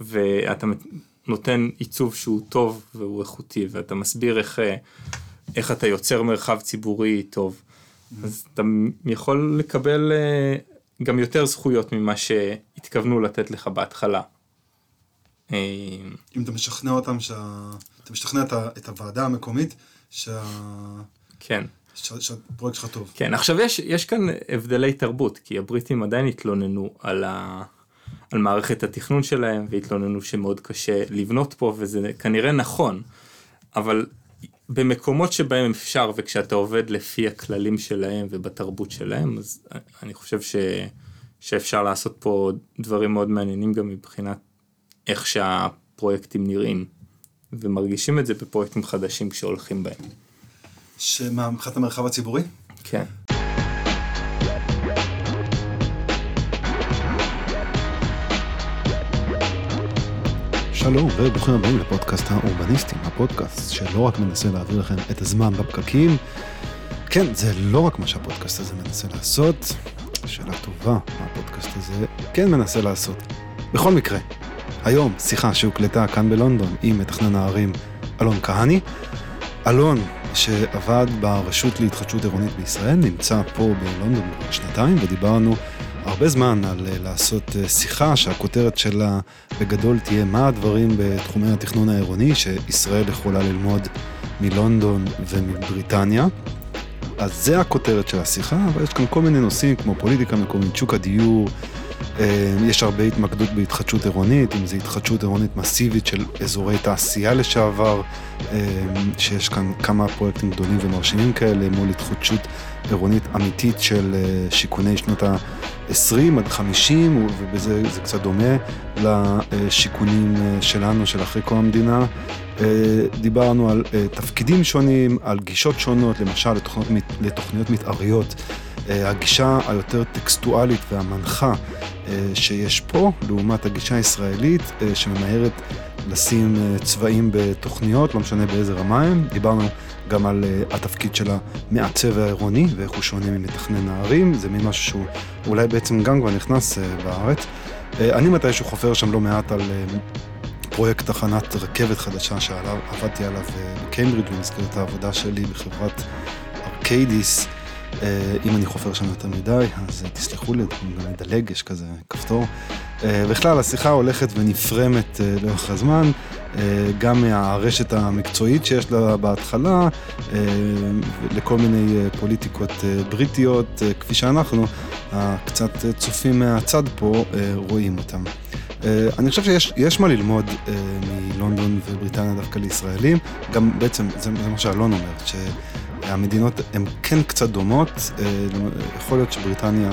ואתה נותן עיצוב שהוא טוב והוא איכותי, ואתה מסביר איך, אה, איך אתה יוצר מרחב ציבורי טוב, mm-hmm. אז אתה יכול לקבל אה, גם יותר זכויות ממה שהתכוונו לתת לך בהתחלה. אה, אם אתה משכנע אותם, שה... אתה משכנע את הוועדה המקומית שה... כן. שהפרויקט שלך טוב. כן, עכשיו יש, יש כאן הבדלי תרבות, כי הבריטים עדיין התלוננו על, ה, על מערכת התכנון שלהם, והתלוננו שמאוד קשה לבנות פה, וזה כנראה נכון, אבל במקומות שבהם אפשר, וכשאתה עובד לפי הכללים שלהם ובתרבות שלהם, אז אני חושב ש, שאפשר לעשות פה דברים מאוד מעניינים גם מבחינת איך שהפרויקטים נראים, ומרגישים את זה בפרויקטים חדשים כשהולכים בהם. שמה, מבחינת המרחב הציבורי? כן. שלום וברוכים הבאים לפודקאסט האורבניסטים, הפודקאסט שלא רק מנסה להעביר לכם את הזמן בפקקים, כן, זה לא רק מה שהפודקאסט הזה מנסה לעשות, שאלה טובה, מה הפודקאסט הזה כן מנסה לעשות. בכל מקרה, היום שיחה שהוקלטה כאן בלונדון עם מתכנן הערים אלון כהני. אלון שעבד ברשות להתחדשות עירונית בישראל, נמצא פה בלונדון כבר שנתיים, ודיברנו הרבה זמן על אה, לעשות אה, שיחה שהכותרת שלה בגדול תהיה מה הדברים בתחומי התכנון העירוני שישראל יכולה ללמוד מלונדון ומבריטניה. אז זה הכותרת של השיחה, אבל יש כאן כל מיני נושאים כמו פוליטיקה מקומית, שוק הדיור, יש הרבה התמקדות בהתחדשות עירונית, אם זו התחדשות עירונית מסיבית של אזורי תעשייה לשעבר, אה, שיש כאן כמה פרויקטים גדולים ומרשימים כאלה, מול התחדשות עירונית אמיתית של אה, שיכוני שנות ה-20 עד 50, ובזה זה קצת דומה לשיכונים שלנו, של אחרי קום המדינה. דיברנו על תפקידים שונים, על גישות שונות, למשל לתוכניות, לתוכניות מתאריות. הגישה היותר טקסטואלית והמנחה אה, שיש פה, לעומת הגישה הישראלית אה, שממהרת לשים אה, צבעים בתוכניות, לא משנה באיזה רמה הם. דיברנו גם על התפקיד של המעצב העירוני ואיך הוא שונה ממתכנן הערים, זה מין משהו שהוא אולי בעצם גם כבר נכנס בארץ. אני מתישהו חופר שם לא מעט על פרויקט תחנת רכבת חדשה שעבדתי עליו בקיימברידג' במסגרת העבודה שלי בחברת ארקיידיס. אה, אם אני חופר שם יותר מדי, אז אה, תסלחו לי, אני גם אדלג, יש כזה כפתור. אה, בכלל, השיחה הולכת ונפרמת לאורך הזמן, גם מהרשת המקצועית שיש לה בהתחלה, לכל מיני פוליטיקות בריטיות, כפי שאנחנו, הקצת צופים מהצד פה, רואים אותם. אני חושב שיש מה ללמוד מלונדון ובריטניה דווקא לישראלים, גם בעצם, זה, זה מה שאלון אומר, ש... המדינות הן כן קצת דומות, אה, יכול להיות שבריטניה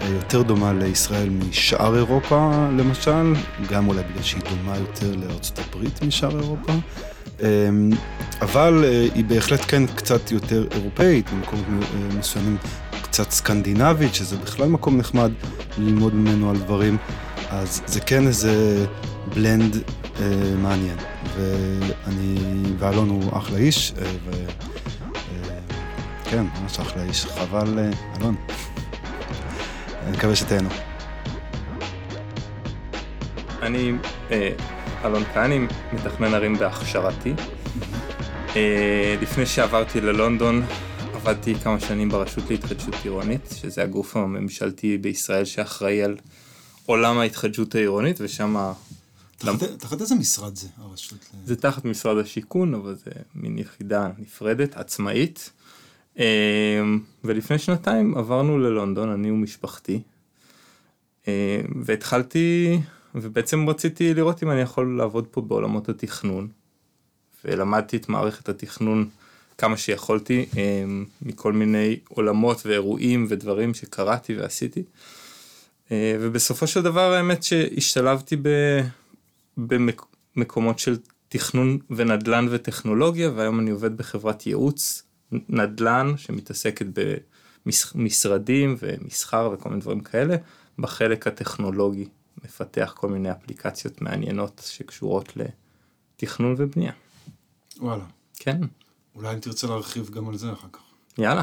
אה, יותר דומה לישראל משאר אירופה למשל, גם אולי בגלל שהיא דומה יותר לארצות הברית משאר אירופה, אה, אבל היא בהחלט כן קצת יותר אירופאית, במקומות מסוימים קצת סקנדינבית, שזה בכלל מקום נחמד ללמוד ממנו על דברים, אז זה כן איזה בלנד מעניין, ואני, ואלון הוא אחלה איש, ו... כן, ממש אחלה איש, חבל, אה, אלון. אני מקווה שתהנו. אני אה, אלון כהני, מתכנן ערים בהכשרתי. אה, לפני שעברתי ללונדון, עבדתי כמה שנים ברשות להתחדשות עירונית, שזה הגוף הממשלתי בישראל שאחראי על עולם ההתחדשות העירונית, ושם... תחת איזה משרד זה, הרשות? זה תחת משרד השיכון, אבל זה מין יחידה נפרדת, עצמאית. אמ, ולפני שנתיים עברנו ללונדון, אני ומשפחתי, אמ, והתחלתי, ובעצם רציתי לראות אם אני יכול לעבוד פה בעולמות התכנון, ולמדתי את מערכת התכנון כמה שיכולתי, אמ, מכל מיני עולמות ואירועים ודברים שקראתי ועשיתי, ובסופו של דבר האמת שהשתלבתי במקומות של תכנון ונדל"ן וטכנולוגיה, והיום אני עובד בחברת ייעוץ. נדל"ן שמתעסקת במשרדים ומסחר וכל מיני דברים כאלה, בחלק הטכנולוגי מפתח כל מיני אפליקציות מעניינות שקשורות לתכנון ובנייה. וואלה. כן. אולי אם תרצה להרחיב גם על זה אחר כך. יאללה.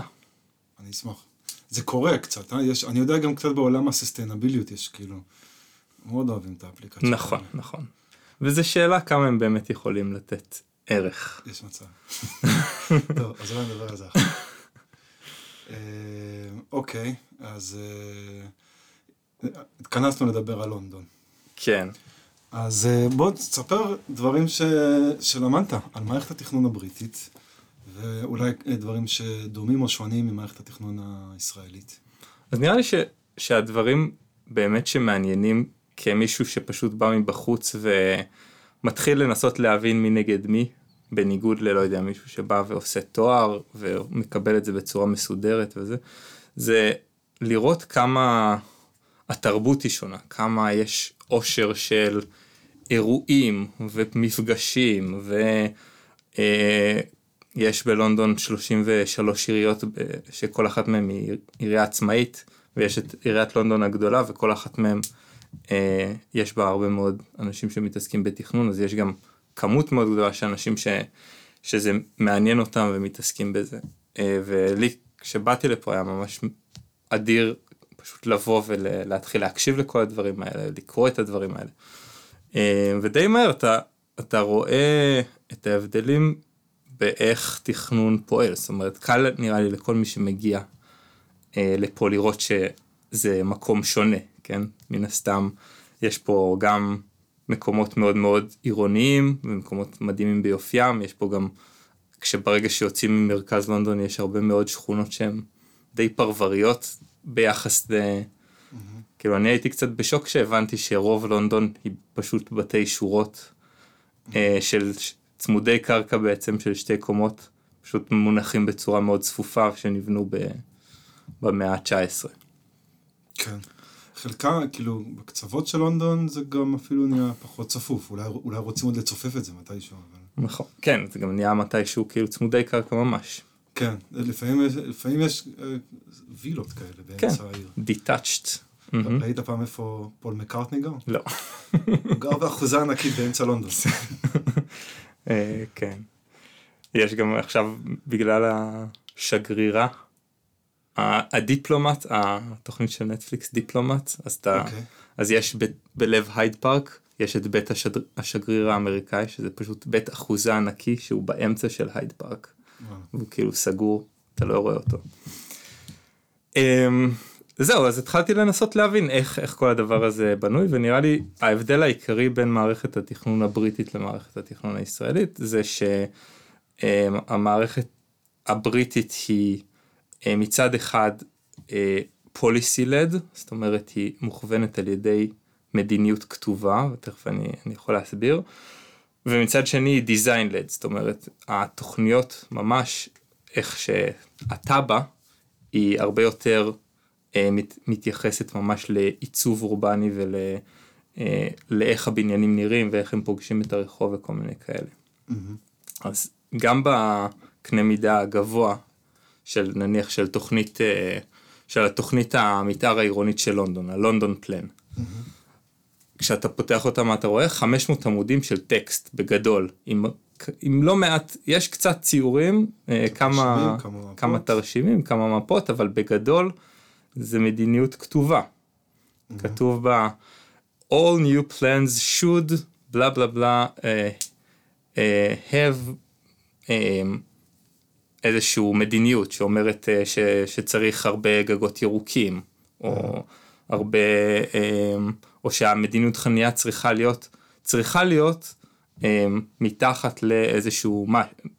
אני אשמח. זה קורה קצת, אה? יש, אני יודע גם קצת בעולם הססטיינביליות יש כאילו, מאוד אוהבים את האפליקציה. נכון, נכון. וזו שאלה כמה הם באמת יכולים לתת ערך. יש מצב. טוב, אז אולי נדבר על זה עכשיו. אה, אוקיי, אז אה, התכנסנו לדבר על לונדון. כן. אז אה, בוא תספר דברים ש... שלמדת על מערכת התכנון הבריטית, ואולי דברים שדומים או שונים ממערכת התכנון הישראלית. אז נראה לי ש... שהדברים באמת שמעניינים כמישהו שפשוט בא מבחוץ ומתחיל לנסות להבין מי נגד מי, בניגוד ללא יודע מישהו שבא ועושה תואר ומקבל את זה בצורה מסודרת וזה, זה לראות כמה התרבות היא שונה, כמה יש עושר של אירועים ומפגשים ויש אה, בלונדון 33 עיריות שכל אחת מהן היא עירייה עצמאית ויש את עיריית לונדון הגדולה וכל אחת מהן אה, יש בה הרבה מאוד אנשים שמתעסקים בתכנון אז יש גם כמות מאוד גדולה של אנשים ש, שזה מעניין אותם ומתעסקים בזה. אה, ולי כשבאתי לפה היה ממש אדיר פשוט לבוא ולהתחיל להקשיב לכל הדברים האלה, לקרוא את הדברים האלה. אה, ודי מהר אתה, אתה רואה את ההבדלים באיך תכנון פועל, זאת אומרת קל נראה לי לכל מי שמגיע אה, לפה לראות שזה מקום שונה, כן? מן הסתם יש פה גם מקומות מאוד מאוד עירוניים ומקומות מדהימים ביופיים, יש פה גם, כשברגע שיוצאים ממרכז לונדון יש הרבה מאוד שכונות שהן די פרבריות ביחס ל... Mm-hmm. כאילו אני הייתי קצת בשוק כשהבנתי שרוב לונדון היא פשוט בתי שורות mm-hmm. של צמודי קרקע בעצם של שתי קומות, פשוט מונחים בצורה מאוד צפופה שנבנו ב... במאה ה-19. כן. חלקה, כאילו, בקצוות של לונדון זה גם אפילו נהיה פחות צפוף, אולי, אולי רוצים עוד לצופף את זה מתישהו. אבל... נכון, כן, זה גם נהיה מתישהו כאילו צמודי קרקע ממש. כן, לפעמים, לפעמים יש אה, וילות כאלה באמצע כן, העיר. detached. ראית פעם איפה פול מקארטני גר? לא. הוא גר באחוזה ענקית באמצע לונדון. אה, כן. יש גם עכשיו, בגלל השגרירה הדיפלומט, התוכנית של נטפליקס דיפלומט, אז, אתה, okay. אוקיי. אז יש ב, בלב הייד פארק, יש את בית השד, השגריר האמריקאי, שזה פשוט בית אחוזה ענקי שהוא באמצע של הייד פארק. Wow. הוא כאילו סגור, אתה לא רואה אותו. Um, זהו, אז התחלתי לנסות להבין איך, איך כל הדבר הזה בנוי, ונראה לי ההבדל העיקרי בין מערכת התכנון הבריטית למערכת התכנון הישראלית, זה שהמערכת הבריטית היא אה, מצד אחד פוליסי לד, זאת אומרת היא מוכוונת על ידי מדיניות כתובה, ותכף אני, אני יכול להסביר, ומצד שני דיזיין לד, זאת אומרת התוכניות ממש איך שהתב"ע היא הרבה יותר אה, מת, מתייחסת ממש לעיצוב אורבני ולאיך אה, הבניינים נראים ואיך הם פוגשים את הרחוב וכל מיני כאלה. Mm-hmm. אז גם בקנה מידה הגבוה של נניח של תוכנית, אה, של התוכנית המתאר העירונית של לונדון, הלונדון פלן. Mm-hmm. כשאתה פותח אותם אתה רואה 500 עמודים של טקסט בגדול, עם, עם לא מעט, יש קצת ציורים, אה, כמה, כמה, כמה תרשימים, כמה מפות, אבל בגדול זה מדיניות כתובה. Mm-hmm. כתוב בה all new plans should בלה בלה בלה uh, uh, have um, איזושהי מדיניות שאומרת אה, ש, שצריך הרבה גגות ירוקים, או הרבה, אה, או שהמדיניות חניה צריכה להיות, צריכה להיות אה, מתחת לאיזשהו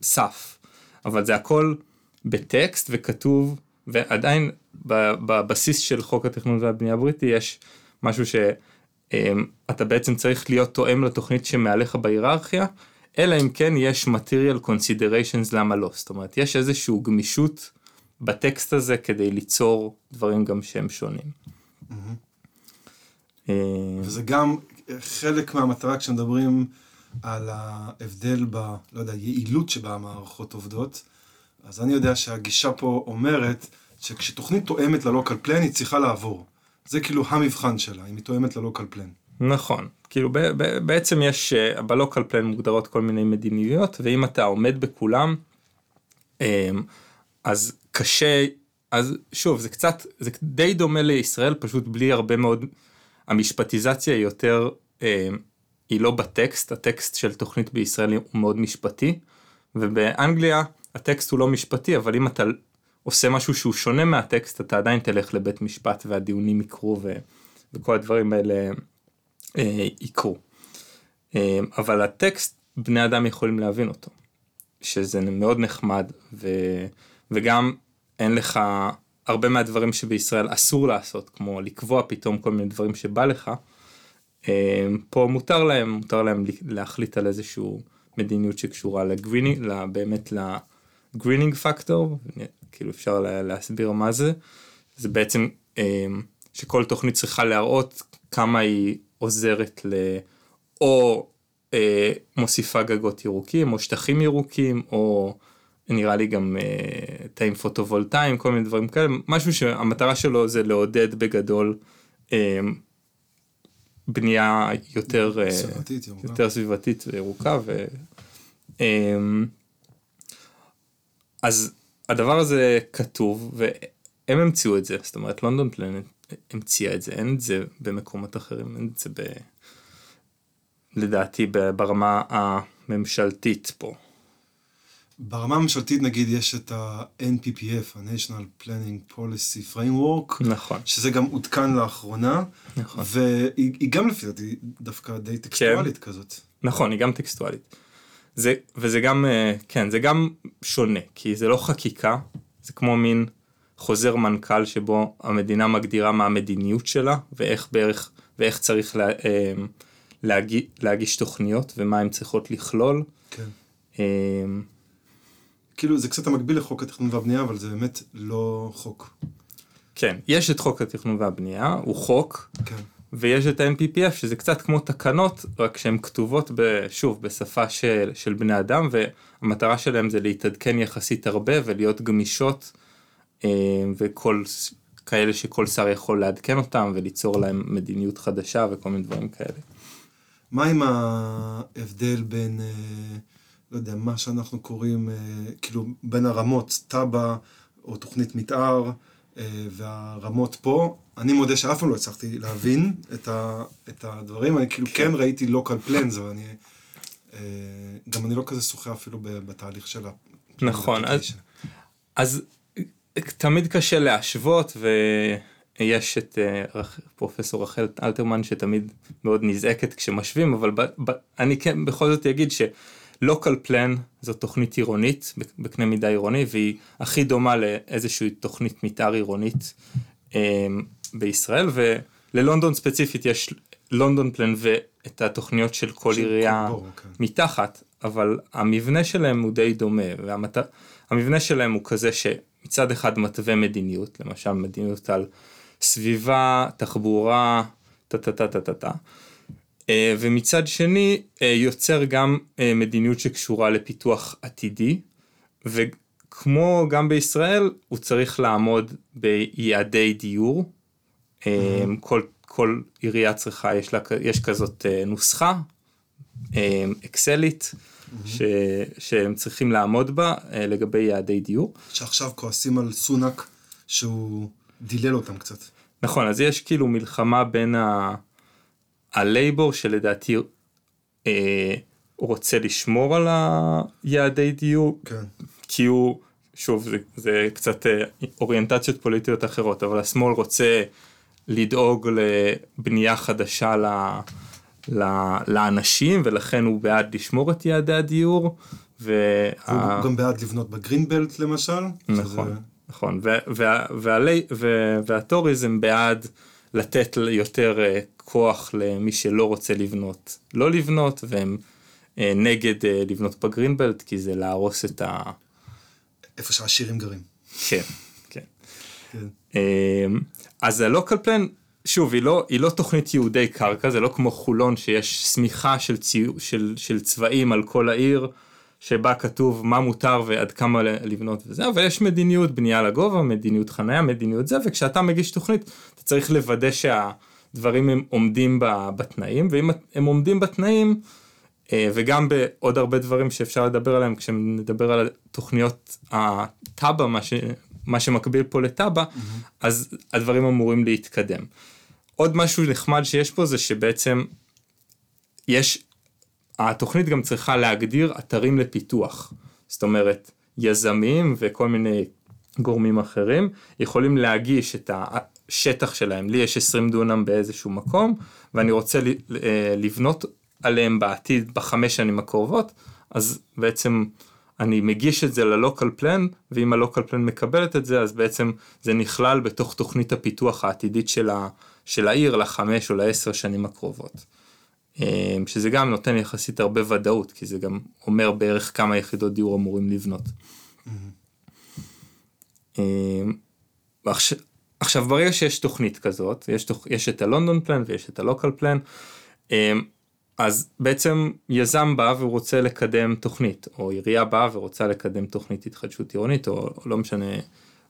סף, אבל זה הכל בטקסט וכתוב, ועדיין בבסיס של חוק התכנון והבנייה הבריטי יש משהו שאתה בעצם צריך להיות תואם לתוכנית שמעליך בהיררכיה, אלא אם כן יש material considerations למה לא, זאת אומרת יש איזושהי גמישות בטקסט הזה כדי ליצור דברים גם שהם שונים. אה, וזה גם חלק מהמטרה כשמדברים על ההבדל ב... לא יודע, יעילות שבה המערכות עובדות, אז אני יודע שהגישה פה אומרת שכשתוכנית תואמת ללוקל פלן היא צריכה לעבור. זה כאילו המבחן שלה, אם היא תואמת ללוקל פלן. נכון, כאילו ב, ב, בעצם יש אה, בלוקל פלן מוגדרות כל מיני מדיניות ואם אתה עומד בכולם אמ, אז קשה אז שוב זה קצת זה די דומה לישראל פשוט בלי הרבה מאוד המשפטיזציה היא יותר, אה, היא לא בטקסט, הטקסט של תוכנית בישראל הוא מאוד משפטי, ובאנגליה הטקסט הוא לא משפטי, אבל אם אתה עושה משהו שהוא שונה מהטקסט, אתה עדיין תלך לבית משפט והדיונים יקרו ו, וכל הדברים האלה אה, יקרו. אה, אבל הטקסט, בני אדם יכולים להבין אותו, שזה מאוד נחמד, ו, וגם אין לך הרבה מהדברים שבישראל אסור לעשות, כמו לקבוע פתאום כל מיני דברים שבא לך, אה, פה מותר להם, מותר להם להחליט על איזשהו מדיניות שקשורה ל greening, באמת ל greening factor, כאילו אפשר להסביר מה זה, זה בעצם אה, שכל תוכנית צריכה להראות כמה היא עוזרת ל... או אה, מוסיפה גגות ירוקים, או שטחים ירוקים, או נראה לי גם אה, תאים פוטו-וולטאיים, כל מיני דברים כאלה, משהו שהמטרה שלו זה לעודד בגדול אה, בנייה יותר אה, סביבתית, יותר סביבתית וירוקה. ו, אה, אז הדבר הזה כתוב והם המציאו את זה, זאת אומרת לונדון פלנט המציאה את זה, אין את זה במקומות אחרים, אין את זה ב... לדעתי ברמה הממשלתית פה. ברמה הממשלתית נגיד יש את ה-NPPF, ה-National Planning Policy Framework, נכון, שזה גם עודכן לאחרונה, נכון, והיא גם לפי דעתי דווקא די טקסטואלית כן. כזאת. נכון, היא גם טקסטואלית. זה, וזה גם, אה, כן, זה גם שונה, כי זה לא חקיקה, זה כמו מין חוזר מנכ"ל שבו המדינה מגדירה מה המדיניות שלה, ואיך בערך, ואיך צריך לה, אה, להגיש, להגיש תוכניות, ומה הן צריכות לכלול. כן. אה, כאילו זה קצת המקביל לחוק התכנון והבנייה, אבל זה באמת לא חוק. כן, יש את חוק התכנון והבנייה, הוא חוק, כן. ויש את ה-NPPF שזה קצת כמו תקנות, רק שהן כתובות ב, שוב בשפה של, של בני אדם, והמטרה שלהם זה להתעדכן יחסית הרבה ולהיות גמישות, אה, וכל כאלה שכל שר יכול לעדכן אותם וליצור להם מדיניות חדשה וכל מיני דברים כאלה. מה עם ההבדל בין... אה, לא יודע, מה שאנחנו קוראים, אה, כאילו, בין הרמות, תב"ע או תוכנית מתאר והרמות פה, אני מודה שאף פעם לא הצלחתי להבין את, ה, את הדברים, אני כאילו כן ראיתי local plans, אבל אני, אה, גם אני לא כזה שוחה אפילו בתהליך של ה... נכון, אז, אז תמיד קשה להשוות, ויש את פרופסור רחל אלתרמן שתמיד מאוד נזעקת כשמשווים, אבל ב, ב, אני כן בכל זאת אגיד ש... local plan זו תוכנית עירונית בקנה מידה עירוני והיא הכי דומה לאיזושהי תוכנית מתאר עירונית אה, בישראל וללונדון ספציפית יש לונדון פלן ואת התוכניות של כל עירייה כן. מתחת אבל המבנה שלהם הוא די דומה והמבנה שלהם הוא כזה שמצד אחד מתווה מדיניות למשל מדיניות על סביבה תחבורה טה טה טה טה טה טה ומצד שני אה, יוצר גם אה, מדיניות שקשורה לפיתוח עתידי וכמו גם בישראל הוא צריך לעמוד ביעדי דיור mm-hmm. כל, כל עירייה צריכה יש, לה, יש כזאת נוסחה אקסלית mm-hmm. ש, שהם צריכים לעמוד בה לגבי יעדי דיור. שעכשיו כועסים על סונאק שהוא דילל אותם קצת. נכון אז יש כאילו מלחמה בין ה... הלייבור שלדעתי אה, רוצה לשמור על היעדי דיור, כן. כי הוא, שוב זה, זה קצת אה, אוריינטציות פוליטיות אחרות, אבל השמאל רוצה לדאוג לבנייה חדשה ל, ל, לאנשים ולכן הוא בעד לשמור את יעדי הדיור. וה... הוא גם בעד לבנות בגרינבלט למשל. נכון, שזה... נכון, והטוריזם בעד לתת יותר אה, כוח למי שלא רוצה לבנות, לא לבנות, והם אה, נגד אה, לבנות בגרינבלט, כי זה להרוס את ה... איפה שהעשירים גרים. כן, כן. כן. אה, אז הלוקל פלן, שוב, היא לא, היא לא תוכנית ייעודי קרקע, זה לא כמו חולון שיש שמיכה של, ציו, של, של צבעים על כל העיר, שבה כתוב מה מותר ועד כמה לבנות וזה, אבל יש מדיניות בנייה לגובה, מדיניות חניה, מדיניות זה, וכשאתה מגיש תוכנית, אתה צריך לוודא שה... דברים הם עומדים בתנאים, ואם הם עומדים בתנאים, אה, וגם בעוד הרבה דברים שאפשר לדבר עליהם כשנדבר על תוכניות הטאבה, מה, ש, מה שמקביל פה לטאבה, mm-hmm. אז הדברים אמורים להתקדם. עוד משהו נחמד שיש פה זה שבעצם יש, התוכנית גם צריכה להגדיר אתרים לפיתוח. זאת אומרת, יזמים וכל מיני גורמים אחרים יכולים להגיש את השטח שלהם. לי יש 20 דונם באיזשהו מקום, ואני רוצה אה, לבנות עליהם בעתיד בחמש שנים הקרובות, אז בעצם אני מגיש את זה ללוקל פלן, ואם הלוקל פלן מקבלת את זה, אז בעצם זה נכלל בתוך תוכנית הפיתוח העתידית של, ה, של העיר לחמש או לעשר שנים הקרובות. אה, שזה גם נותן יחסית הרבה ודאות, כי זה גם אומר בערך כמה יחידות דיור אמורים לבנות. Mm-hmm. עכשיו, עכשיו ברגע שיש תוכנית כזאת, יש, תוכ... יש את הלונדון פלן ויש את הלוקל פלן, אז בעצם יזם בא והוא רוצה לקדם תוכנית, או עירייה באה ורוצה לקדם תוכנית התחדשות עירונית, או, או לא משנה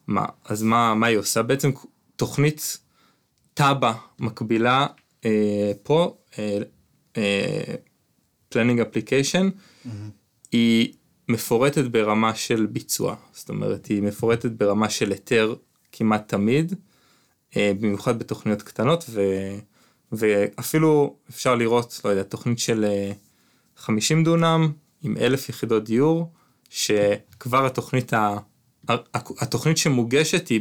מה, אז מה, מה היא עושה? בעצם תוכנית תב"ע מקבילה אה, פה, אה, אה, Planning Application, mm-hmm. היא מפורטת ברמה של ביצוע, זאת אומרת היא מפורטת ברמה של היתר כמעט תמיד, אה, במיוחד בתוכניות קטנות, ו... ואפילו אפשר לראות, לא יודע, תוכנית של 50 אה, דונם עם אלף יחידות דיור, שכבר התוכנית, ה... התוכנית שמוגשת היא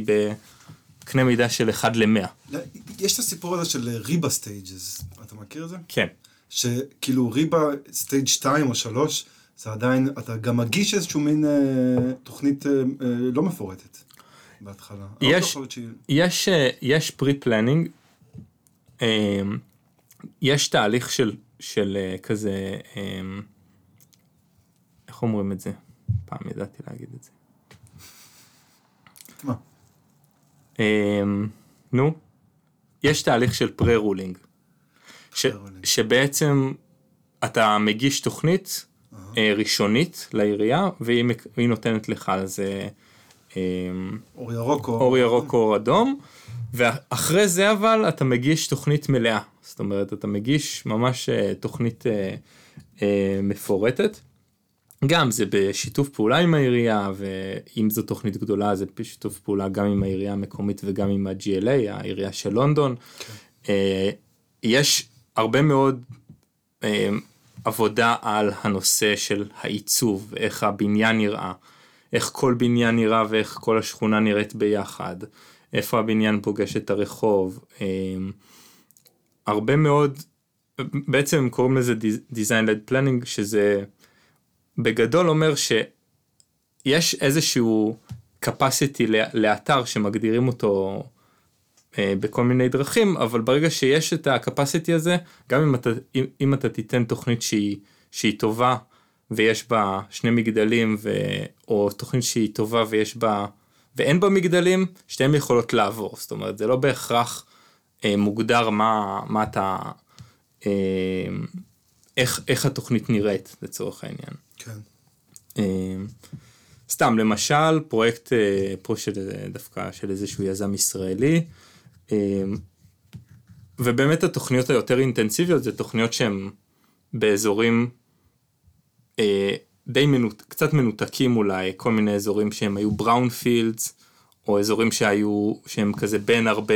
בקנה מידה של 1 ל-100. יש את הסיפור הזה של RIBA stages, אתה מכיר את זה? כן. שכאילו RIBA stage 2 או 3, זה עדיין, אתה גם מגיש איזשהו מין אה, תוכנית אה, אה, לא מפורטת בהתחלה. יש, יש, אה, יש pre-planning אמ, יש תהליך של, של אה, כזה, אמ, איך אומרים את זה? פעם ידעתי להגיד את זה. מה? אמ, נו, יש תהליך של pre-ruling, שבעצם אתה מגיש תוכנית uh-huh. ראשונית לעירייה והיא נותנת לך על זה אור ירוק אור ירוק או אדום. ואחרי זה אבל אתה מגיש תוכנית מלאה, זאת אומרת אתה מגיש ממש אה, תוכנית אה, אה, מפורטת. גם זה בשיתוף פעולה עם העירייה ואם זו תוכנית גדולה זה בשיתוף פעולה גם עם העירייה המקומית וגם עם ה-GLA, העירייה של לונדון. Okay. כן. אה, יש הרבה מאוד אה, עבודה על הנושא של העיצוב, איך הבניין נראה, איך כל בניין נראה ואיך כל השכונה נראית ביחד. איפה הבניין פוגש את הרחוב. אמ, הרבה מאוד, בעצם קוראים לזה design led planning, שזה בגדול אומר שיש איזשהו capacity לאתר שמגדירים אותו אה, בכל מיני דרכים, אבל ברגע שיש את ה-capacity הזה, גם אם אתה, אם, אם אתה תיתן תוכנית שהיא, שהיא טובה ויש בה שני מגדלים, ו, או תוכנית שהיא טובה ויש בה ואין בה מגדלים, שתיהן יכולות לעבור, זאת אומרת זה לא בהכרח אה, מוגדר מה, מה אתה, אה, איך, איך התוכנית נראית לצורך העניין. כן. אה, סתם למשל פרויקט אה, פה של דווקא של איזשהו יזם ישראלי, אה, ובאמת התוכניות היותר אינטנסיביות זה תוכניות שהן באזורים אה, די מנות, קצת מנותקים אולי, כל מיני אזורים שהם היו בראון פילדס, או אזורים שהיו, שהם כזה בין הרבה...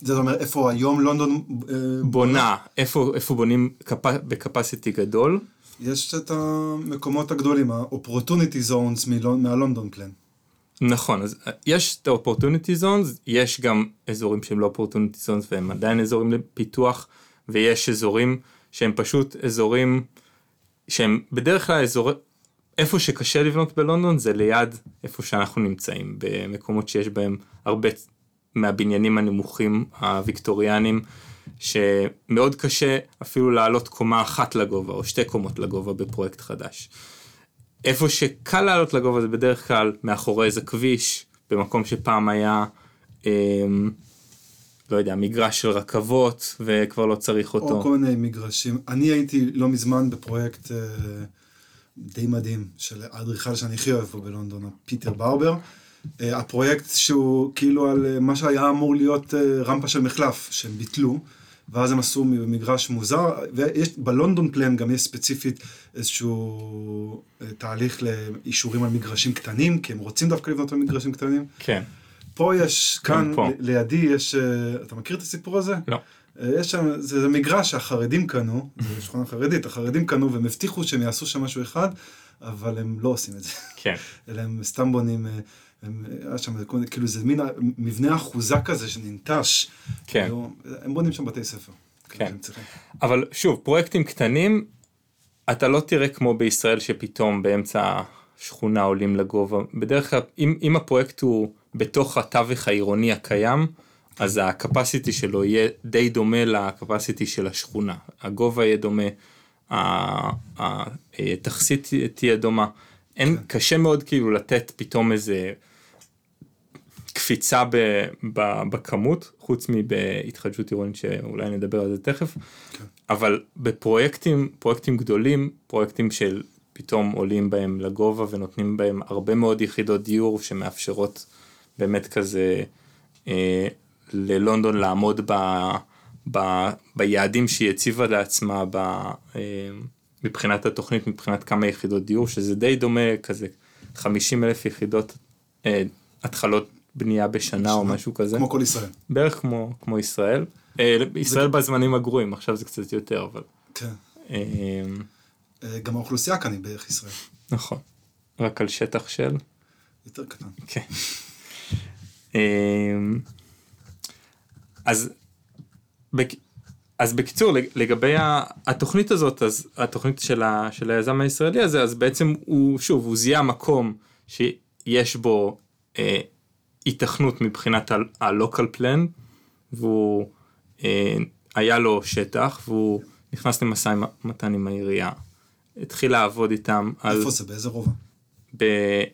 זה אומר איפה היום לונדון אה, בונה, איפה, איפה בונים בקפסיטי גדול. יש את המקומות הגדולים, ה-opportunity zones מהלונדון פלן. נכון, אז יש את ה-opportunity zones, יש גם אזורים שהם לא opportunity zones והם עדיין אזורים לפיתוח, ויש אזורים שהם פשוט אזורים שהם בדרך כלל אזורי, איפה שקשה לבנות בלונדון זה ליד איפה שאנחנו נמצאים, במקומות שיש בהם הרבה מהבניינים הנמוכים הוויקטוריאנים, שמאוד קשה אפילו לעלות קומה אחת לגובה או שתי קומות לגובה בפרויקט חדש. איפה שקל לעלות לגובה זה בדרך כלל מאחורי איזה כביש, במקום שפעם היה, אה, לא יודע, מגרש של רכבות וכבר לא צריך אותו. או כל מיני מגרשים. אני הייתי לא מזמן בפרויקט... אה... די מדהים של האדריכל שאני הכי אוהב פה בלונדון, פיטר ברבר. Uh, הפרויקט שהוא כאילו על uh, מה שהיה אמור להיות uh, רמפה של מחלף, שהם ביטלו, ואז הם עשו מגרש מוזר, ויש בלונדון פלן גם יש ספציפית איזשהו uh, תהליך לאישורים על מגרשים קטנים, כי הם רוצים דווקא לבנות על מגרשים קטנים. כן. פה יש, כאן פה. ל- לידי יש, אה, אתה מכיר את הסיפור הזה? לא. אה, יש שם, זה, זה מגרש שהחרדים קנו, זו שכונה חרדית, החרדים קנו והם הבטיחו שהם יעשו שם משהו אחד, אבל הם לא עושים את זה. כן. אלא הם סתם בונים, אה, היה שם, כל- כאילו זה מין מבנה אחוזה כזה שננטש. כן. כאילו, הם בונים שם בתי ספר. כן. אבל שוב, פרויקטים קטנים, אתה לא תראה כמו בישראל שפתאום באמצע השכונה עולים לגובה. בדרך כלל, אם, אם הפרויקט הוא בתוך התווך העירוני הקיים, אז הקפסיטי שלו יהיה די דומה לקפסיטי של השכונה. הגובה יהיה דומה, התכסית תהיה דומה. אין, קשה מאוד כאילו לתת פתאום איזה קפיצה ב, ב, בכמות, חוץ מבהתחדשות עירונית שאולי נדבר על זה תכף, כן. אבל בפרויקטים, פרויקטים גדולים, פרויקטים של פתאום עולים בהם לגובה ונותנים בהם הרבה מאוד יחידות דיור שמאפשרות באמת כזה אה, ללונדון לעמוד ב, ב, ביעדים שהיא הציבה לעצמה ב, אה, מבחינת התוכנית, מבחינת כמה יחידות דיור, שזה די דומה כזה 50 אלף יחידות אה, התחלות בנייה בשנה או. משהו כזה. כמו כל ישראל. בערך כמו, כמו ישראל. אה, ישראל בזמנים הגרועים, עכשיו זה קצת יותר, אבל... כן. אה, אה, גם האוכלוסייה כאן היא בערך ישראל. נכון. רק על שטח של... יותר קטן. כן. אה, אז, בק... אז בקיצור, לג- לגבי התוכנית הזאת, אז התוכנית של, ה... של היזם הישראלי הזה, אז בעצם הוא, שוב, הוא זיהה מקום שיש בו אה, היתכנות מבחינת ה- ה-local plan, והוא, אה, היה לו שטח, והוא נכנס למשא ומתן עם העירייה. התחיל לעבוד איתם על... איפה זה? באיזה רובע? ב...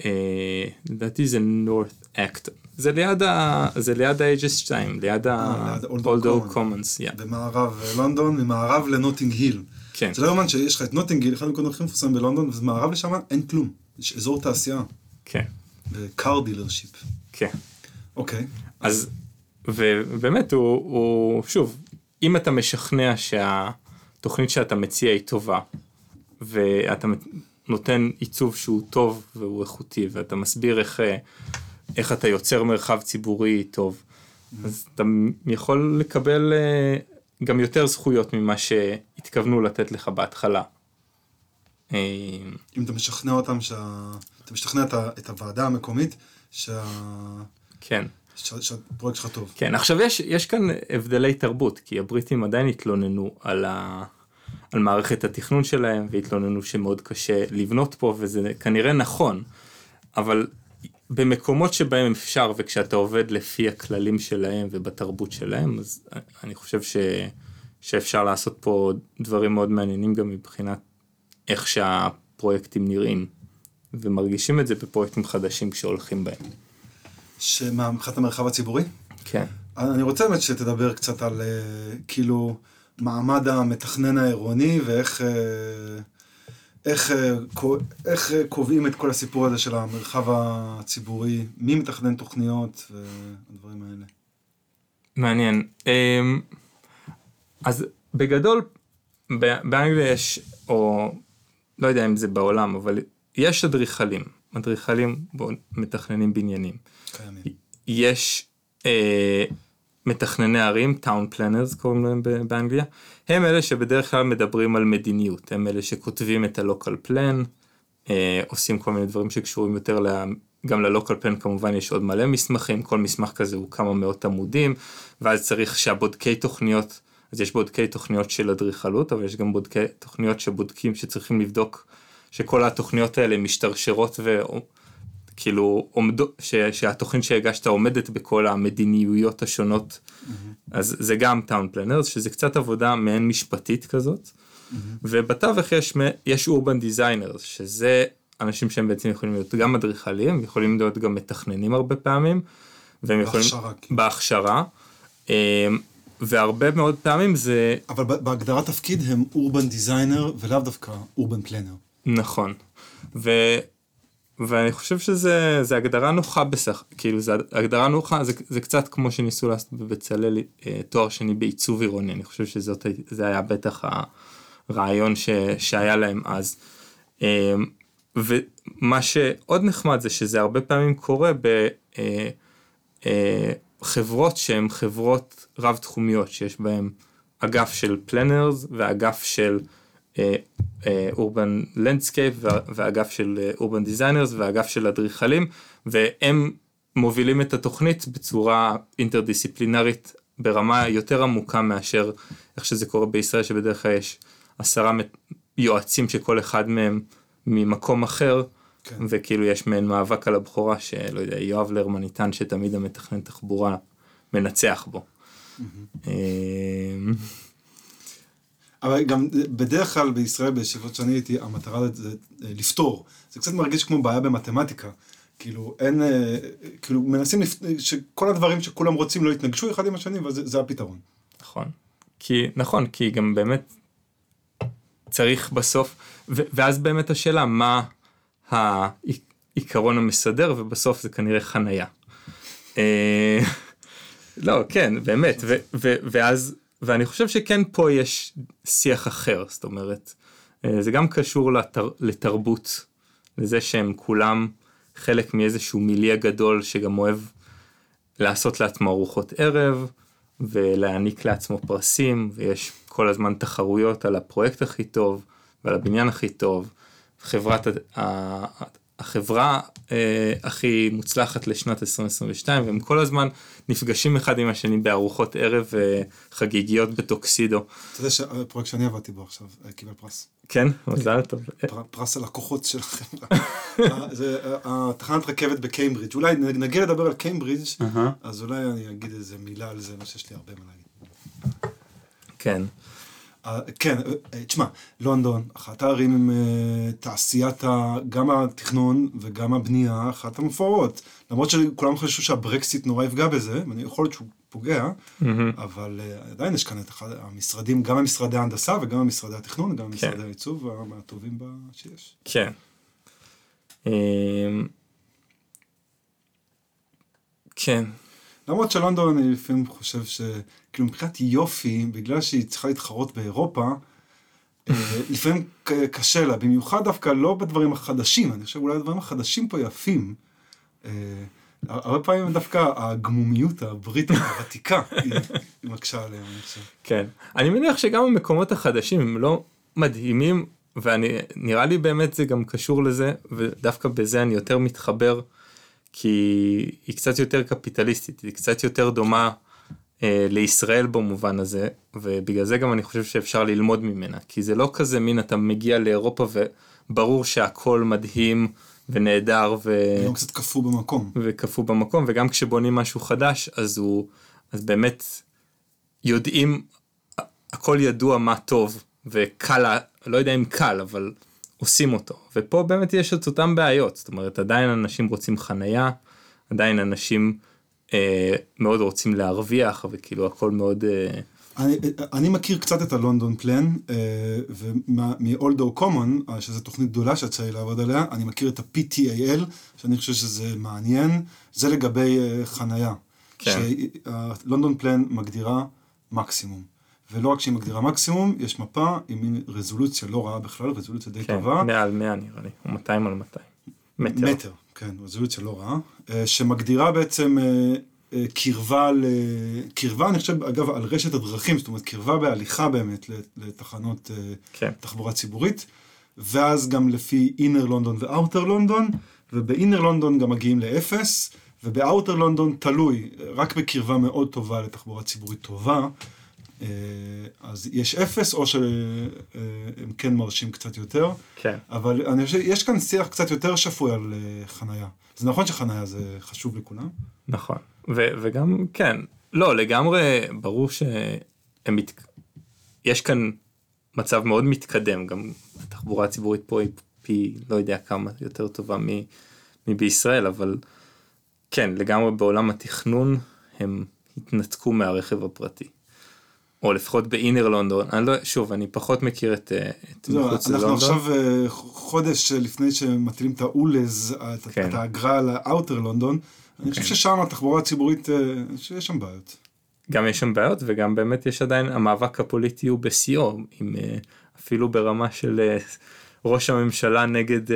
אה, לדעתי זה North Acton. זה ליד ה... זה ליד ה-Aegis 2, ליד אה, ה... ליד Old Commons. במערב אה, לונדון, ממערב לנוטינג היל. כן, זה לא יאומן שיש לך את נוטינג היל, אחד המקומות הכי מפורסמים בלונדון, ומערב לשם אין כלום. יש אזור תעשייה, כן, ו car dealership. כן. אוקיי. אז, ובאמת הוא, הוא, שוב, אם אתה משכנע שהתוכנית שאתה מציע היא טובה, ואתה נותן עיצוב שהוא טוב והוא איכותי, ואתה מסביר איך, איך אתה יוצר מרחב ציבורי טוב, אז אתה יכול לקבל אה, גם יותר זכויות ממה שהתכוונו לתת לך בהתחלה. אה, אם אתה משכנע אותם, שה... אתה משכנע את הוועדה המקומית, שה... כן. שה- שהפרויקט שלך טוב. כן, עכשיו יש, יש כאן הבדלי תרבות, כי הבריטים עדיין התלוננו על, ה, על מערכת התכנון שלהם, והתלוננו שמאוד קשה לבנות פה, וזה כנראה נכון, אבל במקומות שבהם אפשר, וכשאתה עובד לפי הכללים שלהם ובתרבות שלהם, אז אני חושב ש, שאפשר לעשות פה דברים מאוד מעניינים גם מבחינת איך שהפרויקטים נראים, ומרגישים את זה בפרויקטים חדשים כשהולכים בהם. שמה, מבחינת המרחב הציבורי? כן. אני רוצה באמת שתדבר קצת על אה, כאילו מעמד המתכנן העירוני ואיך אה, איך, אה, איך אה, קובעים את כל הסיפור הזה של המרחב הציבורי, מי מתכנן תוכניות והדברים האלה. מעניין. אמ, אז בגדול, באנגליה יש, או לא יודע אם זה בעולם, אבל יש אדריכלים. אדריכלים מתכננים בניינים. קיימים. יש אה, מתכנני ערים, town planners קוראים להם באנגליה, הם אלה שבדרך כלל מדברים על מדיניות, הם אלה שכותבים את ה-local plan, אה, עושים כל מיני דברים שקשורים יותר ל... גם ל-local plan כמובן יש עוד מלא מסמכים, כל מסמך כזה הוא כמה מאות עמודים, ואז צריך שהבודקי תוכניות, אז יש בודקי תוכניות של אדריכלות, אבל יש גם בודקי תוכניות שבודקים, שצריכים לבדוק שכל התוכניות האלה משתרשרות ו... כאילו עומדות, ש, שהתוכנית שהגשת עומדת בכל המדיניויות השונות, אז זה גם טאון פלנרס, שזה קצת עבודה מעין משפטית כזאת, ובתווך יש, יש urban designers, שזה אנשים שהם בעצם יכולים להיות גם אדריכלים, יכולים להיות גם מתכננים הרבה פעמים, והם יכולים, בהכשרה, כאילו. בהכשרה, אמ, והרבה מאוד פעמים זה אבל בהגדרת תפקיד הם urban designer ולאו דווקא urban planner. נכון. ו... ואני חושב שזה זה הגדרה נוחה בסך, כאילו זה הגדרה נוחה, זה, זה קצת כמו שניסו לעשות בבצלאל אה, תואר שני בעיצוב עירוני, אני חושב שזה היה בטח הרעיון ש, שהיה להם אז. אה, ומה שעוד נחמד זה שזה הרבה פעמים קורה ב... אה, שהן חברות רב תחומיות שיש בהן אגף של planners ואגף של urban landscape ואגף של urban designers ואגף של אדריכלים והם מובילים את התוכנית בצורה אינטרדיסציפלינרית ברמה יותר עמוקה מאשר איך שזה קורה בישראל שבדרך כלל יש עשרה יועצים שכל אחד מהם ממקום אחר כן. וכאילו יש מעין מאבק על הבכורה שלא יודע יואב לרמן איתן שתמיד המתכנן תחבורה מנצח בו. Mm-hmm. אבל גם בדרך כלל בישראל בישיבות שאני הייתי המטרה זה לפתור זה קצת מרגיש כמו בעיה במתמטיקה כאילו אין אה, כאילו מנסים לפ... שכל הדברים שכולם רוצים לא יתנגשו אחד עם השני וזה הפתרון. נכון כי נכון כי גם באמת צריך בסוף ו... ואז באמת השאלה מה העיקרון המסדר ובסוף זה כנראה חנייה. אה, לא כן באמת ו... ו... ואז ואני חושב שכן פה יש שיח אחר, זאת אומרת, אה, זה גם קשור לתר, לתרבות, לזה שהם כולם חלק מאיזשהו מיליה גדול שגם אוהב לעשות לעצמו ארוחות ערב ולהעניק לעצמו פרסים ויש כל הזמן תחרויות על הפרויקט הכי טוב ועל הבניין הכי טוב. חברת החברה אה, הכי מוצלחת לשנת 2022 והם כל הזמן נפגשים אחד עם השני בארוחות ערב אה, חגיגיות בטוקסידו. אתה יודע שהפרויקט שאני עבדתי בו עכשיו אה, קיבל פרס. כן? מזל טוב. פרס הלקוחות של החברה. אה, זה אה, התחנת רכבת בקיימברידג' אולי נגיע לדבר על קיימברידג' אז אולי אני אגיד איזה מילה על זה, לא שיש לי הרבה מה להגיד. כן. כן, אה, תשמע, לונדון, אחת הערים עם אה, תעשיית גם התכנון וגם הבנייה, אחת המפוארות. למרות שכולם חשבו שהברקסיט נורא יפגע בזה, ואני יכול להיות שהוא פוגע, אבל אה, עדיין יש כאן את אחד המשרדים, גם המשרדי ההנדסה וגם המשרדי התכנון, גם המשרדי כן. העיצוב הטובים שיש. כן. אמ, כן. למרות שלונדון אני לפעמים חושב שכאילו מבחינת יופי, בגלל שהיא צריכה להתחרות באירופה, אה, לפעמים קשה לה, במיוחד דווקא לא בדברים החדשים, אני חושב אולי הדברים החדשים פה יפים. אה, הרבה פעמים דווקא הגמומיות הבריטית הוותיקה היא מקשה עליהם, אני חושב. כן, אני מניח שגם המקומות החדשים הם לא מדהימים, ונראה לי באמת זה גם קשור לזה, ודווקא בזה אני יותר מתחבר. כי היא קצת יותר קפיטליסטית, היא קצת יותר דומה לישראל במובן הזה, ובגלל זה גם אני חושב שאפשר ללמוד ממנה, כי זה לא כזה מין אתה מגיע לאירופה וברור שהכל מדהים ונהדר ו... וגם קצת קפוא במקום. וקפוא במקום, וגם כשבונים משהו חדש אז הוא, אז באמת יודעים, הכל ידוע מה טוב וקל, לא יודע אם קל, אבל עושים אותו ופה באמת יש את אותם בעיות זאת אומרת עדיין אנשים רוצים חנייה עדיין אנשים אה, מאוד רוצים להרוויח וכאילו הכל מאוד. אה... אני, אני מכיר קצת את הלונדון פלן אה, ומאולדו קומון אה, שזו תוכנית גדולה שיצא לי לעבוד עליה אני מכיר את ה-PTAL שאני חושב שזה מעניין זה לגבי אה, חנייה. כן. שלונדון פלן מגדירה מקסימום. ולא רק שהיא מגדירה מקסימום, יש מפה עם מין רזולוציה לא רעה בכלל, רזולוציה די כן, טובה. כן, מעל 100 נראה לי, או 200 על 200. מטר. מטר, כן, רזולוציה לא רעה, אה, שמגדירה בעצם אה, אה, קרבה, ל... קרבה, אני חושב, אגב, על רשת הדרכים, זאת אומרת, קרבה בהליכה באמת לתחנות כן. תחבורה ציבורית, ואז גם לפי אינר לונדון ואוטר לונדון, ובאינר לונדון גם מגיעים לאפס, ובאוטר לונדון תלוי, רק בקרבה מאוד טובה לתחבורה ציבורית טובה. אה, אז יש אפס, או שהם כן מרשים קצת יותר. כן. אבל אני חושב, יש כאן שיח קצת יותר שפוי על אה, חנייה. זה נכון שחנייה זה חשוב לכולם? נכון. ו- וגם, כן, לא, לגמרי, ברור שהם מת... יש כאן מצב מאוד מתקדם, גם התחבורה הציבורית פה היא פי, לא יודע כמה, יותר טובה מבישראל, אבל כן, לגמרי בעולם התכנון הם התנתקו מהרכב הפרטי. או לפחות באינר לונדון, אני לא, שוב, אני פחות מכיר את, אה, את לא, מחוץ ללונדון. אנחנו עכשיו אה, חודש לפני שמטילים את האולז, כן. את האגרה על האוטר לונדון, אני חושב כן. ששם התחבורה הציבורית, אה, שיש שם בעיות. גם יש שם בעיות וגם באמת יש עדיין, המאבק הפוליטי הוא בשיאו, עם, אפילו ברמה של ראש הממשלה נגד,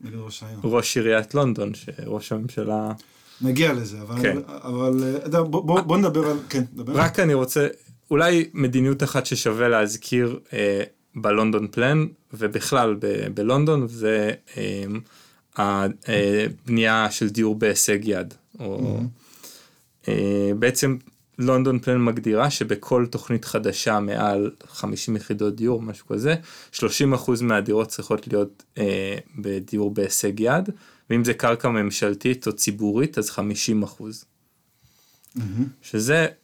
נגד ראש, ראש עיריית לונדון, שראש הממשלה... נגיע לזה, אבל, כן. אבל אה, יודע, בוא, בוא, בוא נדבר על, כן, דבר. רק אני רוצה, אולי מדיניות אחת ששווה להזכיר אה, בלונדון פלן ובכלל ב- בלונדון זה אה, הבנייה של דיור בהישג יד. או, אה, בעצם לונדון פלן מגדירה שבכל תוכנית חדשה מעל 50 יחידות דיור, משהו כזה, 30% מהדירות צריכות להיות אה, בדיור בהישג יד, ואם זה קרקע ממשלתית או ציבורית אז 50%. מהמם. שזה אה,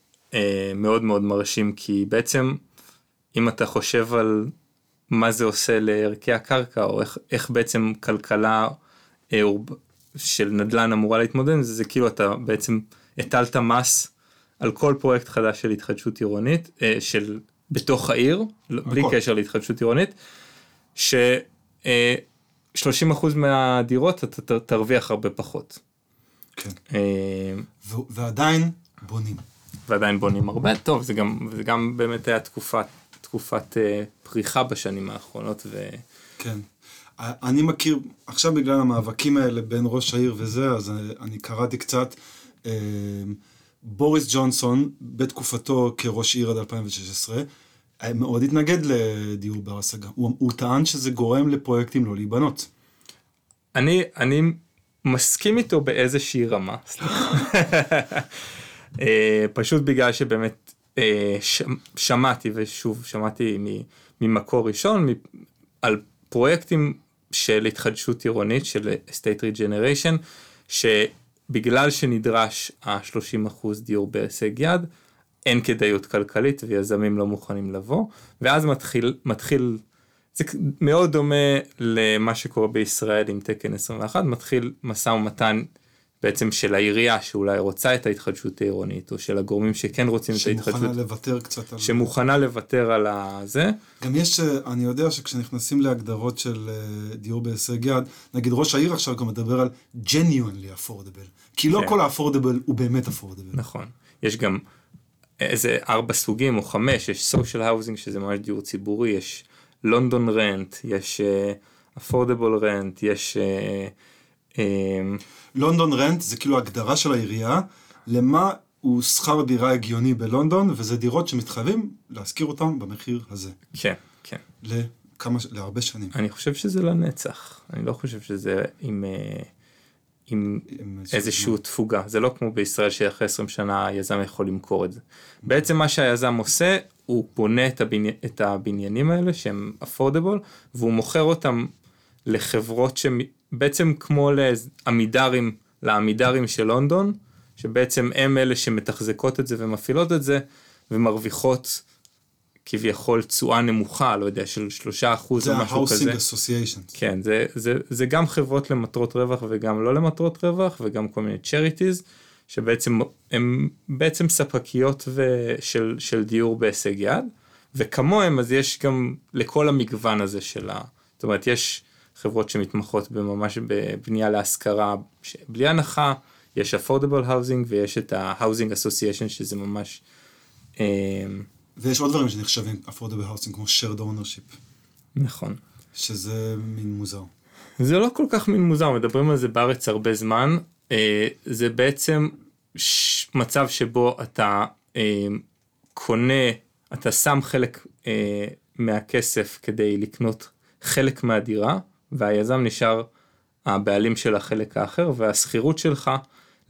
מאוד מאוד מרשים כי בעצם אם אתה חושב על מה זה עושה לערכי הקרקע או איך, איך בעצם כלכלה אה, של נדל"ן אמורה להתמודד עם זה, זה כאילו אתה בעצם הטלת מס על כל פרויקט חדש של התחדשות עירונית, אה, של בתוך העיר, לא- בלי הכל. קשר להתחדשות עירונית, ש... אה, 30% מהדירות אתה תרוויח הרבה פחות. כן. אה, ועדיין בונים. ועדיין בונים הרבה טוב זה גם זה גם באמת היה תקופת תקופת אה, פריחה בשנים האחרונות ו... כן. אני מכיר, עכשיו בגלל המאבקים האלה בין ראש העיר וזה, אז אני קראתי קצת. אה, בוריס ג'ונסון, בתקופתו כראש עיר עד 2016, אה, מאוד התנגד לדיור בר השגה. הוא, הוא טען שזה גורם לפרויקטים לא להיבנות. אני אני מסכים איתו באיזושהי רמה סליחה. פשוט בגלל שבאמת אה. שמעתי ושוב שמעתי. ממקור ראשון. על פרויקטים של התחדשות עירונית של state regeneration שבגלל שנדרש ה-30% דיור בהישג יד אין כדאיות כלכלית ויזמים לא מוכנים לבוא ואז מתחיל מתחיל זה מאוד דומה למה שקורה בישראל עם תקן 21 מתחיל משא ומתן בעצם של העירייה שאולי רוצה את ההתחדשות העירונית או של הגורמים שכן רוצים את שמוכנה ההתחדשות לוותר קצת על... שמוכנה לוותר על הזה גם יש, אה, אני יודע שכשנכנסים להגדרות של אה, דיור בהישג יד, נגיד ראש העיר עכשיו גם מדבר על genuinely affordable. כי לא כן. כל ה-affordable הוא באמת affordable. נכון יש גם איזה ארבע סוגים או חמש יש social housing שזה ממש דיור ציבורי יש לונדון רנט יש אפורדבול רנט יש אה, אה, לונדון רנט זה כאילו הגדרה של העירייה למה הוא שכר דירה הגיוני בלונדון, וזה דירות שמתחייבים להשכיר אותם במחיר הזה. כן כן לכמה, להרבה שנים. אני חושב שזה לנצח אני לא חושב שזה עם. אה, עם עם איזושהי תפוגה זה לא כמו בישראל שאחרי 20 שנה היזם יכול למכור את זה. בעצם מה שהיזם עושה הוא בונה את, הבני... את הבניינים האלה שהם affordable והוא מוכר אותם לחברות שבעצם כמו לעמידרים לעמידרים של לונדון שבעצם הם אלה שמתחזקות את זה ומפעילות את זה ומרוויחות כביכול תשואה נמוכה לא יודע של שלושה אחוז זה או משהו כזה. ה-housing association. כן, זה, זה, זה גם חברות למטרות רווח וגם לא למטרות רווח וגם כל מיני charities שבעצם הם בעצם ספקיות ו, של, של דיור בהישג יד וכמוהם אז יש גם לכל המגוון הזה של ה... זאת אומרת יש חברות שמתמחות בממש בבנייה להשכרה בלי הנחה, יש affordable housing ויש את ה-housing association שזה ממש אה, ויש עוד דברים שנחשבים affordable housing, כמו shared ownership, נכון. שזה מין מוזר. זה לא כל כך מין מוזר, מדברים על זה בארץ הרבה זמן. אה, זה בעצם. מצב שבו אתה אה, קונה, אתה שם חלק אה, מהכסף כדי לקנות חלק מהדירה, והיזם נשאר הבעלים של החלק האחר, והשכירות שלך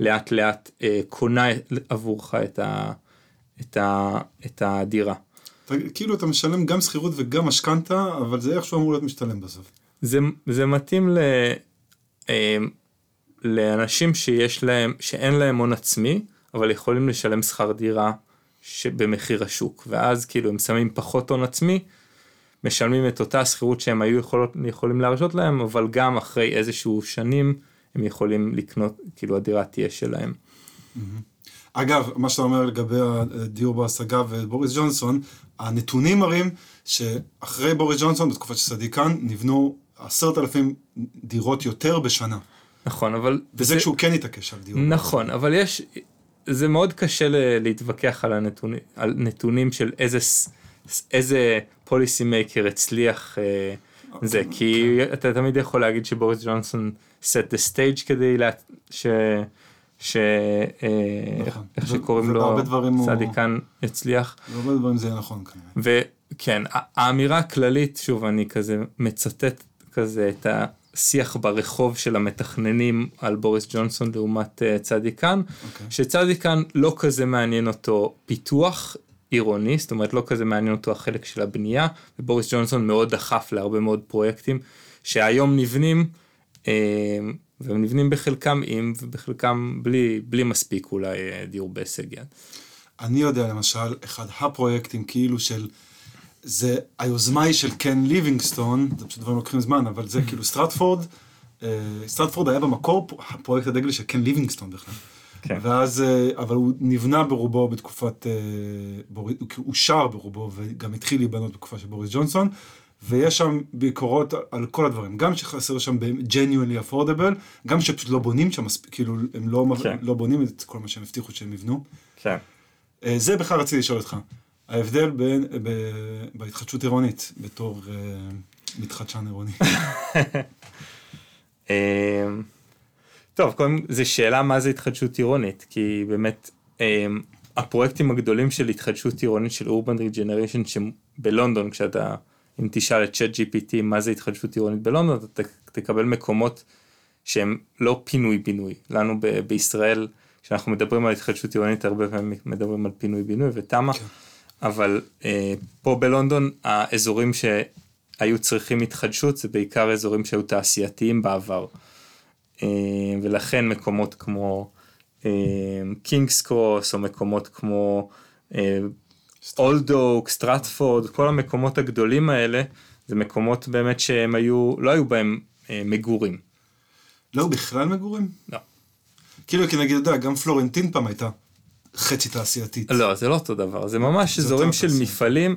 לאט לאט אה, קונה עבורך את, ה... את, ה... את הדירה. אתה, כאילו אתה משלם גם שכירות וגם משכנתה, אבל זה איכשהו אמור להיות משתלם בסוף. זה, זה מתאים ל, אה, לאנשים שיש להם, שאין להם הון עצמי, אבל יכולים לשלם שכר דירה במחיר השוק, ואז כאילו הם שמים פחות הון עצמי, משלמים את אותה שכירות שהם היו יכולות, יכולים להרשות להם, אבל גם אחרי איזשהו שנים הם יכולים לקנות, כאילו הדירה תהיה שלהם. אגב, מה שאתה אומר לגבי הדיור בהשגה ובוריס ג'ונסון, הנתונים מראים שאחרי בוריס ג'ונסון, בתקופת שסדיקן, נבנו עשרת אלפים דירות יותר בשנה. נכון, אבל... וזה כשהוא כן התעקש על דיור. נכון, אבל יש, זה מאוד קשה להתווכח על הנתונים, על נתונים של איזה, איזה פוליסי מייקר הצליח אה, זה, כי אתה תמיד יכול להגיד שבוריס ג'ונסון set the stage כדי לה, ש, שאיך נכון. איך שקוראים לו, ובהרבה דברים הוא- צדיקן הצליח. הרבה דברים זה יהיה נכון כנראה. וכן, האמירה הכללית, שוב, אני כזה מצטט כזה את השיח ברחוב של המתכננים על בוריס ג'ונסון לעומת uh, צדיקן, אוקיי. שצדיקן לא כזה מעניין אותו פיתוח עירוני, זאת אומרת לא כזה מעניין אותו החלק של הבנייה, ובוריס ג'ונסון מאוד דחף להרבה מאוד פרויקטים שהיום נבנים, אה, והם נבנים בחלקם עם ובחלקם בלי, בלי מספיק אולי אה, דיור בהישג יד. אני יודע למשל, אחד הפרויקטים כאילו של, זה, היוזמה היא של קן ליבינגסטון, זה פשוט דברים לוקחים זמן, אבל זה כאילו סטרטפורד, אה, סטרטפורד היה במקור פ- הפרויקט הדגל של קן ליבינגסטון בכלל. כן. ואז, אה, אבל הוא נבנה ברובו בתקופת, אה, הוא כאילו אושר ברובו וגם התחיל להיבנות בתקופה של בוריס ג'ונסון, ויש שם ביקורות על כל הדברים, גם שחסר שם genuinely affordable, גם שפשוט לא בונים שם, כאילו הם לא, כן. לא בונים את כל מה שהם הבטיחו שהם יבנו. כן. אה, זה בכלל רציתי לשאול אותך. ההבדל בין, ב, בהתחדשות עירונית, בתור uh, מתחדשן עירוני. טוב, קודם זו שאלה מה זה התחדשות עירונית, כי באמת אה, הפרויקטים הגדולים של התחדשות עירונית של אורבן ריג'נריישן שבלונדון, כשאתה, אם תשאל את צ'אט GPT מה זה התחדשות עירונית בלונדון, אתה תקבל מקומות שהם לא פינוי-בינוי. לנו ב- בישראל, כשאנחנו מדברים על התחדשות עירונית, הרבה פעמים מדברים על פינוי-בינוי ותמ"א, כן. אבל אה, פה בלונדון האזורים שהיו צריכים התחדשות זה בעיקר אזורים שהיו תעשייתיים בעבר. אה, ולכן מקומות כמו קינגס קרוס או מקומות כמו אולד אוק, סטרטפורד, כל המקומות הגדולים האלה זה מקומות באמת שהם היו, לא היו בהם אה, מגורים. לא, בכלל מגורים? לא. כאילו, כי נגיד, אתה יודע, גם פלורנטין פעם הייתה חצי תעשייתית. לא, זה לא אותו דבר, זה ממש אזורים של תעשייה. מפעלים.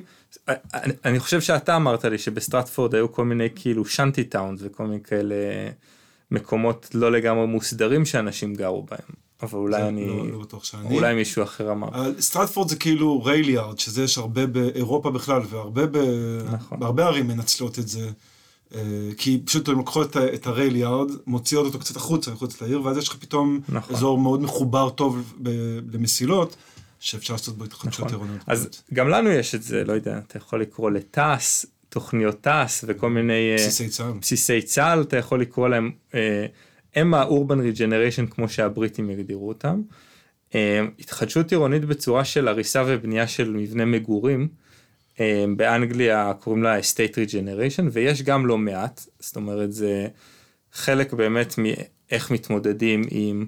אני, חושב שאתה אמרת לי שבסטרטפורד היו כל מיני כאילו shanty towns וכל מיני כאלה מקומות לא לגמרי מוסדרים שאנשים גרו בהם. אבל אולי אני, לא, לא בטוח שאני. אולי מישהו אחר אמר. סטרטפורד זה כאילו rail yard, שזה יש הרבה באירופה בכלל, והרבה ב... נכון. בהרבה ערים מנצלות את זה. אה, כי פשוט הם לוקחו את, את הרייליארד, מוציאות אותו קצת החוצה, מחוץ לעיר, ואז יש לך פתאום נכון. אזור מאוד מחובר טוב ב- למסילות, שאפשר לעשות בו התחדשות נכון. עירוניות. אז גם לנו יש את זה, לא יודע, אתה יכול לקרוא לתעש, תוכניות תעש וכל מיני אה, בסיסי צה"ל. בסיסי צה"ל, אתה יכול לקרוא להם, אה, הם האורבן ריג'נריישן כמו שהבריטים יגדירו אותם. אה, התחדשות עירונית בצורה של הריסה ובנייה של מבנה מגורים, באנגליה קוראים לה state regeneration ויש גם לא מעט, זאת אומרת זה חלק באמת מאיך מתמודדים עם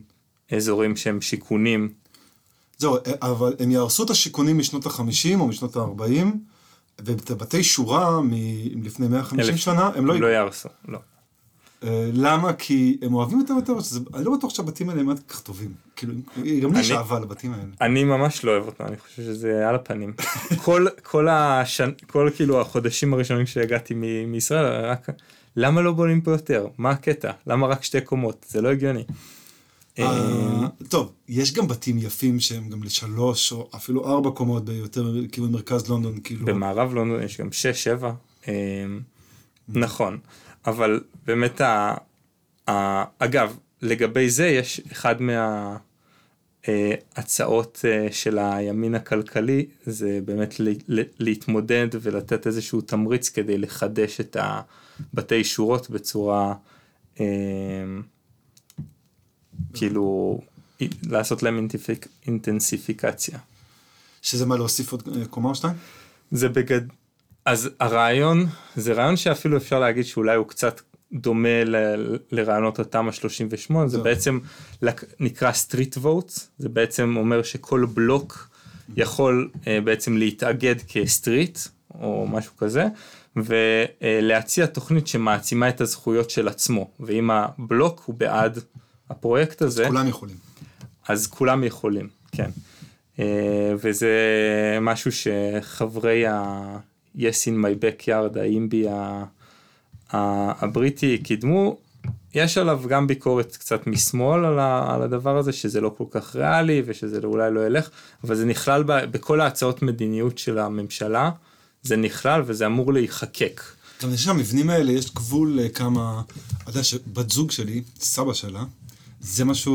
אזורים שהם שיכונים, זהו, אבל הם יהרסו את השיכונים משנות ה-50 או משנות ה-40, ואת הבתי שורה מלפני 150 אלף. שנה, הם לא... לא יהרסו, לא. אה, למה? כי הם אוהבים אותם יותר, שזה- אני לא בטוח שהבתים האלה הם עד כך טובים. כאילו, גם לי יש אהבה לבתים האלה. אני ממש לא אוהב אותם, אני חושב שזה על הפנים. כל, כל, השנ... כל כאילו החודשים הראשונים שהגעתי מ- מישראל, רק למה לא בונים פה יותר? מה הקטע? למה רק שתי קומות? זה לא הגיוני. אה, טוב, יש גם בתים יפים שהם גם לשלוש או אפילו ארבע קומות ביותר כיוון מרכז לונדון, כאילו. במערב לונדון יש גם 6-7, נכון, אבל באמת, ה... ה... אגב, לגבי זה יש אחד מההצעות של הימין הכלכלי, זה באמת. להתמודד ולתת איזשהו תמריץ כדי לחדש את הבתי שורות בצורה, אה, כאילו, לעשות להם אינטנסיפיק... אינטנסיפיקציה. שזה מה להוסיף עוד אה, קומה או שתיים? זה בגד... אז הרעיון, זה רעיון שאפילו אפשר להגיד שאולי הוא קצת דומה ל- לרעיונות התמ"א 38, זה. בעצם נקרא street votes, זה בעצם אומר שכל בלוק יכול אה, בעצם להתאגד כסטריט או משהו כזה, ולהציע תוכנית שמעצימה את הזכויות של עצמו, ואם הבלוק הוא בעד הפרויקט הזה, כולם יכולים. אז כולם יכולים, כן. אה, וזה משהו שחברי ה-Yes in my backyard, האימבי ה- ה- הבריטי קידמו. יש עליו גם ביקורת קצת משמאל על, ה- על הדבר הזה, שזה לא כל כך ריאלי ושזה אולי לא ילך, אבל זה נכלל ב- בכל ההצעות מדיניות של הממשלה, זה נכלל וזה אמור להיחקק. גם יש למבנים האלה, יש גבול לכמה... אתה יודע שבת זוג שלי, סבא שלה, זה משהו,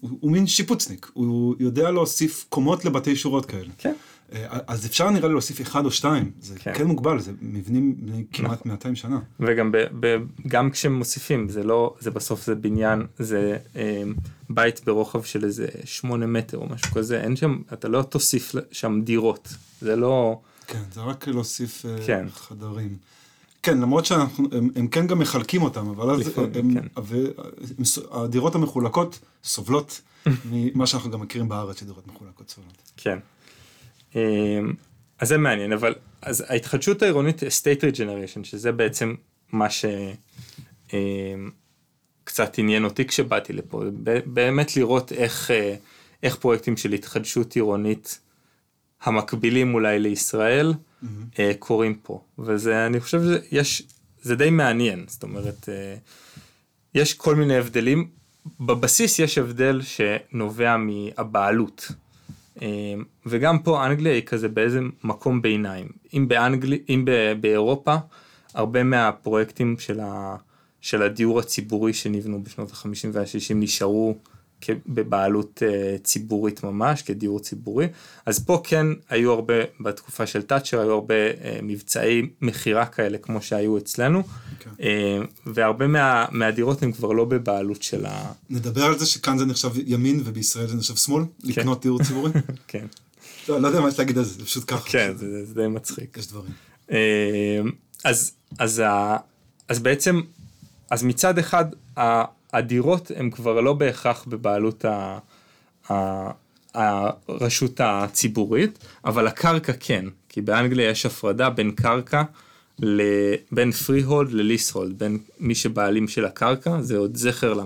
הוא, הוא מין שיפוצניק, הוא יודע להוסיף קומות לבתי שורות כאלה. כן. אה, אז אפשר נראה לי להוסיף אחד או שתיים, זה כן. כן, מוגבל, זה מבנים בני כמעט נכון. 200 שנה. וגם ב, ב, גם כשמוסיפים, זה לא, זה בסוף זה בניין, זה אה, בית ברוחב של איזה שמונה מטר או משהו כזה, אין שם, אתה לא תוסיף שם דירות, זה לא, כן, זה רק להוסיף אה, כן. חדרים. כן, למרות שאנחנו, הם, הם כן גם מחלקים אותם, אבל אז הם, כן. ס- הדירות המחולקות סובלות ממה שאנחנו גם מכירים בארץ, שדירות מחולקות סובלות. כן. אה, אז זה מעניין, אבל אז ההתחדשות העירונית, state regeneration, שזה בעצם מה ש... אה, קצת עניין אותי כשבאתי לפה, באמת לראות איך, אה, איך פרויקטים של התחדשות עירונית המקבילים אולי לישראל אה, קורים פה, וזה, אני חושב שיש, זה די מעניין, זאת אומרת, אה, יש כל מיני הבדלים, בבסיס יש הבדל שנובע מהבעלות, אה, וגם פה אנגליה היא כזה באיזה מקום ביניים, אם, באנגלי, אם באירופה, הרבה מהפרויקטים של, ה, של הדיור הציבורי שנבנו בשנות ה-50 וה-60 נשארו בבעלות uh, ציבורית ממש, כדיור ציבורי. אז פה כן היו הרבה, בתקופה של תאצ'ר, היו הרבה uh, מבצעי מכירה כאלה כמו שהיו אצלנו, כן. uh, והרבה מה, מהדירות הם כבר לא בבעלות של ה... נדבר על זה שכאן זה נחשב ימין ובישראל זה נחשב שמאל, לקנות דיור ציבורי. כן, לא, לא יודע מה יש להגיד על זה, זה פשוט ככה. כן, זה, זה די מצחיק. יש דברים. אה, אז, אז, ה, אז בעצם, אז מצד אחד, הדירות הן כבר לא בהכרח בבעלות ה, ה, הרשות הציבורית, אבל הקרקע כן, כי באנגליה יש הפרדה בין קרקע, ל, בין פרי-הולד לליס-הולד, בין מי שבעלים של הקרקע, זה עוד זכר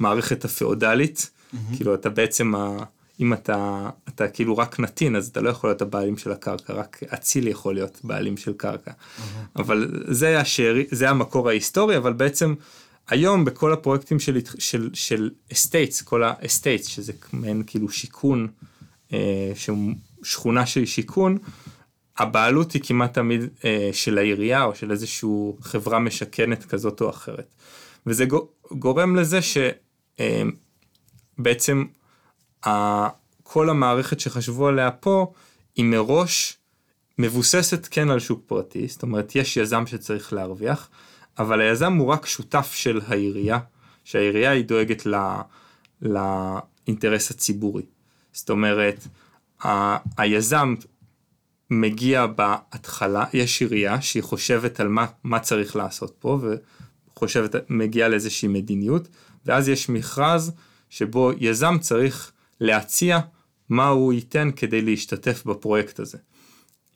למערכת הפאודלית, כאילו אתה בעצם, ה, אם אתה, אתה כאילו רק נתין, אז אתה לא יכול להיות הבעלים של הקרקע, רק אציל יכול להיות בעלים של קרקע. אבל זה, השארי, זה המקור ההיסטורי, אבל בעצם היום בכל הפרויקטים של, של, של estates, כל ה-estates, שזה מעין כאילו שיכון, אה, שכונה של שיכון, הבעלות היא כמעט תמיד אה, של העירייה או של איזושהי חברה משכנת כזאת או אחרת. וזה גו- גורם לזה שבעצם כל המערכת שחשבו עליה פה היא מראש מבוססת כן על שוק פרטי, זאת אומרת יש יזם שצריך להרוויח, אבל היזם הוא רק שותף של העירייה, שהעירייה היא דואגת ל, לאינטרס הציבורי. זאת אומרת, ה, היזם מגיע בהתחלה, יש עירייה שהיא חושבת על מה, מה צריך לעשות פה, וחושבת, מגיעה לאיזושהי מדיניות, ואז יש מכרז שבו יזם צריך להציע מה הוא ייתן כדי להשתתף בפרויקט הזה.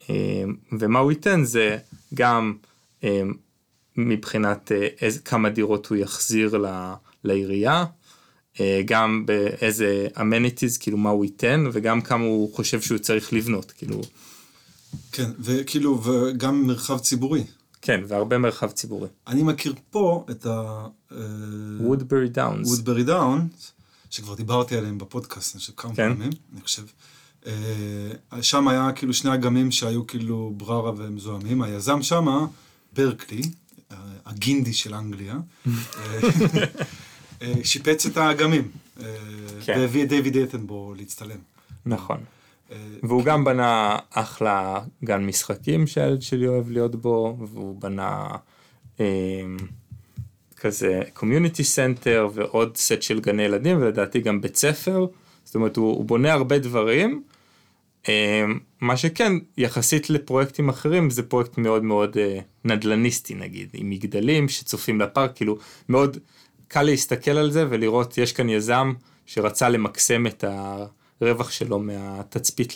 אה, ומה הוא ייתן זה גם אה, מבחינת אה, איזה, כמה דירות הוא יחזיר ל, לעירייה, אה, גם באיזה amenities, כאילו מה הוא ייתן, וגם כמה הוא חושב שהוא צריך לבנות, כאילו, כן, וכאילו, וגם מרחב ציבורי. כן, והרבה מרחב ציבורי. אני מכיר פה את ה... וודברי דאונס. וודברי דאון, שכבר דיברתי עליהם בפודקאסט, אני חושב כמה כן. פעמים, אני חושב. אה, שם היה כאילו שני אגמים שהיו כאילו בררה ומזוהמים, היזם שמה, ברקלי, הגינדי של אנגליה, אה, שיפץ את האגמים, אה, כן. והביא את דיוויד אטנבורו להצטלם. נכון. אה, והוא גם בנה אחלה גן משחקים שהילד שלי אוהב להיות בו, והוא בנה אה, כזה community center ועוד סט של גני ילדים, ולדעתי גם בית ספר. זאת אומרת, הוא, הוא בונה הרבה דברים. אה, מה שכן, יחסית לפרויקטים אחרים, זה פרויקט מאוד מאוד אה, נדל"ניסטי נגיד, עם מגדלים שצופים לפארק, כאילו מאוד קל להסתכל על זה ולראות, יש כאן יזם שרצה למקסם את הרווח שלו מהתצפית.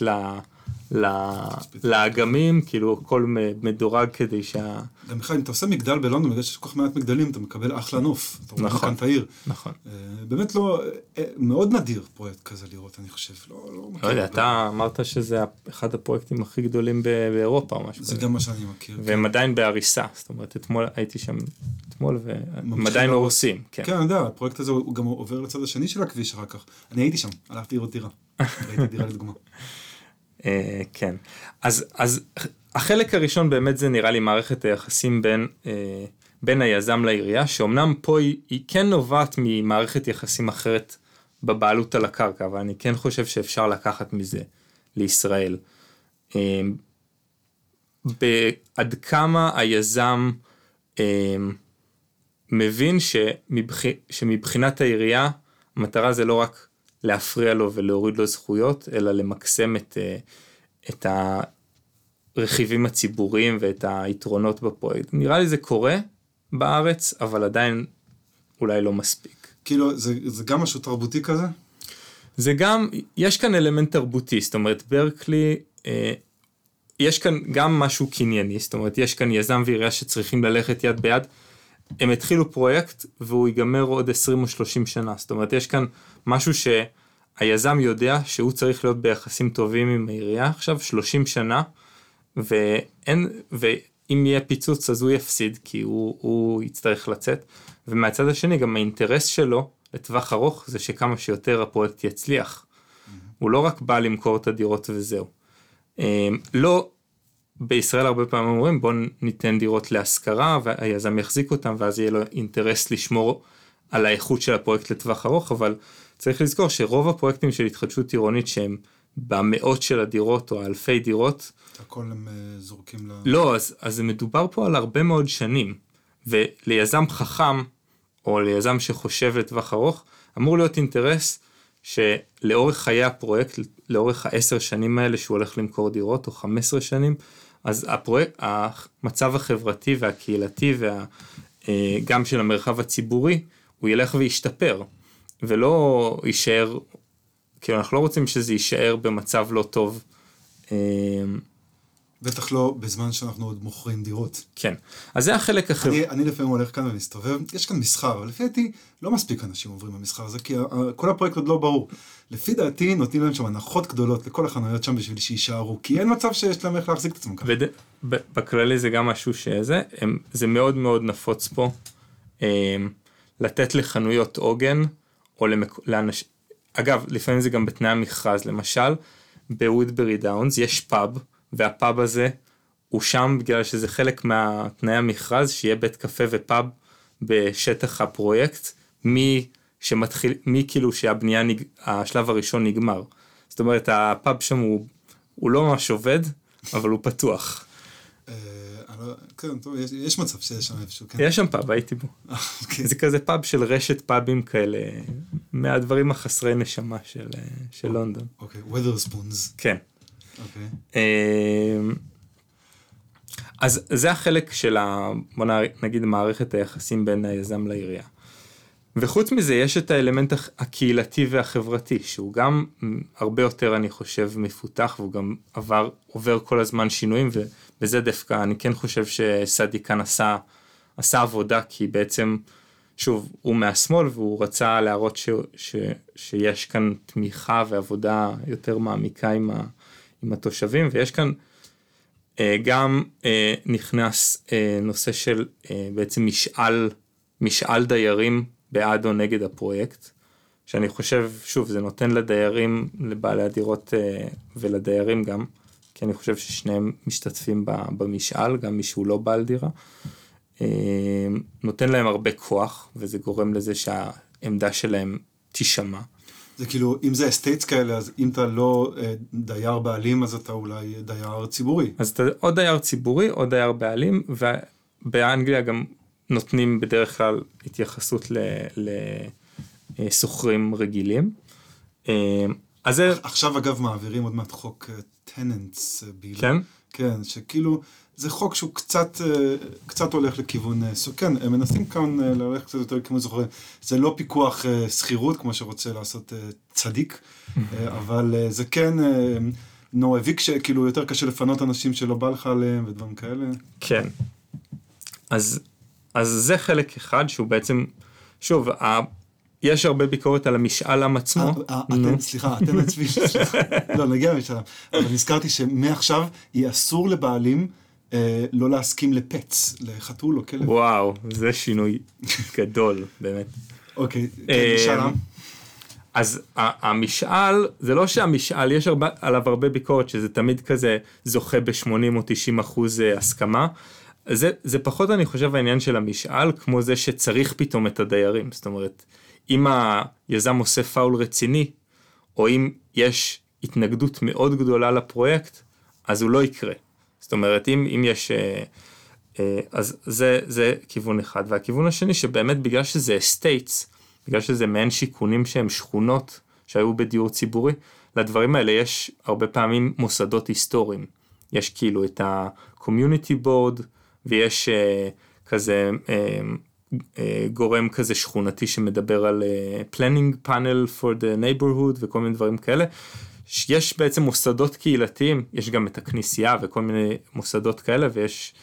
לאגמים, כאילו הכל מדורג כדי שה... גם בכלל, אם אתה עושה מגדל בלונדון, בגלל שיש כל כך מעט מגדלים, אתה מקבל אחלה נוף. אתה רואה נכון. כאן את העיר. נכון. אה, באמת לא, אה, מאוד נדיר פרויקט כזה לראות, אני חושב. לא, לא מכיר. לא יודע, אתה אמרת שזה אחד הפרויקטים הכי גדולים באירופה או משהו זה כזה. גם מה שאני מכיר. והם עדיין בהריסה, זאת אומרת, אתמול הייתי שם אתמול והם עדיין לא. הורסים. כן. כן, אני יודע, הפרויקט הזה הוא גם עובר לצד השני של הכביש אחר כך. אני הייתי שם, הלכתי לראות דירה. ראיתי דירה לדוגמה. אה, כן. אז, אז החלק הראשון באמת זה נראה לי מערכת היחסים בין, אה, בין היזם לעירייה, שאומנם פה היא, היא כן נובעת ממערכת יחסים אחרת בבעלות על הקרקע, אבל אני כן חושב שאפשר לקחת מזה לישראל. אמ, עד כמה היזם מבין שמבח... שמבחינת העירייה המטרה זה לא רק להפריע לו ולהוריד לו זכויות, אלא למקסם את, אה, את הרכיבים הציבוריים ואת היתרונות בפרויקט. נראה לי זה קורה בארץ, אבל עדיין אולי לא מספיק. כאילו, זה, זה גם משהו תרבותי כזה? זה גם, יש כאן אלמנט תרבותי, זאת אומרת, ברקלי, אה, יש כאן גם משהו קנייני, זאת אומרת, יש כאן יזם ועירייה שצריכים ללכת יד ביד. הם התחילו פרויקט והוא ייגמר עוד 20 או 30 שנה, זאת אומרת, יש כאן משהו שהיזם יודע שהוא צריך להיות ביחסים טובים עם העירייה עכשיו 30 שנה, ואין, ואם יהיה פיצוץ אז הוא יפסיד, כי הוא, הוא יצטרך לצאת, ומהצד השני גם האינטרס שלו לטווח ארוך זה שכמה שיותר הפרויקט יצליח. Mm-hmm. הוא לא רק בא למכור את הדירות וזהו. אמ, לא, בישראל הרבה פעמים אומרים בוא ניתן דירות להשכרה והיזם יחזיק אותם ואז יהיה לו אינטרס לשמור על האיכות של הפרויקט לטווח ארוך, אבל צריך לזכור שרוב הפרויקטים של התחדשות עירונית שהם במאות של הדירות או אלפי דירות. הכל הם uh, זורקים ל... לא, אז, אז מדובר פה על הרבה מאוד שנים, וליזם חכם או ליזם שחושב לטווח ארוך, אמור להיות אינטרס שלאורך חיי הפרויקט, לאורך העשר שנים האלה שהוא הולך למכור דירות, או חמש עשרה שנים, אז הפרויקט, המצב החברתי והקהילתי וגם אה, של המרחב הציבורי, הוא ילך וישתפר, ולא יישאר, כאילו אנחנו לא רוצים שזה יישאר במצב לא טוב. אה, בטח לא בזמן שאנחנו עוד מוכרים דירות. כן, אז זה החלק אחר. אני, אני לפעמים הולך כאן ומסתובב, יש כאן מסחר, אבל לפי דעתי לא מספיק אנשים עוברים במסחר הזה, כי כל הפרויקט עוד לא ברור. לפי דעתי נותנים להם שם הנחות גדולות לכל החנויות שם בשביל שיישארו, כי אין מצב שיש להם איך להחזיק את עצמם ככה. וד... בכללי זה גם משהו שזה, הם, זה מאוד מאוד נפוץ פה, הם, אמ, לתת לחנויות עוגן, או למק... לאנשים, אגב, לפעמים זה גם בתנאי המכרז, למשל, בוודברי דאונס יש פאב, והפאב הזה הוא שם בגלל שזה חלק מהתנאי המכרז, שיהיה בית קפה ופאב בשטח הפרויקט, מי שמתחיל, מי כאילו שהבנייה, נג, השלב הראשון נגמר. זאת אומרת, הפאב שם הוא, הוא לא ממש עובד, אבל הוא פתוח. אה, כן, טוב, יש מצב שיש שם איפשהו, כן. יש שם פאב, הייתי בו. אוקיי. זה כזה פאב של רשת פאבים כאלה, מהדברים החסרי נשמה של, של לונדון. אוקיי, ווית'רספונס. כן. אוקיי. אמ, אז זה החלק של, ה, בוא נגיד, מערכת היחסים בין היזם לעירייה. וחוץ מזה יש את האלמנט הקהילתי והחברתי שהוא גם הרבה יותר אני חושב מפותח והוא גם עבר עובר כל הזמן שינויים ובזה דווקא אני כן חושב שסדי כאן עשה עשה עבודה כי בעצם שוב הוא מהשמאל והוא רצה להראות ש, ש, שיש כאן תמיכה ועבודה יותר מעמיקה עם, ה, עם התושבים ויש כאן אה, גם אה, נכנס אה, נושא של אה, בעצם משאל משאל דיירים בעד או נגד הפרויקט, שאני חושב, שוב, זה נותן לדיירים, לבעלי הדירות אה, ולדיירים גם, כי אני חושב ששניהם משתתפים במשאל, גם מי שהוא לא בעל דירה. אה, נותן להם הרבה כוח, וזה גורם לזה שהעמדה שלהם תישמע. זה כאילו, אם זה estates כאלה, אז אם אתה לא אה, דייר בעלים, אז אתה אולי דייר ציבורי. אז אתה או דייר ציבורי או דייר בעלים, ובאנגליה גם נותנים בדרך כלל התייחסות לשוכרים רגילים. אה, אז זה... עכשיו אגב מעבירים עוד מעט חוק טננטס אה, ביל. כן? כן, שכאילו זה חוק שהוא קצת, אה, קצת הולך לכיוון, כן, הם מנסים כאן ללכת קצת יותר לכיוון זוכרים. זה לא פיקוח שכירות כמו שרוצה לעשות צדיק, אבל זה כן נו הביק שכאילו יותר קשה לפנות אנשים שלא בא לך עליהם ודברים כאלה. כן. אז אז זה חלק אחד שהוא בעצם, שוב. יש הרבה ביקורת על המשאל עם עצמו. אה, אה, סליחה, אתם עצמי, לא, נגיע למשאל עם. אבל נזכרתי שמעכשיו יהיה אסור לבעלים אה, לא להסכים לפץ, לחתול או כלב. וואו, זה שינוי גדול, באמת. אוקיי, כן, משאל עם. אז המשאל, זה לא שהמשאל, יש הרבה, עליו הרבה ביקורת שזה תמיד כזה זוכה ב-80 או 90 אחוז הסכמה, זה, זה פחות אני חושב העניין של המשאל כמו זה שצריך פתאום את הדיירים זאת אומרת אם היזם עושה פאול רציני או אם יש התנגדות מאוד גדולה לפרויקט אז הוא לא יקרה. זאת אומרת אם, אם יש אה, אה, אז זה זה כיוון אחד והכיוון השני שבאמת בגלל שזה estates בגלל שזה מעין שיכונים שהם שכונות שהיו בדיור ציבורי לדברים האלה יש הרבה פעמים מוסדות היסטוריים. יש כאילו את ה-community board ויש uh, כזה uh, גורם כזה שכונתי שמדבר על uh, planning panel for the neighborhood וכל מיני דברים כאלה. יש בעצם מוסדות קהילתיים, יש גם את הכנסייה וכל מיני מוסדות כאלה ויש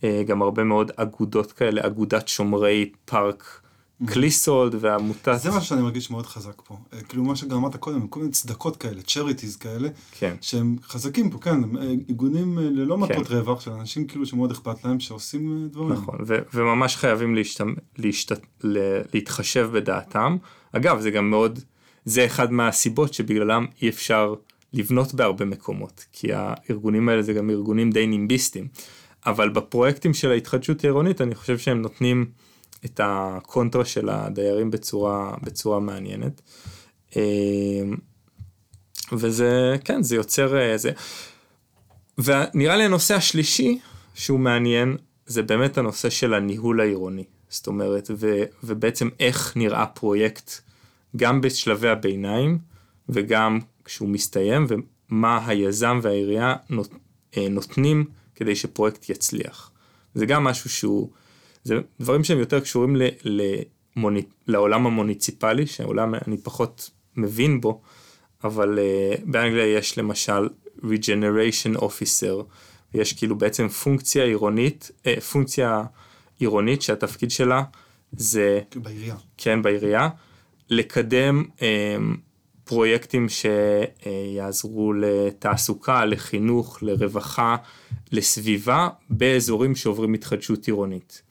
uh, גם הרבה מאוד אגודות כאלה, אגודת שומרי פארק קליסולד ועמותת... זה מה שאני מרגיש מאוד חזק פה. אה, כאילו מה שגם אמרת קודם, כל מיני צדקות כאלה, charities כאלה, כן. שהם חזקים פה, כן, הם אה, ארגונים אה, ללא כן. מטרות רווח של אנשים כאילו שמאוד אכפת להם, שעושים דברים. נכון, ו- וממש חייבים להשת... להשת... להתחשב בדעתם. אגב, זה גם מאוד, זה אחד מהסיבות שבגללם אי אפשר לבנות בהרבה מקומות, כי הארגונים האלה זה גם ארגונים די נימביסטים. אבל בפרויקטים של ההתחדשות העירונית אני חושב שהם נותנים את הקונטרה של הדיירים בצורה, בצורה מעניינת. אה, וזה, כן, זה יוצר איזה... ונראה לי הנושא השלישי שהוא מעניין, זה באמת הנושא של הניהול העירוני. זאת אומרת, ו, ובעצם איך נראה פרויקט גם בשלבי הביניים וגם כשהוא מסתיים, ומה היזם והעירייה נות, אה, נותנים כדי שפרויקט יצליח. זה גם משהו שהוא זה דברים שהם יותר קשורים ל, למוני, לעולם המוניציפלי, שעולם אני פחות מבין בו, אבל uh, באנגליה יש למשל Regeneration Officer, יש כאילו בעצם פונקציה עירונית, uh, פונקציה עירונית שהתפקיד שלה זה... בעירייה. כן, בעירייה, לקדם um, פרויקטים שיעזרו לתעסוקה, לחינוך, לרווחה, לסביבה, באזורים שעוברים התחדשות עירונית.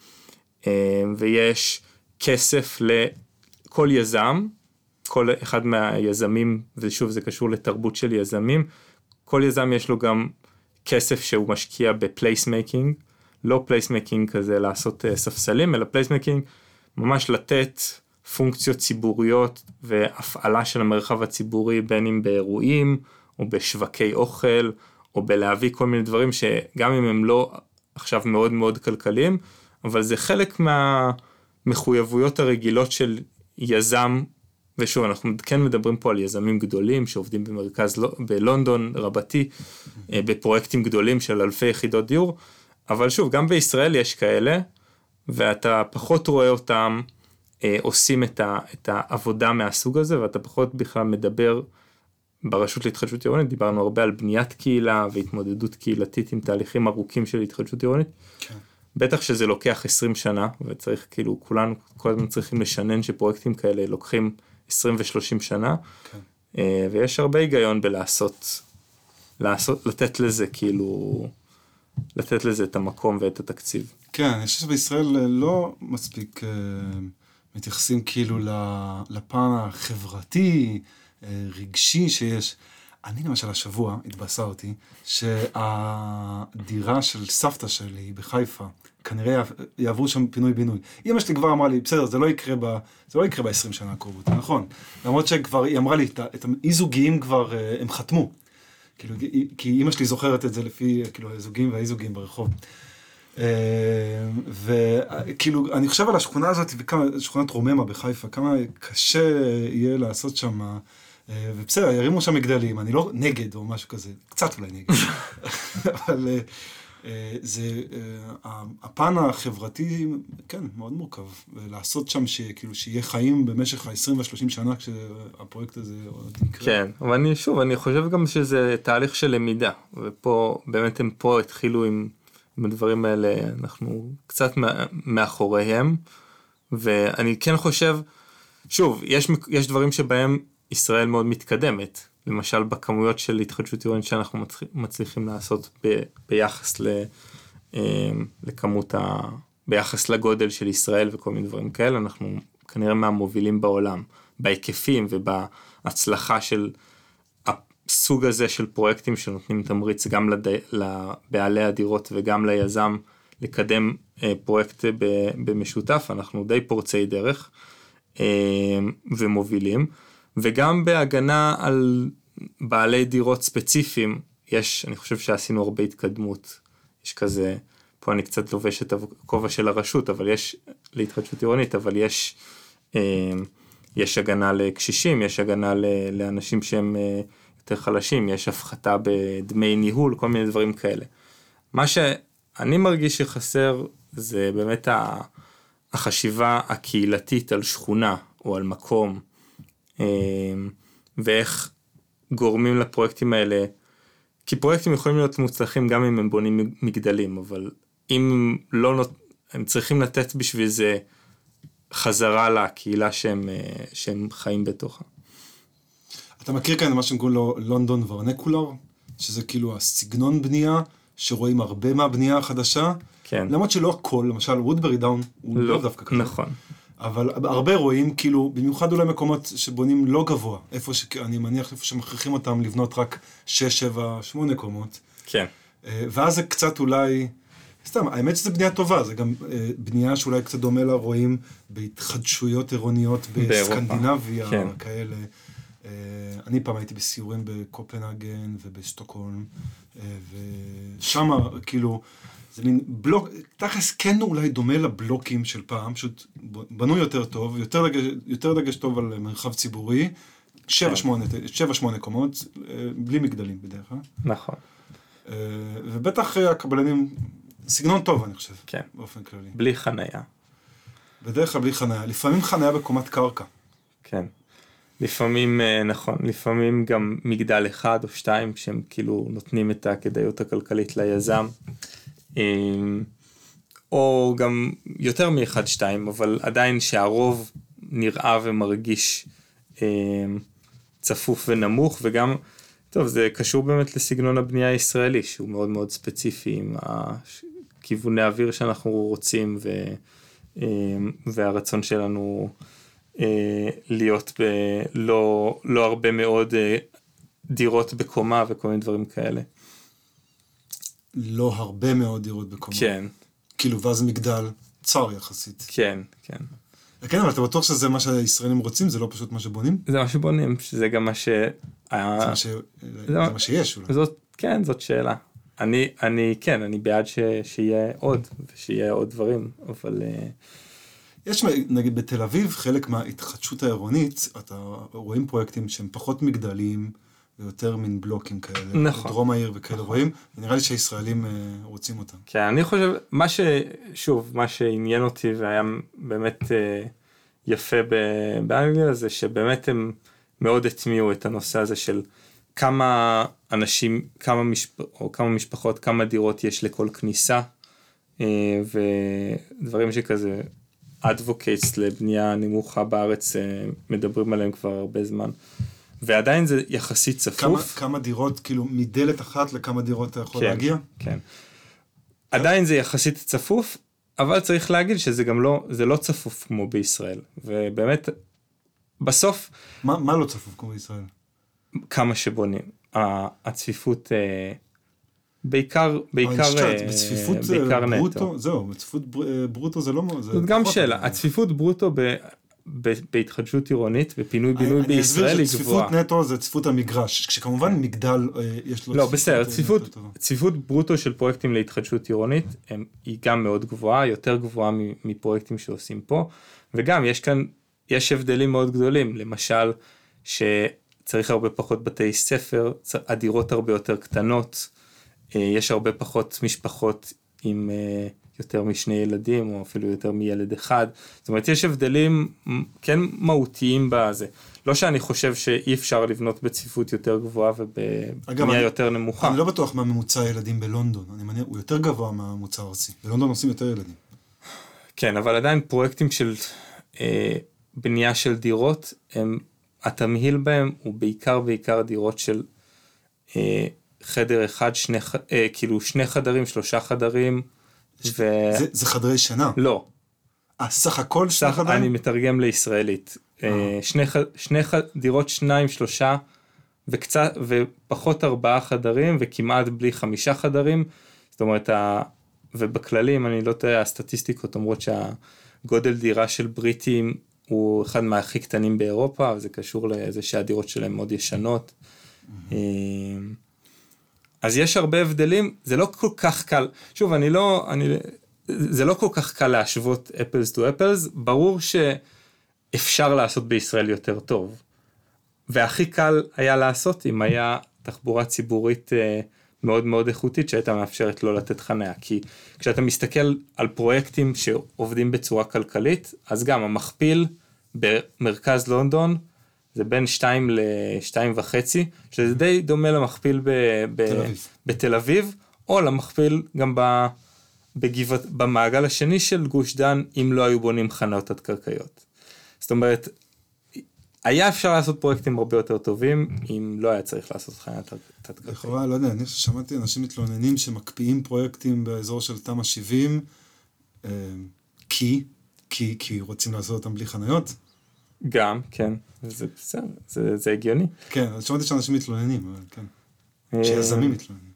אה, ויש כסף לכל יזם, כל אחד מהיזמים, ושוב זה קשור לתרבות של יזמים, כל יזם יש לו גם כסף שהוא משקיע ב placemaking, לא placemaking כזה לעשות אה, ספסלים, אלא placemaking ממש לתת פונקציות ציבוריות והפעלה של המרחב הציבורי בין אם באירועים או בשווקי אוכל או בלהביא כל מיני דברים שגם אם הם לא עכשיו מאוד מאוד כלכליים אבל זה חלק מהמחויבויות הרגילות של יזם, ושוב אנחנו כן מדברים פה על יזמים גדולים שעובדים במרכז בלונדון רבתי, אה, בפרויקטים גדולים של אלפי יחידות דיור, אבל שוב גם בישראל יש כאלה, ואתה פחות רואה אותם אה, עושים את, ה, את העבודה מהסוג הזה, ואתה פחות בכלל מדבר ברשות להתחדשות עירונית, דיברנו הרבה על בניית קהילה והתמודדות קהילתית עם תהליכים ארוכים של התחדשות עירונית. כן. בטח שזה לוקח 20 שנה וצריך כאילו כולנו כל הזמן צריכים לשנן שפרויקטים כאלה לוקחים 20 ו-30 שנה כן. אה, ויש הרבה היגיון בלעשות לעשות לתת לזה כאילו לתת לזה את המקום ואת התקציב. כן אני חושב שבישראל אה, לא מספיק uh, מתייחסים כאילו לפן החברתי רגשי שיש. אני למשל השבוע התבשרתי שהדירה של סבתא שלי בחיפה, כנראה יעברו שם פינוי בינוי. אמא שלי כבר אמרה לי, בסדר, זה לא יקרה ב... זה לא יקרה ב-20 שנה הקרובות, נכון. למרות שכבר, היא אמרה לי, את האי זוגיים כבר, אה, הם חתמו. כאילו, כי אמא שלי זוכרת את זה לפי, כאילו, הזוגיים והאי זוגיים ברחוב. אה, וכאילו, אני חושב על השכונה הזאת, וכמה, שכונת רוממה בחיפה, כמה קשה יהיה לעשות שם... אה, ובסדר, ירימו שם מגדלים, אני לא נגד או משהו כזה, קצת אולי נגד, אבל אה, אה, זה, הפן החברתי, כן, מאוד מורכב, לעשות שם שכאילו שיהיה חיים במשך ה-20 וה-30 שנה כשהפרויקט הזה עוד יקרה. כן, אבל אני שוב, אני חושב גם שזה תהליך של למידה, ופה, באמת הם פה התחילו עם, עם הדברים האלה, אנחנו קצת מאחוריהם, ואני כן חושב, שוב, יש, יש דברים שבהם ישראל מאוד מתקדמת, למשל בכמויות של התחדשות עירונית שאנחנו מצליחים לעשות ב, ביחס ל, אה, לכמות ה... ביחס לגודל של ישראל וכל מיני דברים כאלה, אנחנו כנראה מהמובילים בעולם, בהיקפים ובהצלחה של הסוג הזה של פרויקטים שנותנים תמריץ גם לד... לבעלי הדירות וגם ליזם לקדם אה, פרויקט במשותף, אנחנו די פורצי דרך אה, ומובילים, וגם בהגנה על בעלי דירות ספציפיים, יש, אני חושב שעשינו הרבה התקדמות, יש כזה, פה אני קצת לובש את הכובע של הרשות, אבל יש, להתחדשות עירונית, אבל יש, אה, יש הגנה לקשישים, יש הגנה לאנשים שהם אה, יותר חלשים, יש הפחתה בדמי ניהול, כל מיני דברים כאלה. מה שאני מרגיש שחסר זה באמת החשיבה הקהילתית על שכונה או על מקום, ואיך גורמים לפרויקטים האלה, כי פרויקטים יכולים להיות מוצלחים גם אם הם בונים מגדלים, אבל אם לא, הם צריכים לתת בשביל זה חזרה לקהילה שהם, אה, שהם חיים בתוכה. אתה מכיר כאן מה שהם קוראים לו לונדון ורנקולר? שזה כאילו הסגנון בנייה, שרואים הרבה מהבנייה החדשה. כן. למרות שלא הכל, למשל וודברי דאון הוא לא, לא דווקא כזה. נכון. אבל הרבה רואים כאילו, במיוחד אולי מקומות שבונים לא גבוה, איפה שאני מניח, איפה שמכריחים אותם לבנות רק 6, 7, 8 קומות. כן. אה, ואז זה קצת אולי, סתם, האמת שזה בנייה טובה, זה גם אה, בנייה שאולי קצת דומה לה רואים בהתחדשויות עירוניות בסקנדינביה, כן. כאלה. אה, אני פעם הייתי בסיורים בקופנהגן ובסטוקהולם, ושם כאילו, זה מין בלוק, תכלס כן אולי דומה לבלוקים של פעם, פשוט בנו יותר טוב, יותר דגש, יותר דגש טוב על מרחב ציבורי, שבע, כן. שמונה, שבע שמונה קומות, אה, בלי מגדלים בדרך כלל. נכון. אה, ובטח הקבלנים, סגנון טוב אני חושב, כן. באופן כללי. בלי חנייה. בדרך כלל בלי חנייה, לפעמים חנייה בקומת קרקע. כן. לפעמים, אה, נכון, לפעמים גם מגדל אחד או שתיים שהם כאילו נותנים את הכדאיות הכלכלית ליזם. אמ, או גם יותר מאחד שתיים, אבל עדיין שהרוב נראה ומרגיש אמ, צפוף ונמוך, וגם, טוב, זה קשור באמת לסגנון הבנייה הישראלי, שהוא מאוד מאוד ספציפי עם כיווני האוויר שאנחנו רוצים, ו, אמ, והרצון שלנו אה, להיות בלא לא הרבה מאוד אה, דירות בקומה וכל מיני דברים כאלה. לא הרבה מאוד דירות בקומה. כן. כאילו, ואז מגדל צר יחסית. כן, כן. כן, אבל אתה בטוח שזה מה שהישראלים רוצים? זה לא פשוט מה שבונים? זה מה שבונים, שזה גם מה ש... זה מה, ש... זה מה שיש אולי. זאת, כן, זאת שאלה. אני, אני, כן, אני בעד ש... שיהיה עוד, ושיהיה עוד דברים, אבל... אה, יש נגיד בתל אביב, חלק מההתחדשות העירונית, אתה רואים פרויקטים שהם פחות מגדליים, ויותר מין בלוקים כאלה, נכון, דרום העיר וכאלה נכון. רואים, ונראה לי שהישראלים אה, רוצים אותם. כן, אני חושב, מה ש... שוב, מה שעניין אותי והיה באמת אה, יפה באנגליה זה שבאמת הם מאוד הטמיעו את הנושא הזה של כמה אנשים, כמה, משפ... או כמה משפחות, כמה דירות יש לכל כניסה, אה, ודברים שכזה, advocates לבנייה נמוכה בארץ מדברים עליהם כבר הרבה זמן. ועדיין זה יחסית צפוף. כמה, כמה דירות, כאילו מדלת אחת לכמה דירות אתה יכול כן, להגיע? כן. עדיין זה יחסית צפוף, אבל צריך להגיד שזה גם לא, זה לא צפוף כמו בישראל. ובאמת, בסוף... מה, מה לא צפוף כמו בישראל? כמה שבונים. הצפיפות... אה, בעיקר, בעיקר, אה, בצפיפות בעיקר ברוטו, נטו. זהו, בצפיפות ברוטו זה לא... זאת גם שאלה, הצפיפות ברוטו בהתחדשות עירונית ופינוי בינוי בישראל היא גבוהה. צפיפות נטו זה צפיפות המגרש, כשכמובן מגדל אה, יש לו... לא, בסדר, צפיפות, צפיפות ברוטו של פרויקטים להתחדשות עירונית הם, היא גם מאוד גבוהה, יותר גבוהה מפרויקטים שעושים פה, וגם יש כאן, יש הבדלים מאוד גדולים, למשל שצריך הרבה פחות בתי ספר, הדירות הרבה יותר קטנות, אה, יש הרבה פחות משפחות עם... יותר משני ילדים או אפילו יותר מילד אחד. זאת אומרת יש הבדלים כן מהותיים בזה. לא שאני חושב שאי אפשר לבנות בצפיפות יותר גבוהה ובבנייה יותר נמוכה. אני לא בטוח מה ממוצע הילדים בלונדון, אני מניח, הוא יותר גבוה מהממוצע הארצי. בלונדון עושים יותר ילדים. כן, אבל עדיין פרויקטים של אה, בנייה של דירות, הם, התמהיל בהם הוא בעיקר בעיקר דירות של אה, חדר אחד, שני, אה, כאילו שני חדרים, שלושה חדרים. ו... זה, זה חדרי שינה. לא. אה, סך הכל שני חדרים? אני מתרגם לישראלית. אה. אה. שני, שני ח... דירות שניים, שלושה, וקצת, ופחות ארבעה חדרים, וכמעט בלי חמישה חדרים. זאת אומרת, ובכללי, אם אני לא טועה, הסטטיסטיקות אומרות שהגודל דירה של בריטים הוא אחד מהכי קטנים באירופה, וזה קשור לזה שהדירות שלהם מאוד ישנות. Mm-hmm. אז יש הרבה הבדלים, זה לא כל כך קל, שוב, אני לא, אני, זה לא כל כך קל להשוות אפלס טו אפלס, ברור שאפשר לעשות בישראל יותר טוב. והכי קל היה לעשות אם היה תחבורה ציבורית אה, מאוד מאוד איכותית שהייתה מאפשרת לא לתת חניה. כי כשאתה מסתכל על פרויקטים שעובדים בצורה כלכלית, אז גם המכפיל במרכז לונדון זה בין 2 ל-2.5, שזה די דומה למכפיל ב- ב- תל בתל אביב, או למכפיל גם ב- בגבעת, במעגל השני של גוש דן, אם לא היו בונים חניות תת-קרקעיות. זאת אומרת, היה אפשר לעשות פרויקטים הרבה יותר טובים, אם לא היה צריך לעשות חניה תת-קרקעית. לכאורה, לא יודע, אני שמעתי אנשים מתלוננים שמקפיאים פרויקטים באזור של תמ"א 70, אה, כי, כי, כי רוצים לעשות אותם בלי חניות. גם, כן, זה בסדר, זה, זה הגיוני. כן, אז שמעתי שאנשים מתלוננים, אבל כן. אה, שיזמים מתלוננים.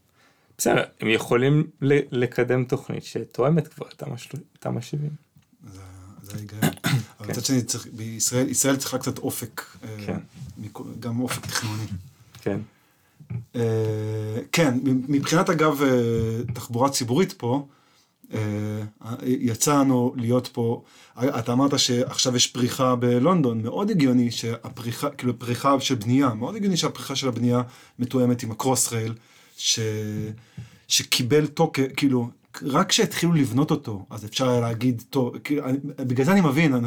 בסדר, הם יכולים לקדם תוכנית שתואמת כבר את תמ"א 70. זה ההיגיון. אבל מצד שני, בישראל, ישראל צריכה קצת אופק, אה, כן. גם אופק תכנוני. כן. אה, כן, מבחינת אגב תחבורה ציבורית פה, יצא לנו להיות פה, אתה אמרת שעכשיו יש פריחה בלונדון, מאוד הגיוני שהפריחה, כאילו פריחה של בנייה, מאוד הגיוני שהפריחה של הבנייה מתואמת עם הקרוס רייל, ש... שקיבל תוקף, כאילו, רק כשהתחילו לבנות אותו, אז אפשר היה להגיד, טוב, בגלל זה אני מבין אה,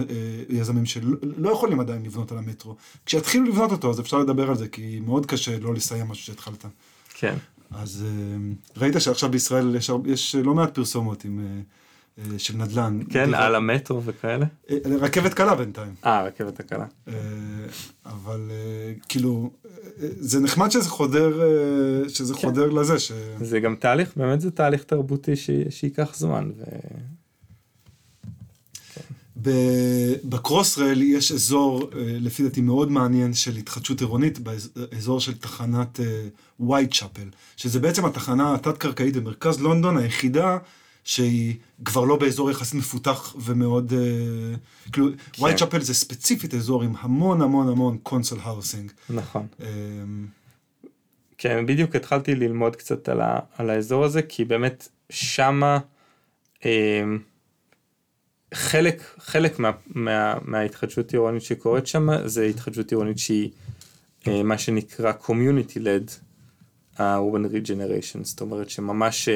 יזמים שלא לא יכולים עדיין לבנות על המטרו. כשהתחילו לבנות אותו, אז אפשר לדבר על זה, כי מאוד קשה לא לסיים משהו שהתחלת. כן. אז אה, ראית שעכשיו בישראל יש, יש לא מעט פרסומות עם... אה, אה, של נדל"ן. כן, על המטרו וכאלה? רכבת קלה בינתיים. אה, רכבת הקלה. אבל כאילו, זה נחמד שזה חודר, שזה כן. חודר לזה. ש... זה גם תהליך, באמת זה תהליך תרבותי ש... שייקח זמן. ו... בקרוס רייל יש אזור, לפי דעתי מאוד מעניין, של התחדשות עירונית, באזור של תחנת וייט צ'אפל, שזה בעצם התחנה התת-קרקעית במרכז לונדון, היחידה שהיא כבר לא באזור יחסית מפותח ומאוד, uh, כאילו, כן. וייט צ'אפל זה ספציפית אזור עם המון המון המון council housing. נכון. כן, בדיוק התחלתי ללמוד קצת על, ה, על האזור הזה, כי באמת שמה um, חלק, חלק מה, מה, מההתחדשות עירונית שקורית שם זה התחדשות עירונית שהיא uh, מה שנקרא community led urban regeneration, זאת אומרת שממש uh,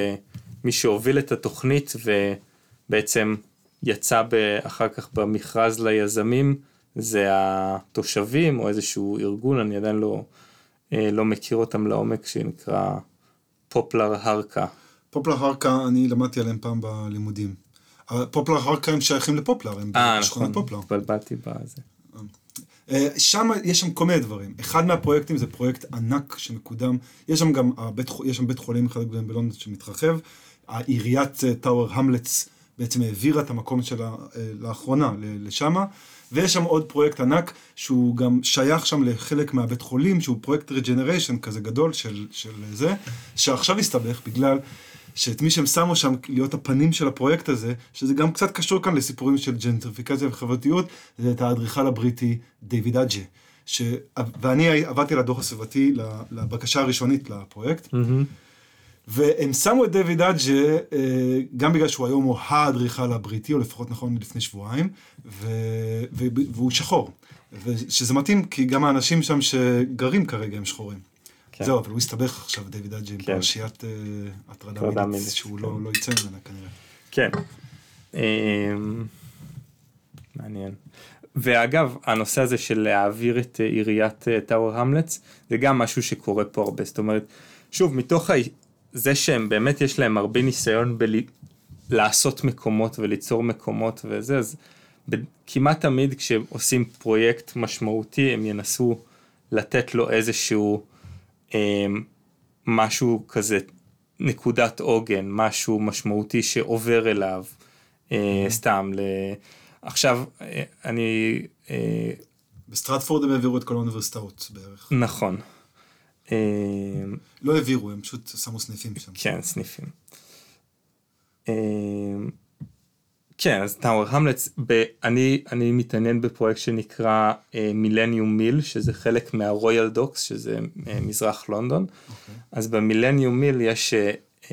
מי שהוביל את התוכנית ובעצם יצא אחר כך במכרז ליזמים זה התושבים או איזשהו ארגון, אני עדיין לא, אה, לא מכיר אותם לעומק, שנקרא פופלר הרקה. פופלר הרקה, אני למדתי עליהם פעם בלימודים. פופלר הרקה הם שייכים לפופלר, הם אה, בשכונת נכון, פופלר. התבלבלתי בזה. אה, שם, יש שם כל מיני דברים. אחד מהפרויקטים זה פרויקט ענק שמקודם, יש שם גם הבית, יש שם בית חולים אחד גדולים בלונדון שמתרחב, עיריית אה, טאוור המלטס בעצם העבירה את המקום שלה לאחרונה לשם, ויש שם עוד פרויקט ענק שהוא גם שייך שם לחלק מהבית חולים, שהוא פרויקט regeneration כזה גדול של, של זה, שעכשיו הסתבך בגלל שאת מי שהם שמו שם להיות הפנים של הפרויקט הזה, שזה גם קצת קשור כאן לסיפורים של ג'נטריפיקציה וחברתיות, זה את האדריכל הבריטי דיוויד אג'ה. ש... ואני עבדתי על הדוח הסביבתי לבקשה הראשונית לפרויקט. Mm-hmm. והם שמו את דויד אג'ה, אה, גם בגלל שהוא היום הוא האדריכל הבריטי, או לפחות נכון לפני שבועיים, ו... והוא שחור. שזה מתאים, כי גם האנשים שם שגרים כרגע הם שחורים. כן. זהו, אבל הוא הסתבך עכשיו, דויד אג'ה, עם כן. פרשיית אה, הטרדה מינית, שהוא לא, לא יצא ממנה כנראה. כן. אמ, מעניין. ואגב, הנושא הזה של להעביר את עיריית אה, טאוור המלץ, זה גם משהו שקורה פה הרבה. זאת אומרת, שוב, מתוך זה שהם באמת יש להם הרבה ניסיון בלעשות מקומות וליצור מקומות וזה, אז כמעט תמיד כשעושים פרויקט משמעותי הם ינסו לתת לו איזשהו אה, משהו כזה, נקודת עוגן, משהו משמעותי שעובר אליו, אה, mm-hmm. סתם. ל... עכשיו, אה, אני... אה, בסטרטפורד הם העבירו את כל האוניברסיטאות בערך. נכון. לא העבירו, הם פשוט שמו סניפים שם. כן, סניפים. כן, אז טאוור המלטס, ב, אני, אני מתעניין בפרויקט שנקרא מילניום uh, מיל, שזה חלק מהרויאל דוקס, שזה uh, מזרח לונדון. Okay. אוקיי. אז במילניום מיל יש uh, uh,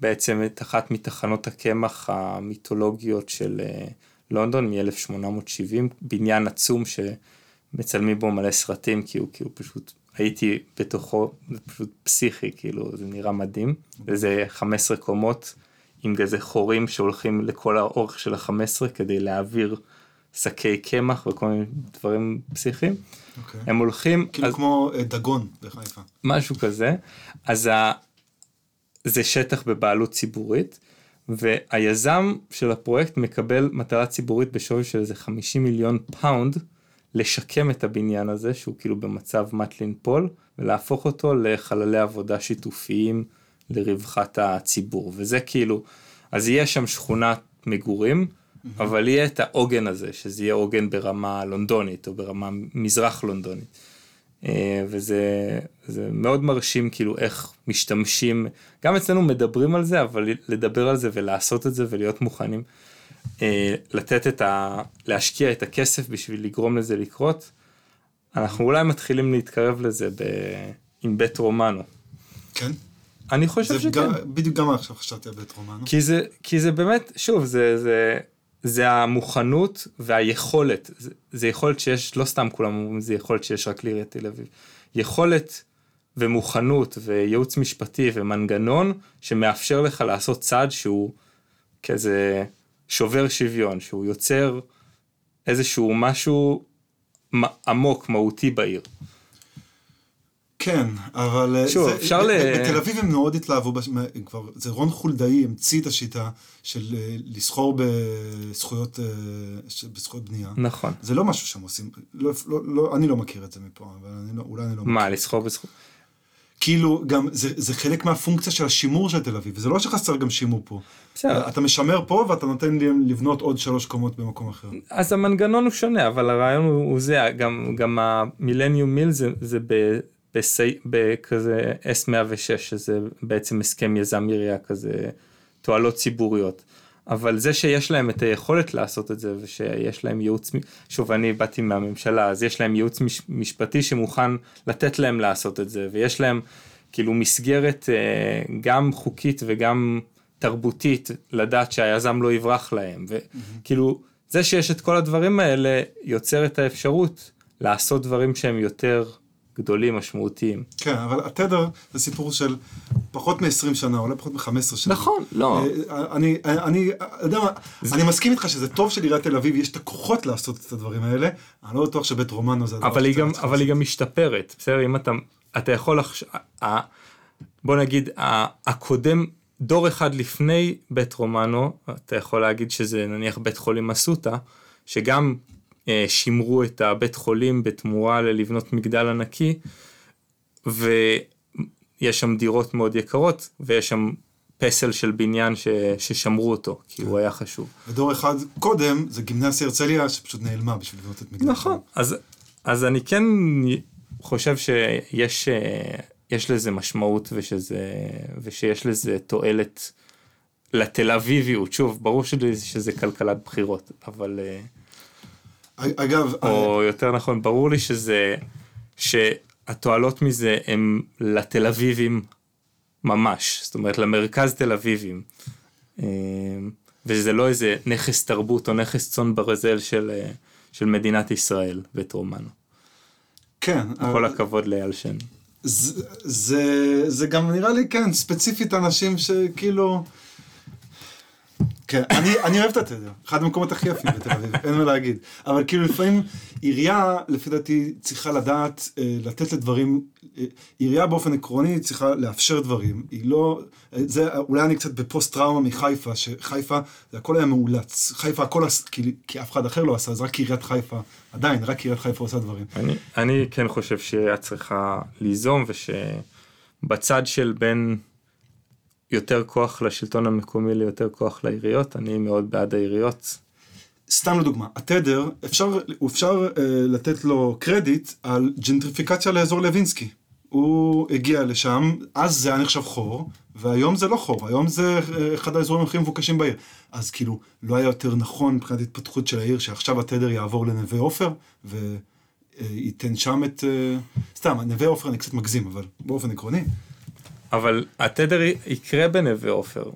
בעצם את אחת מתחנות הקמח המיתולוגיות של uh, לונדון מ-1870, בניין עצום שמצלמים בו מלא סרטים, כי הוא, כי הוא פשוט, הייתי בתוכו, זה פשוט פסיכי, כאילו, זה נראה מדהים. Okay. וזה 15 קומות. עם כזה חורים שהולכים לכל האורך של ה-15 כדי להעביר שקי קמח וכל מיני דברים פסיכיים. Okay. Okay. הם הולכים... כאילו אז... כמו אה, דגון בחיפה. משהו כזה. אז ה... זה שטח בבעלות ציבורית, והיזם של הפרויקט מקבל מטרה ציבורית בשווי של איזה 50 מיליון פאונד לשקם את הבניין הזה, שהוא כאילו במצב מט לנפול, ולהפוך אותו לחללי עבודה שיתופיים. לרווחת הציבור, וזה כאילו, אז יהיה שם שכונת מגורים, mm-hmm. אבל יהיה את העוגן הזה, שזה יהיה עוגן ברמה לונדונית, או ברמה מזרח לונדונית. אה, וזה מאוד מרשים כאילו איך משתמשים, גם אצלנו מדברים על זה, אבל לדבר על זה ולעשות את זה ולהיות מוכנים, אה, לתת את ה... להשקיע את הכסף בשביל לגרום לזה לקרות, אנחנו אולי מתחילים להתקרב לזה ב... עם בית רומנו. כן. אני חושב שכן. גם, בדיוק גם עכשיו חשבתי על בית רומנו. כי זה, כי זה באמת, שוב, זה, זה, זה המוכנות והיכולת. זה, זה יכולת שיש, לא סתם כולם אומרים, זה יכולת שיש רק לעיריית תל אביב. יכולת ומוכנות וייעוץ משפטי ומנגנון שמאפשר לך לעשות צעד שהוא כזה שובר שוויון, שהוא יוצר איזשהו משהו עמוק, מהותי בעיר. כן, אבל... אה, שוב, זה, אפשר ל... בתל אביב הם מאוד התלהבו, כבר, זה רון חולדאי המציא את השיטה של אה, לסחור בזכויות, אה, בזכויות בנייה. נכון. זה לא משהו שהם עושים, לא, לא, לא, אני לא מכיר את זה מפה, אבל אני לא, אולי אני לא מכיר. מה, לסחור בזכות? כאילו, גם, זה, זה חלק מהפונקציה של השימור של תל אביב, זה לא שחסר גם שימור פה. בסדר. אתה משמר פה ואתה נותן לי לבנות עוד שלוש קומות במקום אחר. אז המנגנון הוא שונה, אבל הרעיון הוא, הוא זה, גם, גם המילניום מיל זה, זה ב... בסי... בכזה S106, שזה בעצם הסכם יזם עירייה כזה, תועלות ציבוריות. אבל זה שיש להם את היכולת לעשות את זה ושיש להם ייעוץ, שוב אני באתי מהממשלה אז יש להם ייעוץ מש, משפטי שמוכן לתת להם לעשות את זה ויש להם כאילו מסגרת אה, גם חוקית וגם תרבותית לדעת שהיזם לא יברח להם וכאילו זה שיש את כל הדברים האלה יוצר את האפשרות לעשות דברים שהם יותר גדולים, משמעותיים. כן, אבל התדר זה סיפור של פחות מ-20 שנה, אולי פחות מ-15 שנה. נכון, לא. אה, אני, אני, יודע מה, זה... אני מסכים איתך שזה טוב שלעיריית תל אביב יש את הכוחות לעשות את הדברים האלה, אני לא בטוח שבית רומנו זה... אבל היא גם, אבל היא גם משתפרת, בסדר? אם אתה, אתה יכול לחשוב, בוא נגיד, הקודם, דור אחד לפני בית רומנו, אתה יכול להגיד שזה נניח בית חולים אסותא, שגם אה, שימרו את הבית חולים בתמורה ללבנות מגדל ענקי, ויש שם דירות מאוד יקרות, ויש שם פסל של בניין ש, ששמרו אותו, כי הוא היה חשוב. ודור אחד קודם, זה גימנסיה הרצליה שפשוט נעלמה בשביל לבנות את מגדל. נכון, אז, אז אני כן חושב שיש אה, יש לזה משמעות ושזה, ושיש לזה תועלת לתל אביביות. שוב, ברור שזה, שזה כלכלת בחירות, אבל... אה, אגב... או אני... יותר נכון, ברור לי שזה, שהתועלות מזה הם לתל אביבים ממש, זאת אומרת למרכז תל אביבים. אה, וזה לא איזה נכס תרבות או נכס צאן ברזל של, אה, של מדינת ישראל ואת רומנו. כן. כל אבל... הכבוד לאייל שן. זה, זה, זה גם נראה לי, כן, ספציפית אנשים שכאילו... כן, אני, אני אוהב את התדר, אחד המקומות הכי יפים בתל אביב, אין מה להגיד. אבל כאילו לפעמים עירייה, לפי דעתי, צריכה לדעת אה, לתת לדברים, אה, עירייה באופן עקרוני צריכה לאפשר דברים. היא לא, זה, אולי אני קצת בפוסט טראומה מחיפה, שחיפה, זה הכל היה מאולץ. חיפה הכל, כי, כי אף אחד אחר לא עשה, אז רק עיריית חיפה, עדיין, רק עיריית חיפה עושה דברים. אני, אני כן חושב שהיא צריכה ליזום, ושבצד של בין... יותר כוח לשלטון המקומי ליותר כוח לעיריות, אני מאוד בעד העיריות. סתם לדוגמה, התדר, אפשר, אפשר אה, לתת לו קרדיט על ג'נטריפיקציה לאזור לוינסקי. הוא הגיע לשם, אז זה היה נחשב חור, והיום זה לא חור, היום זה אה, אחד האזורים הכי מבוקשים בעיר. אז כאילו, לא היה יותר נכון מבחינת התפתחות של העיר, שעכשיו התדר יעבור לנווה עופר, וייתן שם את... אה, סתם, נווה עופר אני קצת מגזים, אבל באופן עקרוני. אבל התדר יקרה בנווה עופר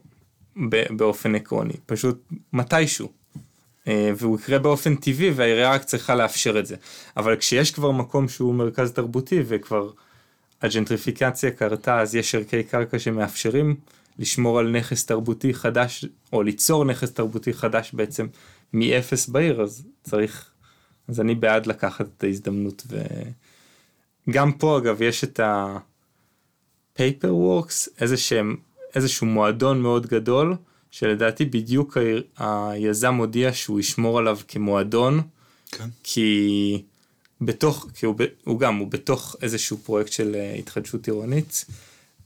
באופן עקרוני, פשוט מתישהו. אה, והוא יקרה באופן טבעי והעירייה רק צריכה לאפשר את זה. אבל כשיש כבר מקום שהוא מרכז תרבותי וכבר הג'נטריפיקציה קרתה אז יש ערכי קרקע שמאפשרים לשמור על נכס תרבותי חדש או ליצור נכס תרבותי חדש בעצם מאפס בעיר אז צריך אז אני בעד לקחת את ההזדמנות וגם פה אגב יש את ה... paperworks איזה שהם איזשהו מועדון מאוד גדול שלדעתי בדיוק ה... היזם הודיע שהוא ישמור עליו כמועדון כן. כי בתוך כי הוא, ב... הוא גם הוא בתוך איזשהו פרויקט של אה, התחדשות עירונית.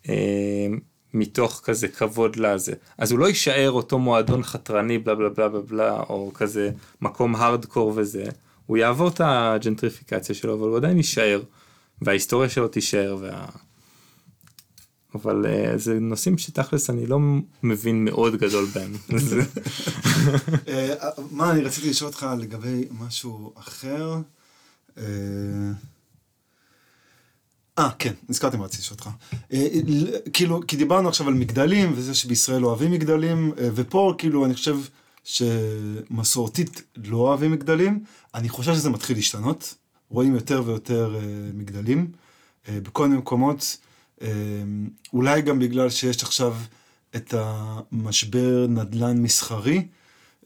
אה, מתוך כזה כבוד לזה. אז הוא לא יישאר אותו מועדון חתרני בלה בלה בלה בלה בלה או כזה מקום הארדקור וזה, הוא יעבור את הג'נטריפיקציה שלו אבל הוא עדיין יישאר וההיסטוריה שלו תישאר וה... אבל uh, זה נושאים שתכלס אני לא מבין מאוד גדול בהם. אה, מה אני רציתי לשאול אותך לגבי משהו אחר. אה, אה, כן, נזכרתי מה רציתי לשאול אותך. כאילו, כי דיברנו עכשיו על מגדלים, וזה שבישראל אוהבים מגדלים, ופה כאילו אני חושב שמסורתית לא אוהבים מגדלים. אני חושב שזה מתחיל להשתנות. רואים יותר ויותר מגדלים. בכל מיני מקומות. אמ, אולי גם בגלל שיש עכשיו את המשבר נדל"ן מסחרי,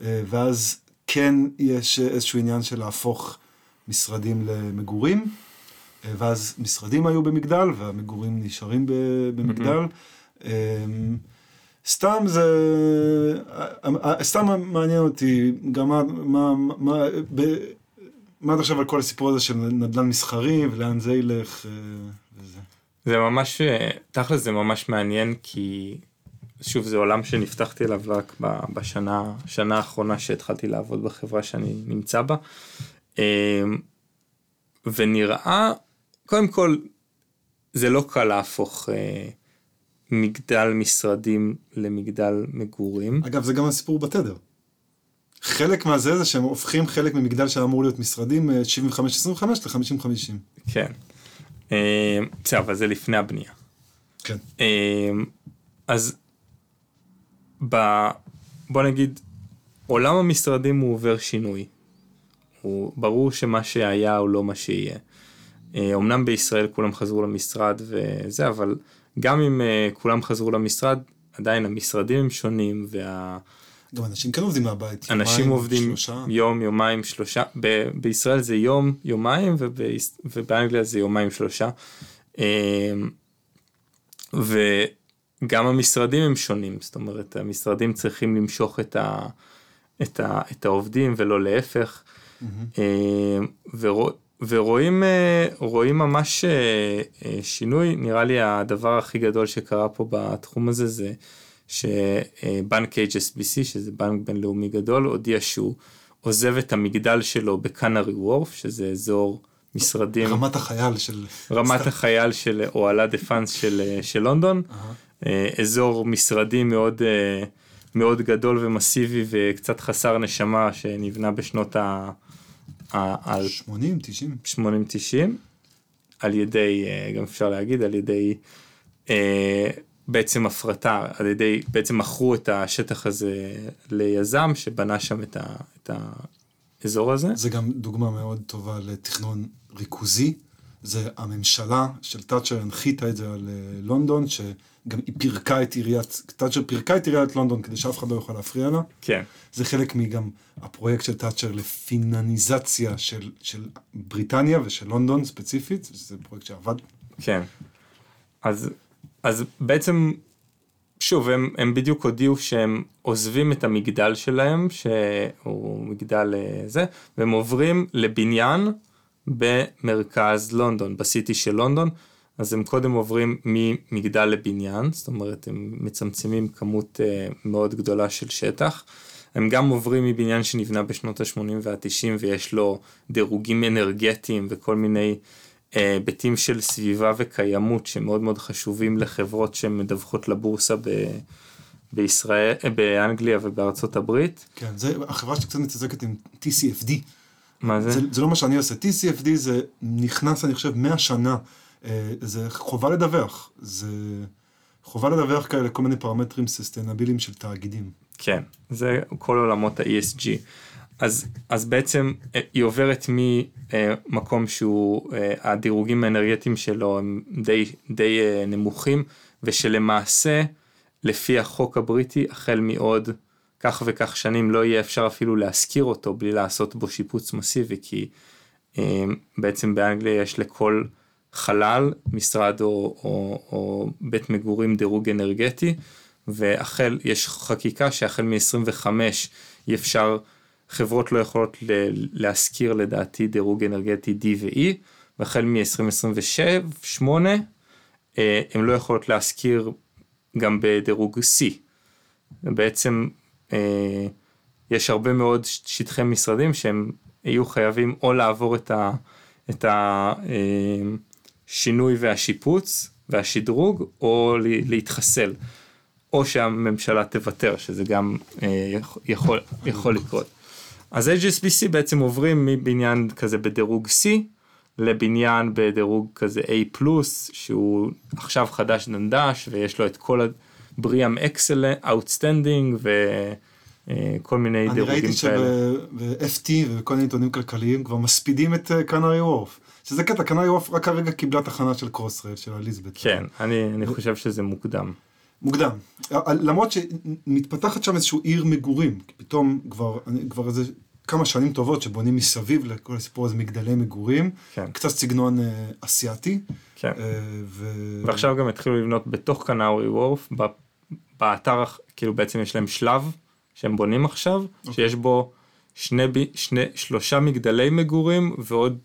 אה, ואז כן יש איזשהו עניין של להפוך משרדים למגורים, אה, ואז משרדים היו במגדל והמגורים נשארים במגדל. Mm-hmm. סתם זה, אה, סתם מעניין אותי גם מה, מה, מה, ב, מה עד עכשיו על כל הסיפור הזה של נדל"ן מסחרי ולאן זה ילך. זה ממש, תכל'ס זה ממש מעניין כי שוב זה עולם שנפתחתי אליו רק בשנה, שנה האחרונה שהתחלתי לעבוד בחברה שאני נמצא בה. אמ, ונראה, קודם כל, זה לא קל להפוך אה, מגדל משרדים למגדל מגורים. אגב, זה גם הסיפור בתדר. חלק מהזה זה שהם הופכים חלק ממגדל שאמור להיות משרדים 75-25 אה, ל-50-50. כן. אה, בסדר, אבל זה לפני הבנייה. כן. אה, אז ב... בוא נגיד, עולם המשרדים הוא עובר שינוי. הוא ברור שמה שהיה הוא לא מה שיהיה. אה, אמנם בישראל כולם חזרו למשרד וזה, אבל גם אם כולם חזרו למשרד, עדיין המשרדים הם שונים וה... גם אנשים כן עובדים מהבית. אנשים יומיים, עובדים שלושה. יום, יומיים, שלושה. ב- בישראל זה יום, יומיים, וב- ובאנגליה זה יומיים, שלושה. אמ, וגם המשרדים הם שונים, זאת אומרת, המשרדים צריכים למשוך את, ה- את, ה- את העובדים ולא להפך. Mm-hmm. ורוא- ורואים רואים ממש אה, אה, שינוי, נראה לי הדבר הכי גדול שקרה פה בתחום הזה זה שבנק HSBC, שזה בנק בינלאומי גדול, הודיע שהוא עוזב את המגדל שלו בקאנרי וורף, שזה אזור משרדים... רמת החייל של... רמת. החייל של אוהלה דה פאנס של, של לונדון, uh-huh. אזור משרדי מאוד, אה, מאוד גדול ומסיבי וקצת חסר נשמה שנבנה בשנות ה... ה 80, 90. 80, 90, על ידי, אה, גם אפשר להגיד, על ידי בעצם הפרטה על ידי, בעצם מכרו את השטח הזה ליזם שבנה שם את, ה, את האזור הזה. זה גם דוגמה מאוד טובה לתכנון ריכוזי. זה הממשלה של תאצ'ר הנחיתה את זה על אה, לונדון, שגם היא פירקה את עיריית, תאצ'ר פירקה את עיריית לונדון כדי שאף אחד לא יוכל להפריע לה. כן. זה חלק מגם הפרויקט של תאצ'ר לפינניזציה של, של בריטניה ושל לונדון ספציפית, זה פרויקט שעבד. כן. אז אז בעצם, שוב, הם, הם בדיוק הודיעו שהם עוזבים את המגדל שלהם, שהוא מגדל אה, זה, והם עוברים לבניין במרכז לונדון, בסיטי של לונדון. אז הם קודם עוברים ממגדל לבניין, זאת אומרת הם מצמצמים כמות uh, מאוד גדולה של שטח. הם גם עוברים מבניין שנבנה בשנות ה-80 וה-90 ויש לו דירוגים אנרגטיים וכל מיני היבטים של סביבה וקיימות שמאוד מאוד חשובים לחברות שמדווחות לבורסה ב... בישראל, באנגליה ובארצות הברית. כן, זה החברה שקצת מתעסקת עם TCFD. מה זה? זה? זה לא מה שאני עושה. TCFD זה נכנס, אני חושב, 100 שנה. אה, זה חובה לדווח. זה חובה לדווח כאלה כל מיני פרמטרים ססטנביליים של תאגידים. כן, זה כל עולמות ה-ESG. אז, אז בעצם אה, היא עוברת ממקום שהוא, אה, הדירוגים האנרגטיים שלו הם די, די נמוכים, ושלמעשה, לפי החוק הבריטי, החל מעוד כך וכך שנים לא יהיה אפשר אפילו להשכיר אותו בלי לעשות בו שיפוץ מסיבי, כי בעצם באנגליה יש לכל חלל, משרד או, או, או בית מגורים דירוג אנרגטי, והחל, יש חקיקה שהחל מ-25 אי אפשר, חברות לא יכולות להשכיר לדעתי דירוג אנרגטי D ו-E, והחל מ-2027-8 אה, הן לא יכולות להשכיר גם בדירוג C. בעצם אה, יש הרבה מאוד שטחי משרדים שהם יהיו חייבים או לעבור את ה... את ה אה, השינוי והשיפוץ והשדרוג, או להתחסל, או שהממשלה תוותר, שזה גם יכול, יכול לקרות. אז HSBC בעצם עוברים מבניין כזה בדירוג C, לבניין בדירוג כזה A+, שהוא עכשיו חדש דנדש, ויש לו את כל ה BREEAM Excellent, Outstanding, וכל מיני דירוגים כאלה. אני ראיתי שב-FT וכל מיני עיתונים כלכליים כבר מספידים את קנרי אה, וורף. שזה קטע, קנאי עוף רק הרגע קיבלה תחנה של קרוסרייל, של אליזבת. כן, אני, אני חושב שזה מוקדם. מוקדם. למרות שמתפתחת שם איזשהו עיר מגורים, פתאום כבר, כבר איזה כמה שנים טובות שבונים מסביב לכל הסיפור הזה מגדלי מגורים, כן. קצת סגנון אה, אסיאתי. כן. אה, ו... ועכשיו גם התחילו לבנות בתוך קנאורי וורף, באתר, כאילו בעצם יש להם שלב שהם בונים עכשיו, אוקיי. שיש בו שני, שני, שלושה מגדלי מגורים ועוד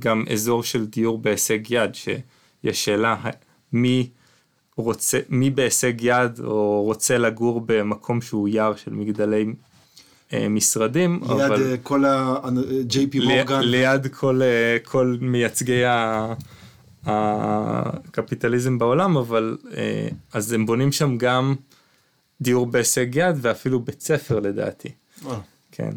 גם אזור של דיור בהישג יד, שיש שאלה מי רוצה, מי בהישג יד או רוצה לגור במקום שהוא יער של מגדלי משרדים. ליד אבל, uh, כל ה-JP מורגן. ליד כל, כל מייצגי הקפיטליזם בעולם, אבל אז הם בונים שם גם דיור בהישג יד ואפילו בית ספר לדעתי. כן.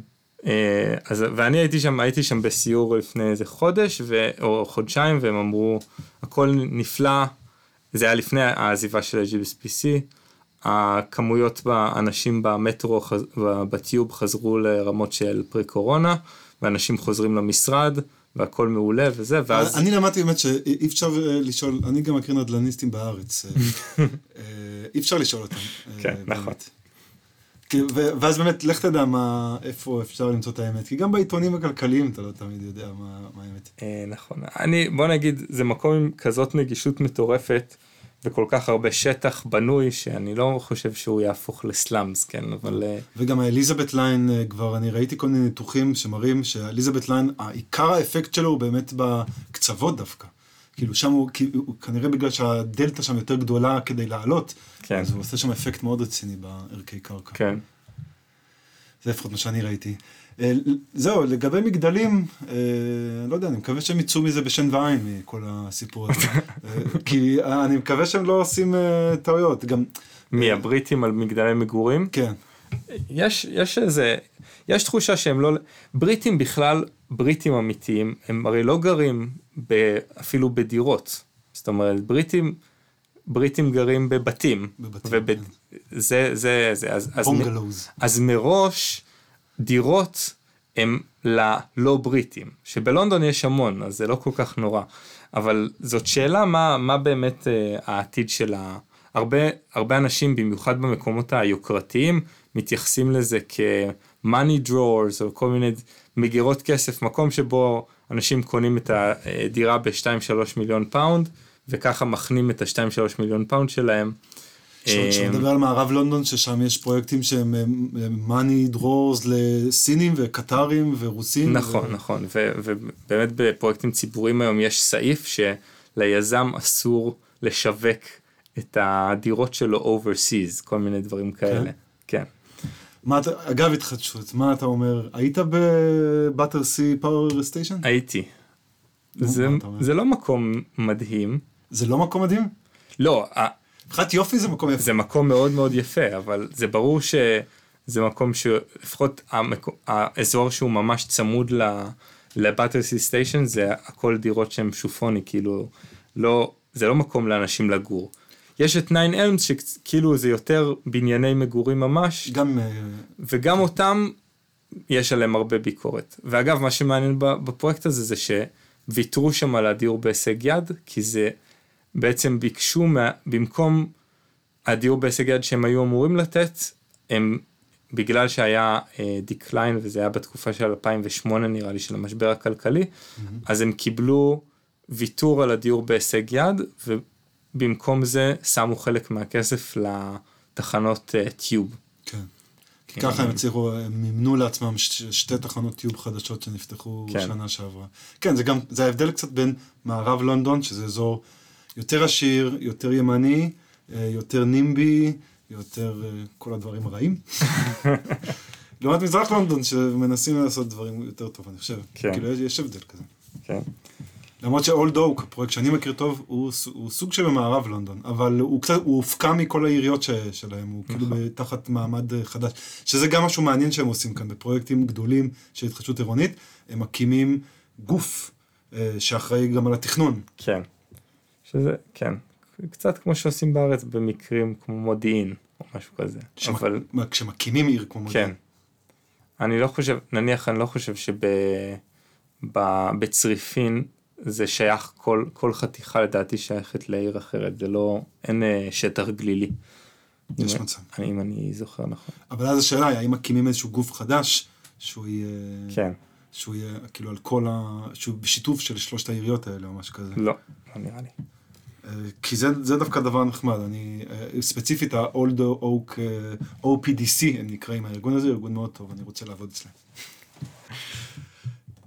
אה, אז ואני הייתי שם הייתי שם בסיור לפני איזה חודש ו, או חודשיים והם אמרו הכל נפלא זה היה לפני העזיבה של ה-GBSPC הכמויות באנשים במטרו בטיוב חזרו לרמות של פרי קורונה ואנשים חוזרים למשרד והכל מעולה וזה ואז אני למדתי באמת שאי אפשר אה, לשאול אני גם מכיר נדל"ניסטים בארץ אה, אי אפשר לשאול אותם. כן נכון. ואז באמת, לך תדע מה, איפה אפשר למצוא את האמת, כי גם בעיתונים הכלכליים אתה לא תמיד יודע מה, מה האמת. אה, נכון, אני, בוא נגיד, זה מקום עם כזאת נגישות מטורפת, וכל כך הרבה שטח בנוי, שאני לא חושב שהוא יהפוך לסלאמס, כן, אבל... אה, וגם ה Elizabeth line, אה, כבר אני ראיתי כל מיני ניתוחים שמראים שה Elizabeth line, העיקר האפקט שלו הוא באמת בקצוות דווקא. כאילו שם הוא, הוא כנראה בגלל שהדלתא שם יותר גדולה כדי לעלות, כן. אז הוא עושה שם אפקט מאוד רציני בערכי קרקע. כן. זה לפחות מה שאני ראיתי. אה, זהו, לגבי מגדלים, אה, לא יודע, אני מקווה שהם יצאו מזה בשן ועין מכל הסיפור הזה. אה, כי אני מקווה שהם לא עושים טעויות. גם... מי, הבריטים על מגדלי מגורים? כן. יש, יש איזה, יש תחושה שהם לא, בריטים בכלל, בריטים אמיתיים, הם הרי לא גרים ב, אפילו בדירות. זאת אומרת, בריטים, בריטים גרים בבתים. בבתים, וב... כן. זה, זה, זה, אז, אז, אז מראש, דירות הם ללא בריטים, שבלונדון יש המון, אז זה לא כל כך נורא. אבל זאת שאלה מה, מה באמת uh, העתיד של ה... הרבה, הרבה אנשים, במיוחד במקומות היוקרתיים, מתייחסים לזה כ-money drawers או כל מיני מגירות כסף, מקום שבו אנשים קונים את הדירה ב-2-3 מיליון פאונד, וככה מכנים את ה-2-3 מיליון פאונד שלהם. כשאתה מדבר על מערב לונדון, ששם יש פרויקטים שהם money drawers לסינים וקטרים ורוסים. נכון, ו... נכון, ו- ובאמת בפרויקטים ציבוריים היום יש סעיף שליזם אסור לשווק את הדירות שלו overseas, כל מיני דברים כאלה. כן. כן. מה אתה, אגב התחדשות, מה אתה אומר? היית בבאטר סי פאוור סטיישן? הייתי. זה? זה לא מקום מדהים. זה לא מקום מדהים? לא, מבחינת יופי זה מקום יפה. זה מקום מאוד מאוד יפה, אבל זה ברור שזה מקום שלפחות המקו- האזור שהוא ממש צמוד לבטרסי סטיישן זה הכל דירות שהן שופוני, כאילו, לא, זה לא מקום לאנשים לגור. יש את 9 אלמס שכאילו זה יותר בנייני מגורים ממש, גם... אה, וגם אותם יש עליהם הרבה ביקורת. ואגב, מה שמעניין בפרויקט הזה זה שוויתרו שם על הדיור בהישג יד, כי זה בעצם ביקשו, מה, במקום הדיור בהישג יד שהם היו אמורים לתת, הם, בגלל שהיה decline, וזה היה בתקופה של 2008 נראה לי, של המשבר הכלכלי, אז הם קיבלו ויתור על הדיור בהישג יד, ובמקום זה שמו חלק מהכסף לתחנות אה, Tube. כן. כי ככה הם הצליחו, הם מימנו לעצמם שתי תחנות Tube חדשות שנפתחו כן. שנה שעברה. כן, זה גם, זה ההבדל קצת בין מערב לונדון, שזה אזור יותר עשיר, יותר ימני, אה, יותר נימבי, יותר אה, כל הדברים הרעים. לעומת מזרח לונדון, שמנסים לעשות דברים יותר טוב, אני חושב. כן. כאילו, יש- הבדל כזה. כן. למרות שאולד אוק, הפרויקט שאני מכיר טוב, הוא, הוא סוג של במערב לונדון, אבל הוא קצת, הוא הופקע מכל העיריות ש, שלהם, הוא כאילו נכון. תחת מעמד אה, חדש, שזה גם משהו מעניין שהם עושים כאן, בפרויקטים גדולים של התחדשות עירונית, הם מקימים גוף אה, שאחראי גם על התכנון. כן. שזה, כן. קצת כמו שעושים בארץ במקרים כמו מודיעין, או משהו כזה. שמק- אבל, כשמקימים עיר כמו מודיעין. כן. אני לא חושב, נניח אני לא חושב שבצריפין זה שייך, כל, כל חתיכה לדעתי שייכת לעיר אחרת, זה לא, אין אה, שטח גלילי. יש אם- מצב. אני, אם אני זוכר נכון. אבל אז השאלה היא, האם מקימים איזשהו גוף חדש, שהוא יהיה, כן, שהוא יהיה כאילו על כל ה... שהוא בשיתוף של שלושת העיריות האלה או משהו כזה. לא, לא נראה לי. כי זה, זה דווקא דבר נחמד, אני, אה, ספציפית ה-Old Oak, אה, OPDC, הם נקראים הארגון הזה, ארגון מאוד טוב, אני רוצה לעבוד אצלם.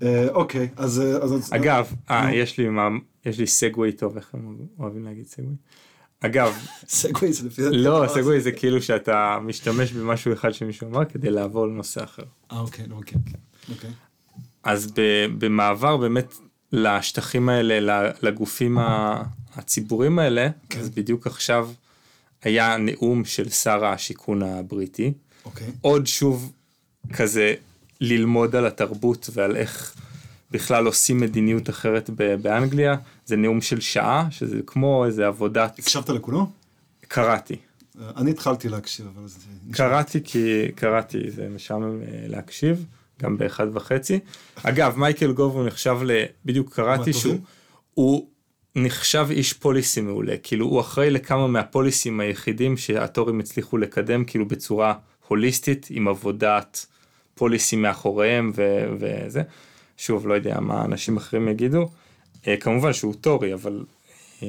אה, אוקיי, אז... אז אגב, אה. יש לי, מה, יש לי סגווי טוב, איך הם אוהבים להגיד סגווי? אגב, סגווי זה לפי... לא, סגווי זה כאילו שאתה משתמש במשהו אחד שמישהו אמר כדי לעבור לנושא אחר. אה, אוקיי, נו, אוקיי. אוקיי. אז במעבר באמת לשטחים האלה, לגופים ה- הציבוריים האלה, כן. אז בדיוק עכשיו היה נאום של שר השיכון הבריטי, אוקיי. עוד שוב כזה ללמוד על התרבות ועל איך בכלל עושים מדיניות אחרת באנגליה, זה נאום של שעה, שזה כמו איזה עבודת, הקשבת לכולו? קראתי. אה, אני התחלתי להקשיב, אבל זה... קראתי כי קראתי זה משעמם אה, להקשיב גם באחד וחצי אגב מייקל גוב הוא נחשב ל... בדיוק קראתי שהוא? הוא נחשב איש פוליסי מעולה כאילו הוא אחראי לכמה מהפוליסים היחידים שהטורים הצליחו לקדם כאילו בצורה הוליסטית עם עבודת פוליסי מאחוריהם ו... וזה שוב לא יודע מה אנשים אחרים יגידו אה, כמובן שהוא טורי אבל אה,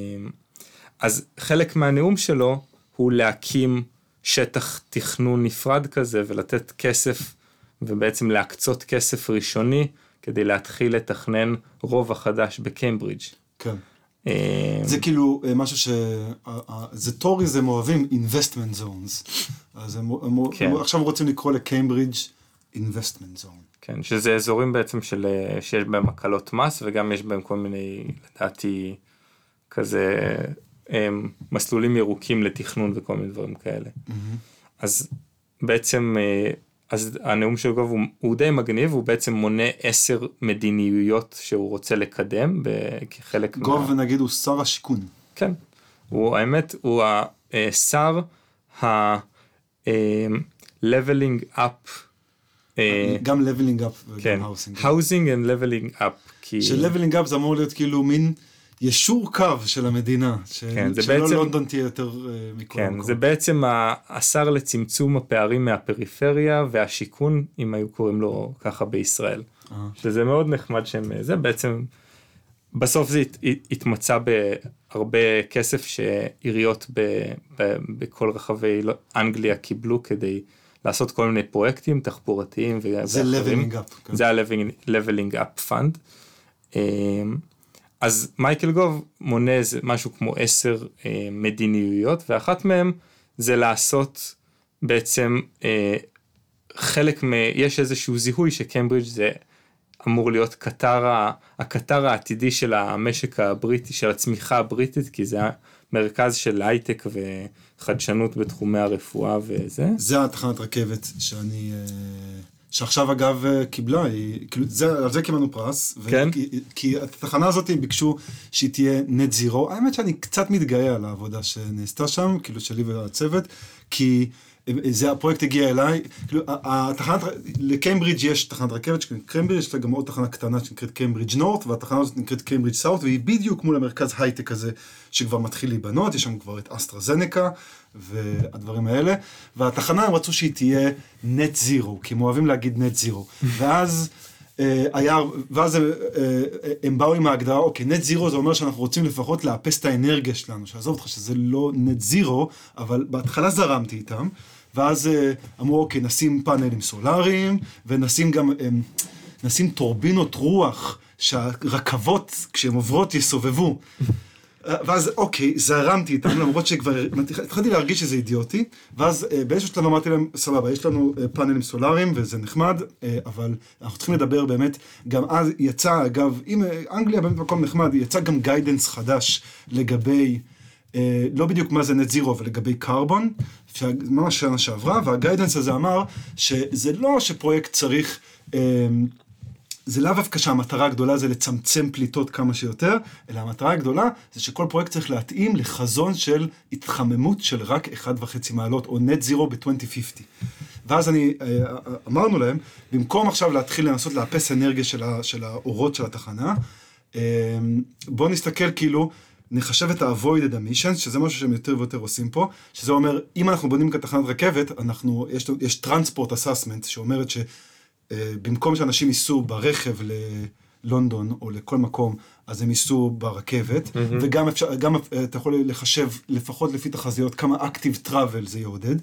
אז חלק מהנאום שלו הוא להקים שטח תכנון נפרד כזה ולתת כסף ובעצם להקצות כסף ראשוני כדי להתחיל לתכנן רובע חדש בקיימברידג'. כן. אה, זה כאילו אה, משהו ש... זה טוריזם אוהבים investment zones. אז הם, הם, כן. הם עכשיו רוצים לקרוא לקיימברידג' investment zone. כן, שזה אזורים בעצם של, אה, שיש בהם הקלות מס וגם יש בהם כל מיני לדעתי כזה אה, מסלולים ירוקים לתכנון וכל מיני דברים כאלה. אז בעצם, אז הנאום של גוב הוא, הוא די מגניב, הוא בעצם מונה עשר מדיניויות שהוא רוצה לקדם כחלק גוב נגיד הוא שר השיכון. כן, הוא האמת, הוא השר ה-leveling up, אה, גם leveling up כן, וגם housing. housing and leveling up, כי של-leveling up זה אמור להיות כאילו מין ישור קו של המדינה. ש- כן, שלא בעצם- לונדון תהיה יותר אה, מכל כן, המקומות. זה בעצם השר לצמצום הפערים מהפריפריה והשיכון, אם היו קוראים לו ככה בישראל. אה. שזה מאוד נחמד שהם, זה בעצם, בסוף זה הת, התמצא בהרבה כסף שעיריות ב, ב, בכל רחבי לא- אנגליה קיבלו כדי לעשות כל מיני פרויקטים תחבורתיים זה ואחרים. leveling up. כן. זה ה-leveling up fund. אז מייקל גוב מונה איזה משהו כמו עשר אה, מדיניויות ואחת מהן זה לעשות בעצם אה, חלק מ... יש איזשהו זיהוי שקיימברידג' זה אמור להיות קטר, הקטר העתידי של המשק הבריטי, של הצמיחה הבריטית, כי זה המרכז של הייטק וחדשנות בתחומי הרפואה וזה. זה התחנת רכבת שאני... אה, שעכשיו אגב אה, קיבלה, היא, כאילו, זה, על זה קיבלנו פרס. ו- כן? כי, כי את התחנה הזאת הם ביקשו שהיא תהיה net zero. האמת שאני קצת מתגאה על העבודה שנעשתה שם, כאילו שלי והצוות, כי זה הפרויקט הגיע אליי, כאילו, התחנת, לקיימברידג' יש תחנת רכבת שנקראת קיימברידג', יש לה גם עוד תחנה קטנה שנקראת Cambridge North, והתחנה הזאת נקראת Cambridge South, והיא בדיוק מול המרכז הייטק הזה, שכבר מתחיל להיבנות, יש שם כבר את אסטרזנקה, והדברים האלה, והתחנה הם רצו שהיא תהיה נט זירו, כי הם אוהבים להגיד נט זירו, ואז... אה, היה, ואז הם, אה, הם באו עם ההגדרה, אוקיי, נט זירו זה אומר שאנחנו רוצים לפחות לאפס את האנרגיה שלנו, שעזוב אותך שזה לא נט זירו, אבל בהתחלה זרמתי איתם, ואז אה, אמרו, אוקיי, נשים פאנלים סולאריים, ונשים גם, אה, נשים טורבינות רוח, שהרכבות, כשהן עוברות, יסובבו. ואז אוקיי, זרמתי איתם, למרות שכבר התחלתי להרגיש שזה אידיוטי, ואז אה, באיזשהו שלב אמרתי להם, סבבה, יש לנו אה, פאנלים סולאריים וזה נחמד, אה, אבל אנחנו צריכים לדבר באמת, גם אז יצא, אגב, אם אנגליה באמת מקום נחמד, יצא גם guidance חדש לגבי, לא בדיוק מה זה net zero, אבל לגבי קרבון, ממש שנה שעברה, וה guidance הזה אמר שזה לא שפרויקט צריך... אה, זה לאו דווקא שהמטרה הגדולה זה לצמצם פליטות כמה שיותר, אלא המטרה הגדולה זה שכל פרויקט צריך להתאים לחזון של התחממות של רק 1.5 מעלות, או נט זירו ב-2050. ואז אני, אה, אמרנו להם, במקום עכשיו להתחיל לנסות לאפס אנרגיה של, ה, של האורות של התחנה, אה, בואו נסתכל כאילו, נחשב את ה-avoided emissions, שזה משהו שהם יותר ויותר עושים פה, שזה אומר, אם אנחנו בונים כאן תחנת רכבת, אנחנו, יש, יש transport assessment שאומרת ש... במקום שאנשים ייסעו ברכב ללונדון או לכל מקום, אז הם ייסעו ברכבת, mm-hmm. וגם אפשר, גם אה, אתה יכול לחשב לפחות לפי תחזיות כמה active travel זה יעודד.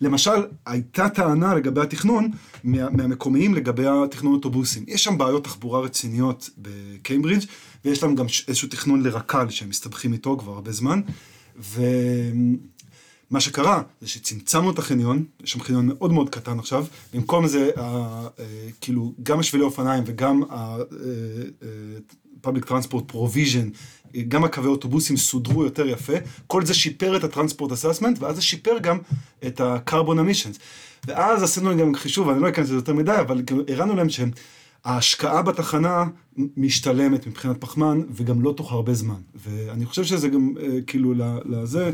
למשל, הייתה טענה לגבי התכנון מה, מהמקומיים לגבי התכנון אוטובוסים. יש שם בעיות תחבורה רציניות בקיימברידג' ויש להם גם איזשהו תכנון לרק"ל שהם מסתבכים איתו כבר הרבה זמן. ו... מה שקרה זה שצמצמנו את החניון, יש שם חניון מאוד מאוד קטן עכשיו, במקום זה, ה, אה, כאילו, גם השבילי אופניים וגם ה-public transport provision, אה, גם הקווי אוטובוסים סודרו יותר יפה, כל זה שיפר את הטרנספורט אססמנט, ואז זה שיפר גם את ה-carbon emissions. ואז עשינו גם חישוב, אני לא אכנס לזה יותר מדי, אבל הראינו להם שהם... ההשקעה בתחנה משתלמת מבחינת פחמן, וגם לא תוך הרבה זמן. ואני חושב שזה גם, אה, כאילו, לזה,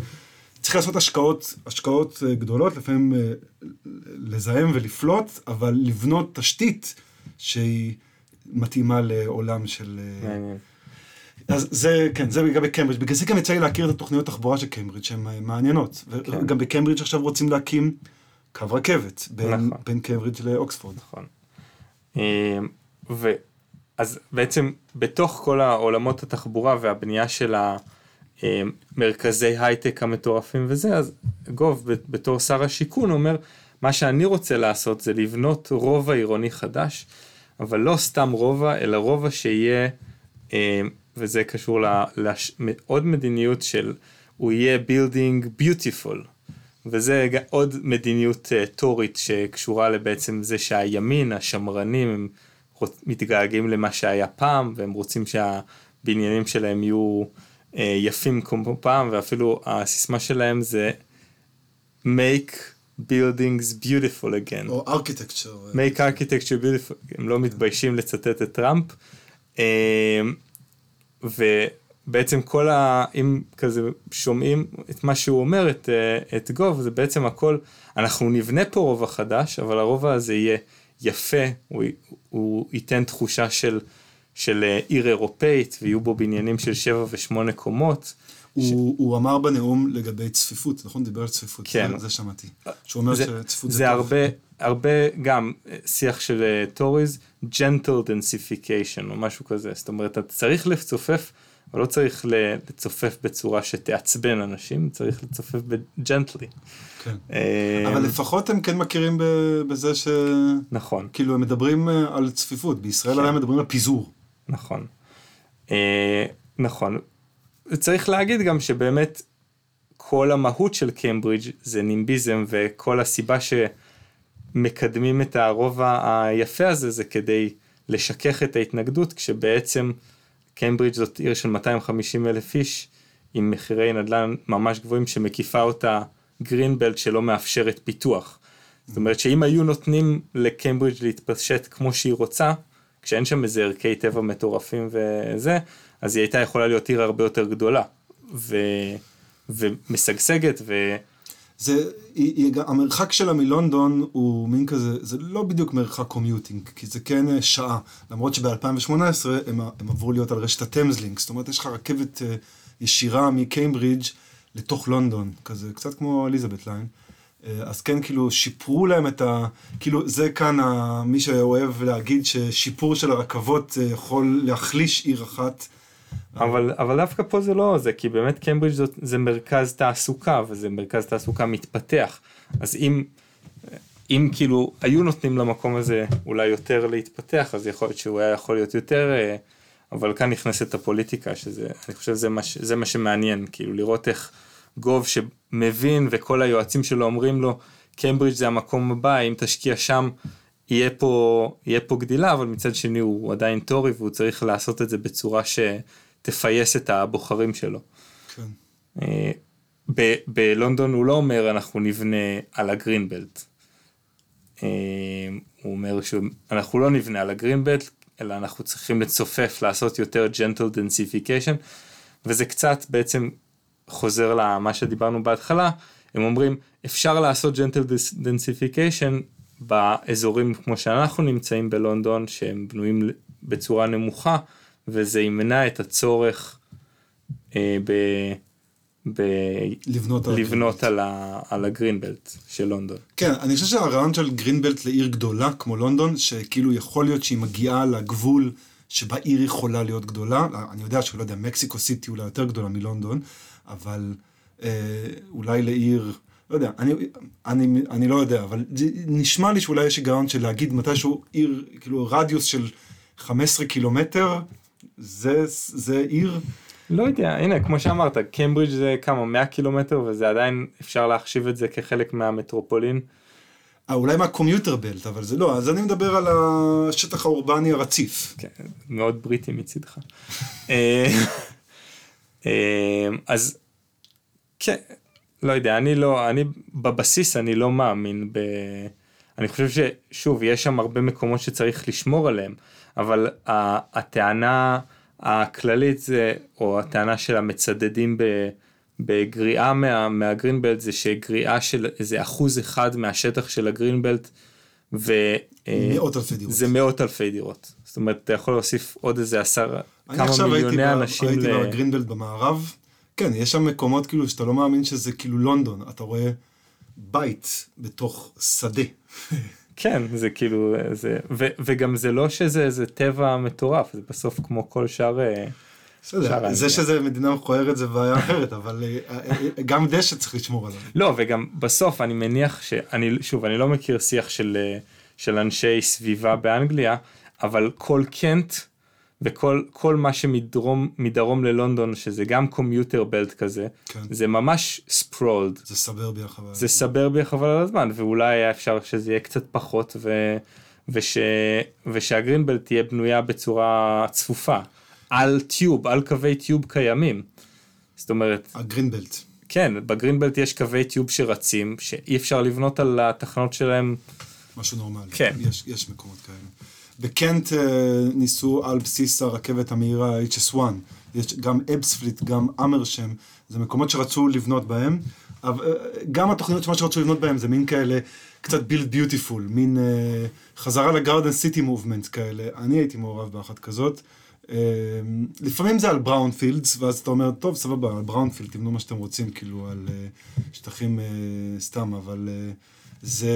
צריך לעשות השקעות, השקעות אה, גדולות, לפעמים אה, לזהם ולפלוט, אבל לבנות תשתית שהיא מתאימה לעולם של... אה, מעניין. אז זה, כן, זה לגבי קיימברידג'. בגלל זה גם יצא לי להכיר את התוכניות תחבורה של קיימברידג' שהן מעניינות. כן. וגם בקיימברידג' עכשיו רוצים להקים קו רכבת בין, נכון. בין קיימברידג' לאוקספורד. נכון. אמ, ו... אז בעצם בתוך כל העולמות התחבורה והבנייה של המרכזי הייטק המטורפים וזה, אז גוב בתור שר השיכון אומר, מה שאני רוצה לעשות זה לבנות רובע עירוני חדש, אבל לא סתם רובע, אלא רובע שיהיה, אמ, וזה קשור ל- לש- עוד מדיניות של, הוא יהיה building beautiful. וזה עוד מדיניות uh, טורית שקשורה לבעצם זה שהימין, השמרנים, הם מתגעגעים למה שהיה פעם, והם רוצים שהבניינים שלהם יהיו יפים כמו פעם, ואפילו הסיסמה שלהם זה make buildings beautiful again. או ארכיטקצ'ר. make architecture beautiful, הם לא מתביישים לצטט את טראמפ. אה, ובעצם כל ה... אם כזה שומעים את מה שהוא אומר, את, אה, את גוב, זה בעצם הכל, אנחנו נבנה פה רובע חדש, אבל הרובע הזה יהיה יפה, הוא, הוא ייתן תחושה של, של אה, עיר אירופאית, ויהיו בו בניינים של שבע ושמונה קומות. הוא, הוא אמר בנאום לגבי צפיפות, נכון? דיבר על צפיפות, כן. זה, זה שמעתי. שהוא אומר זה, שצפיפות זה, זה, טוב. הרבה, הרבה גם אה, שיח של Tories, gentle densification או משהו כזה, זאת אומרת אתה צריך לצופף, אבל לא צריך לצופף בצורה שתעצבן אנשים, צריך לצופף ב gently. כן. אבל לפחות הם כן מכירים בזה ש... נכון, כאילו הם מדברים אה, על צפיפות, בישראל כן. מדברים על פיזור. נכון. אה, נכון. צריך להגיד גם שבאמת כל המהות של קיימברידג' זה נימביזם וכל הסיבה שמקדמים את הרובע היפה הזה זה כדי לשכך את ההתנגדות, כשבעצם קיימברידג' זאת עיר של 250 אלף איש, עם מחירי נדל"ן ממש גבוהים שמקיפה אותה גרינבלט שלא מאפשרת פיתוח. זאת אומרת שאם היו נותנים לקיימברידג' להתפשט כמו שהיא רוצה, כשאין שם איזה ערכי טבע מטורפים וזה, אז היא הייתה יכולה להיות עיר הרבה יותר גדולה. ו... ומשגשגת ו... זה, היא, היא, המרחק שלה מלונדון הוא מין כזה, זה לא בדיוק מרחק קומיוטינג, כי זה כן שעה, למרות שב-2018 הם, הם עברו להיות על רשת הטמזלינק, זאת אומרת יש לך רכבת אה, ישירה מקיימברידג' לתוך לונדון, כזה קצת כמו Elizabeth line. אה, אז כן, כאילו, שיפרו להם את ה... כאילו, זה כאן ה... מי שאוהב להגיד ששיפור של הרכבות יכול להחליש עיר אחת. אבל, אבל דווקא פה זה לא זה, כי באמת קיימברידג' זאת, זה מרכז תעסוקה, וזה מרכז תעסוקה מתפתח. אז אם, אם כאילו היו נותנים למקום הזה אולי יותר להתפתח, אז יכול להיות שהוא היה יכול להיות יותר, אה, אבל כאן נכנסת הפוליטיקה, שזה, אני חושב שזה מה, זה מה שמעניין, כאילו לראות איך גוב שמבין וכל היועצים שלו אומרים לו, קיימברידג' זה המקום הבא, אם תשקיע שם, יהיה פה, יהיה פה גדילה, אבל מצד שני הוא עדיין טורי והוא צריך לעשות את זה בצורה שתפייס את הבוחרים שלו. כן. אה, ב- בלונדון הוא לא אומר אנחנו נבנה על הגרינבלט. אה, הוא אומר שאנחנו לא נבנה על הגרינבלט, אלא אנחנו צריכים לצופף, לעשות יותר gentle densification, וזה קצת בעצם חוזר למה שדיברנו בהתחלה, הם אומרים אפשר לעשות gentle densification באזורים כמו שאנחנו נמצאים בלונדון, שהם בנויים בצורה נמוכה, וזה ימנע את הצורך אה, ב... ב... לבנות, לבנות על, ה... על הגרינבלט של לונדון. כן, אני חושב שהרעיון של גרינבלט לעיר גדולה כמו לונדון, שכאילו יכול להיות שהיא מגיעה לגבול שבה עיר יכולה להיות גדולה, אני יודע שלא יודע, מקסיקו סיטי אולי יותר גדולה מלונדון, אבל אה, אולי לעיר... לא יודע, אני, אני, אני לא יודע, אבל נשמע לי שאולי יש היגיון של להגיד מתישהו עיר, כאילו רדיוס של 15 קילומטר, זה, זה עיר. לא יודע, הנה, כמו שאמרת, קיימברידג' זה כמה, 100 קילומטר, וזה עדיין, אפשר להחשיב את זה כחלק מהמטרופולין. אה, אולי מהקומיוטר בלט, אבל זה לא, אז אני מדבר על השטח האורבני הרציף. כן, מאוד בריטי מצידך. אה, אה, אז כן, לא יודע, אני לא, אני בבסיס אני לא מאמין ב... אני חושב ששוב, יש שם הרבה מקומות שצריך לשמור עליהם, אבל הטענה הכללית זה, או הטענה של המצדדים ב... בגריעה מה, מהגרינבלט זה שגריעה של איזה אחוז אחד מהשטח של הגרינבלט ו... אה, מאות אלפי דירות. זה מאות אלפי דירות. זאת אומרת, אתה יכול להוסיף עוד איזה עשר, כמה מיליוני אנשים. אני עכשיו הייתי בגרינבלט במערב, כן, יש שם מקומות כאילו שאתה לא מאמין שזה כאילו לונדון, אתה רואה בית בתוך שדה. כן, זה כאילו, זה, ו, וגם זה לא שזה איזה טבע מטורף, זה בסוף כמו כל שאר... אה, בסדר, זה שזה מדינה מכוערת זה בעיה אחרת, אבל אה, אה, גם דשא צריך לשמור עליו. לא, וגם בסוף אני מניח שאני, שוב, אני לא מכיר שיח של, של אנשי סביבה באנגליה, אבל כל קנט וכל כל מה שמדרום מדרום ללונדון שזה גם קומיוטר בלט כזה כן. זה ממש ספרולד זה סברביה חבל זה סברביה חבל על הזמן ואולי היה אפשר שזה יהיה קצת פחות ו, וש, ושהגרינבלט תהיה בנויה בצורה צפופה על טיוב על קווי טיוב קיימים. זאת אומרת הגרינבלט כן בגרינבלט יש קווי טיוב שרצים שאי אפשר לבנות על התחנות שלהם משהו נורמלי כן יש, יש מקומות כאלה. בקנט אה, ניסו על בסיס הרכבת המהירה HS1, יש גם אבספליט, גם אמרשם, זה מקומות שרצו לבנות בהם, אבל אה, גם התוכניות שמה שרצו לבנות בהם זה מין כאלה, קצת build beautiful, מין אה, חזרה לגארדן סיטי מובמנט כאלה, אני הייתי מעורב באחת כזאת. לפעמים זה על בראונפילדס, ואז אתה אומר, טוב, סבבה, על בראונפילד, תבנו מה שאתם רוצים, כאילו, על שטחים סתם, אבל זה...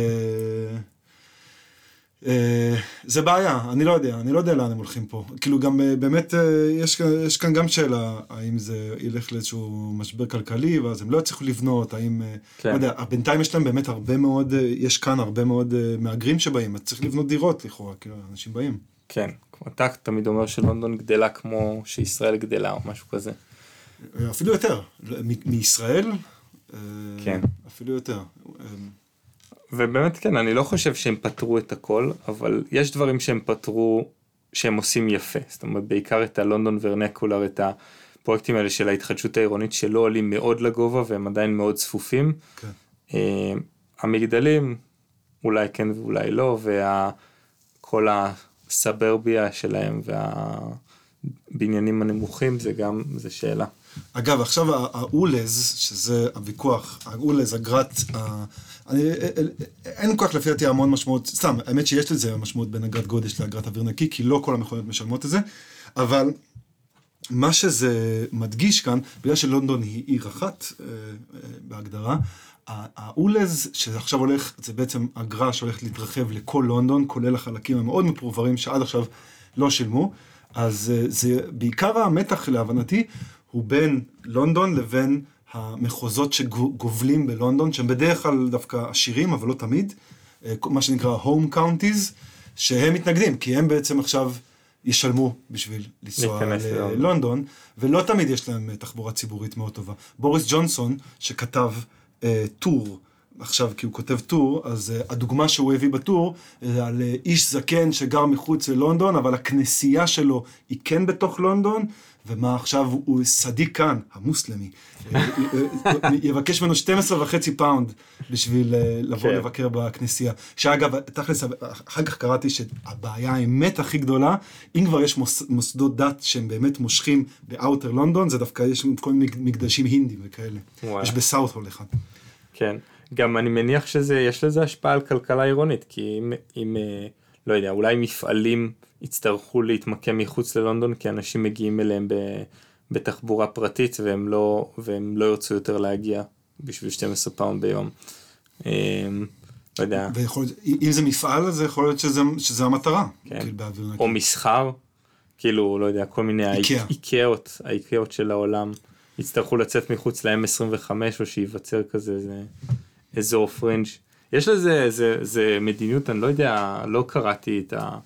אה, זה בעיה, אני לא יודע, אני לא יודע לאן הם הולכים פה. כאילו גם אה, באמת אה, יש, יש כאן גם שאלה, האם זה ילך לאיזשהו משבר כלכלי, ואז הם לא יצליחו לבנות, האם, כן. לא יודע, בינתיים יש להם באמת הרבה מאוד, יש כאן הרבה מאוד מהגרים שבאים, אז צריך לבנות דירות לכאורה, כאילו אנשים באים. כן, כמו אתה תמיד אומר שלונדון גדלה כמו שישראל גדלה או משהו כזה. אפילו יותר, מישראל, כן. אפילו יותר. ובאמת כן, אני לא חושב שהם פתרו את הכל, אבל יש דברים שהם פתרו שהם עושים יפה, זאת אומרת בעיקר את הלונדון ורנקולר, את הפרויקטים האלה של ההתחדשות העירונית שלא עולים מאוד לגובה והם עדיין מאוד צפופים. כן. אה, המגדלים אולי כן ואולי לא, וכל הסברביה שלהם והבניינים הנמוכים זה גם, זה שאלה. אגב, עכשיו האולז, שזה הוויכוח, האולז, אגרת, ה- אני, אין כל כך לפי דעתי המון משמעות, סתם, האמת שיש לזה משמעות בין אגרת גודש לאגרת אוויר נקי, כי לא כל המכוניות משלמות את זה, אבל מה שזה מדגיש כאן, בגלל שלונדון היא עיר אחת אה, אה, בהגדרה, האולז שעכשיו הולך, זה בעצם אגרה שהולכת להתרחב לכל לונדון, כולל החלקים המאוד מפורברים שעד עכשיו לא שילמו, אז אה, זה בעיקר המתח להבנתי הוא בין לונדון לבין המחוזות שגובלים בלונדון, שהם בדרך כלל דווקא עשירים, אבל לא תמיד, אה, מה שנקרא home counties, שהם מתנגדים, כי הם בעצם עכשיו ישלמו בשביל לנסוע ללונדון. ולא תמיד יש להם אה, תחבורה ציבורית מאוד טובה. בוריס ג'ונסון, שכתב אה, טור, עכשיו כי הוא כותב טור, אז אה, הדוגמה שהוא הביא בטור, אה, על איש זקן שגר מחוץ ללונדון, אבל הכנסייה שלו היא כן בתוך לונדון, ומה עכשיו הוא סאדיק חאן, המוסלמי, אה, אה, אה, יבקש ממנו 12 וחצי פאונד בשביל לבוא כן. לבקר בכנסייה. שאגב, תכלס, אחר כך קראתי שהבעיה האמת הכי גדולה, אם כבר יש מוס, מוסדות דת שהם באמת מושכים באאוטר לונדון, זה דווקא יש כל מיני מקדשים הינדים וכאלה. וואלה. יש בסאוט הול אחד. כן, גם אני מניח שזה, יש לזה השפעה על כלכלה עירונית, כי אם, אם לא יודע, אולי מפעלים יצטרכו להתמקם מחוץ ללונדון, כי אנשים מגיעים אליהם ב, בתחבורה פרטית, והם לא, והם לא ירצו יותר להגיע בשביל 12 פאונד ביום. אה, לא יודע, ויכול אם זה מפעל, אז יכול להיות שזה, שזה המטרה. כן. כאילו. או מסחר, כאילו, לא יודע, כל מיני איקאה. האיקאות, האיקאות של העולם, יצטרכו לצאת מחוץ ל-M25, או שייווצר כזה איזה אזור פרינג'. יש לזה, זה, זה מדיניות, אני לא יודע, לא קראתי את ה...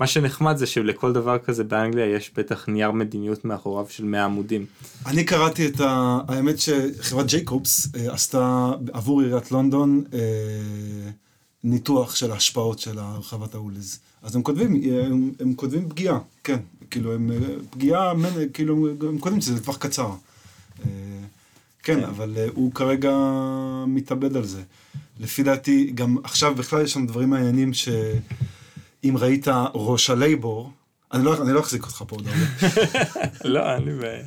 מה שנחמד זה שלכל דבר כזה באנגליה יש בטח נייר מדיניות מאחוריו של 100 עמודים. אני קראתי את ה... האמת שחברת ג'ייקובס אה, עשתה עבור עיריית לונדון אה, ניתוח של ההשפעות של הרחבת האולז. אז הם כותבים, אה, הם, הם כותבים פגיעה, כן. כאילו, הם אה, פגיעה, כאילו, הם כותבים שזה לטווח קצר. אה, כן, כן. אבל הוא כרגע מתאבד על זה. לפי דעתי, גם עכשיו בכלל יש שם דברים מעניינים שאם ראית ראש הלייבור, אני לא, אני לא אחזיק אותך פה עוד הרבה. לא, אין לי בעיה.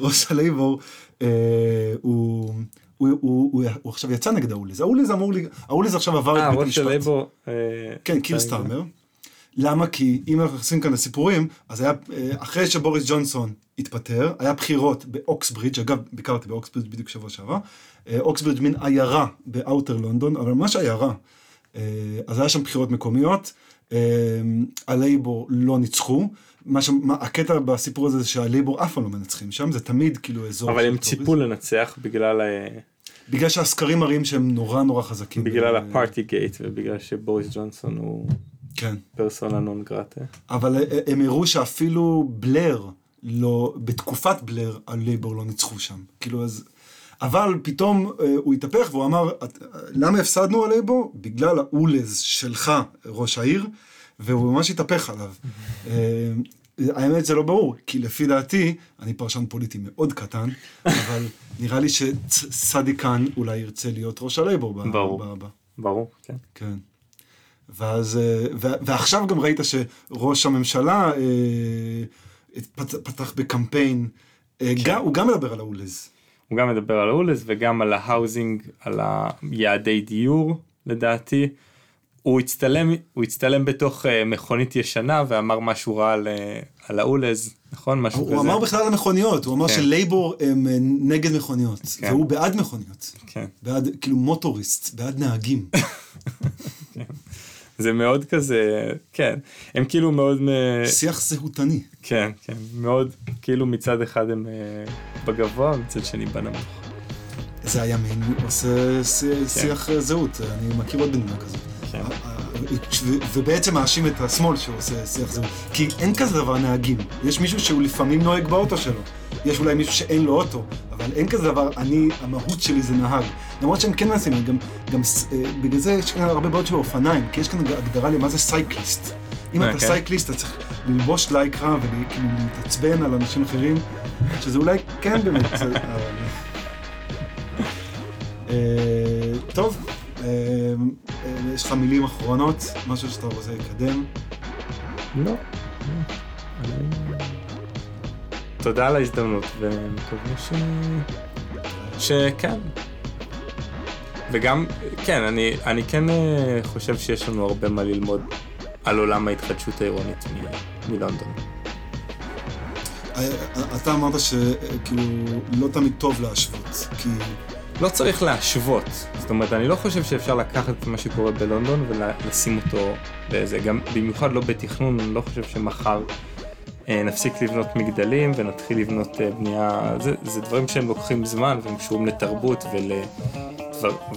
ראש הלייבור, אה, הוא, הוא, הוא, הוא, הוא עכשיו יצא נגד ה ULEZ. ה ULEZ אמור לי, ה ULEZ עכשיו עבר אה, את בית ראש המשפט. הלייבור. אה, כן, קיר סטארמר. למה? כי אם אנחנו נכנסים כאן לסיפורים, אז היה, אה, אחרי שבוריס ג'ונסון התפטר, היה בחירות באוקסברידג', אגב, ביקרתי באוקסברידג' בדיוק שבוע שעבר, אה, אוקסברידג' מין עיירה ב outer לונדון, אבל ממש עיירה. אה, אז היה שם בחירות מקומיות, אה, הלייבור לא ניצחו. מה ש... מה, הקטע בסיפור הזה זה שהלייבור אף פעם לא מנצחים שם, זה תמיד כאילו אזור... אבל הם. ציפו לנצח בגלל אה, בגלל שהסקרים מראים שהם נורא נורא חזקים. בגלל אה, ה Partygate ובגלל שבוריס ג'ונסון הוא כן. פרסונה נון גרטה. אבל אה, הם הראו שאפילו בלר לא, בתקופת בלר הלייבור לא ניצחו שם. כאילו אז... אבל פתאום אה, הוא התהפך והוא אמר, "את- אה, למה הפסדנו הלייבור? בגלל ה ULEZ שלך, ראש העיר, והוא ממש התהפך עליו. אה, האמת זה לא ברור, כי לפי דעתי, אני פרשן פוליטי מאוד קטן, אבל נראה לי שסדיקן אולי ירצה להיות ראש הלייבור. ברור. ב- ב- ברור, כן. כן. ואז, אה, ו- ועכשיו גם ראית שראש הממשלה אה, פת- פתח בקמפיין, אה, כן. גם, הוא גם מדבר על ה ULEZ. הוא גם מדבר על ה ULEZ וגם על ה housing, על היעדי דיור לדעתי. הוא הצטלם, הוא הצטלם בתוך אה, מכונית ישנה ואמר משהו רע על, אה, על ה ULEZ, נכון? משהו הוא כזה. אמר בכלל על מכוניות, הוא אמר כן. שלייבור הם אה, נגד מכוניות, כן. והוא בעד מכוניות, כן. בעד, כאילו motorist, בעד נהגים. זה מאוד כזה, כן. הם כאילו מאוד, מ- שיח זהותני. כן, כן, מאוד, כאילו מצד אחד הם אה, בגבוה, מצד שני בנמוך. זה הימין עושה שי- שיח אה, זהות, אני מכיר עוד מדינה כזאת. כן. ובעצם מאשים את השמאל שהוא עושה שיח זהות. כי אין כזה דבר נהגים. יש מישהו שהוא לפעמים נוהג באוטו שלו. יש אולי מישהו שאין לו אוטו, אבל אין כזה דבר, אני, המהות שלי זה נהג. למרות שהם כן מנסים, גם, גם אה, בגלל זה יש כאן הרבה בעיות של אופניים, כי יש כאן הגדרה למה זה סייקליסט. אם אתה אוקיי. סייקליסט, אתה צריך ללבוש לייקרה וכאילו להתעצבן על אנשים אחרים, שזה אולי כן באמת... זה- אבל- אה, טוב, אה, אה, יש לך מילים אחרונות, משהו שאתה רוצה לקדם? לא. תודה על ההזדמנות, ומקווה ש... שכן. וגם, כן, אני, אני כן אה, חושב שיש לנו הרבה מה ללמוד על עולם ההתחדשות העירונית מ- מלונדון. אה, אתה אמרת שכאילו לא תמיד טוב להשוות, כי... לא צריך להשוות, זאת אומרת, אני לא חושב שאפשר לקחת את מה שקורה בלונדון ולשים אותו בזה, גם במיוחד לא בתכנון, אני לא חושב שמחר אה, נפסיק לבנות מגדלים ונתחיל לבנות אה, בנייה, זה, זה דברים שהם לוקחים זמן והם קשורים לתרבות ול,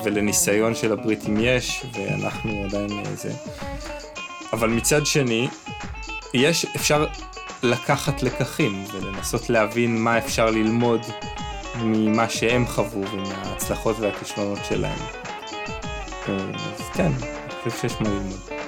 ולניסיון של הבריטים יש, ואנחנו עדיין אה, זה. אבל מצד שני, יש, אפשר לקחת לקחים ולנסות להבין מה אפשר ללמוד ממה שהם חוו ומההצלחות והכישלונות שלהם. אה, אז כן, אני חושב שיש מה ללמוד.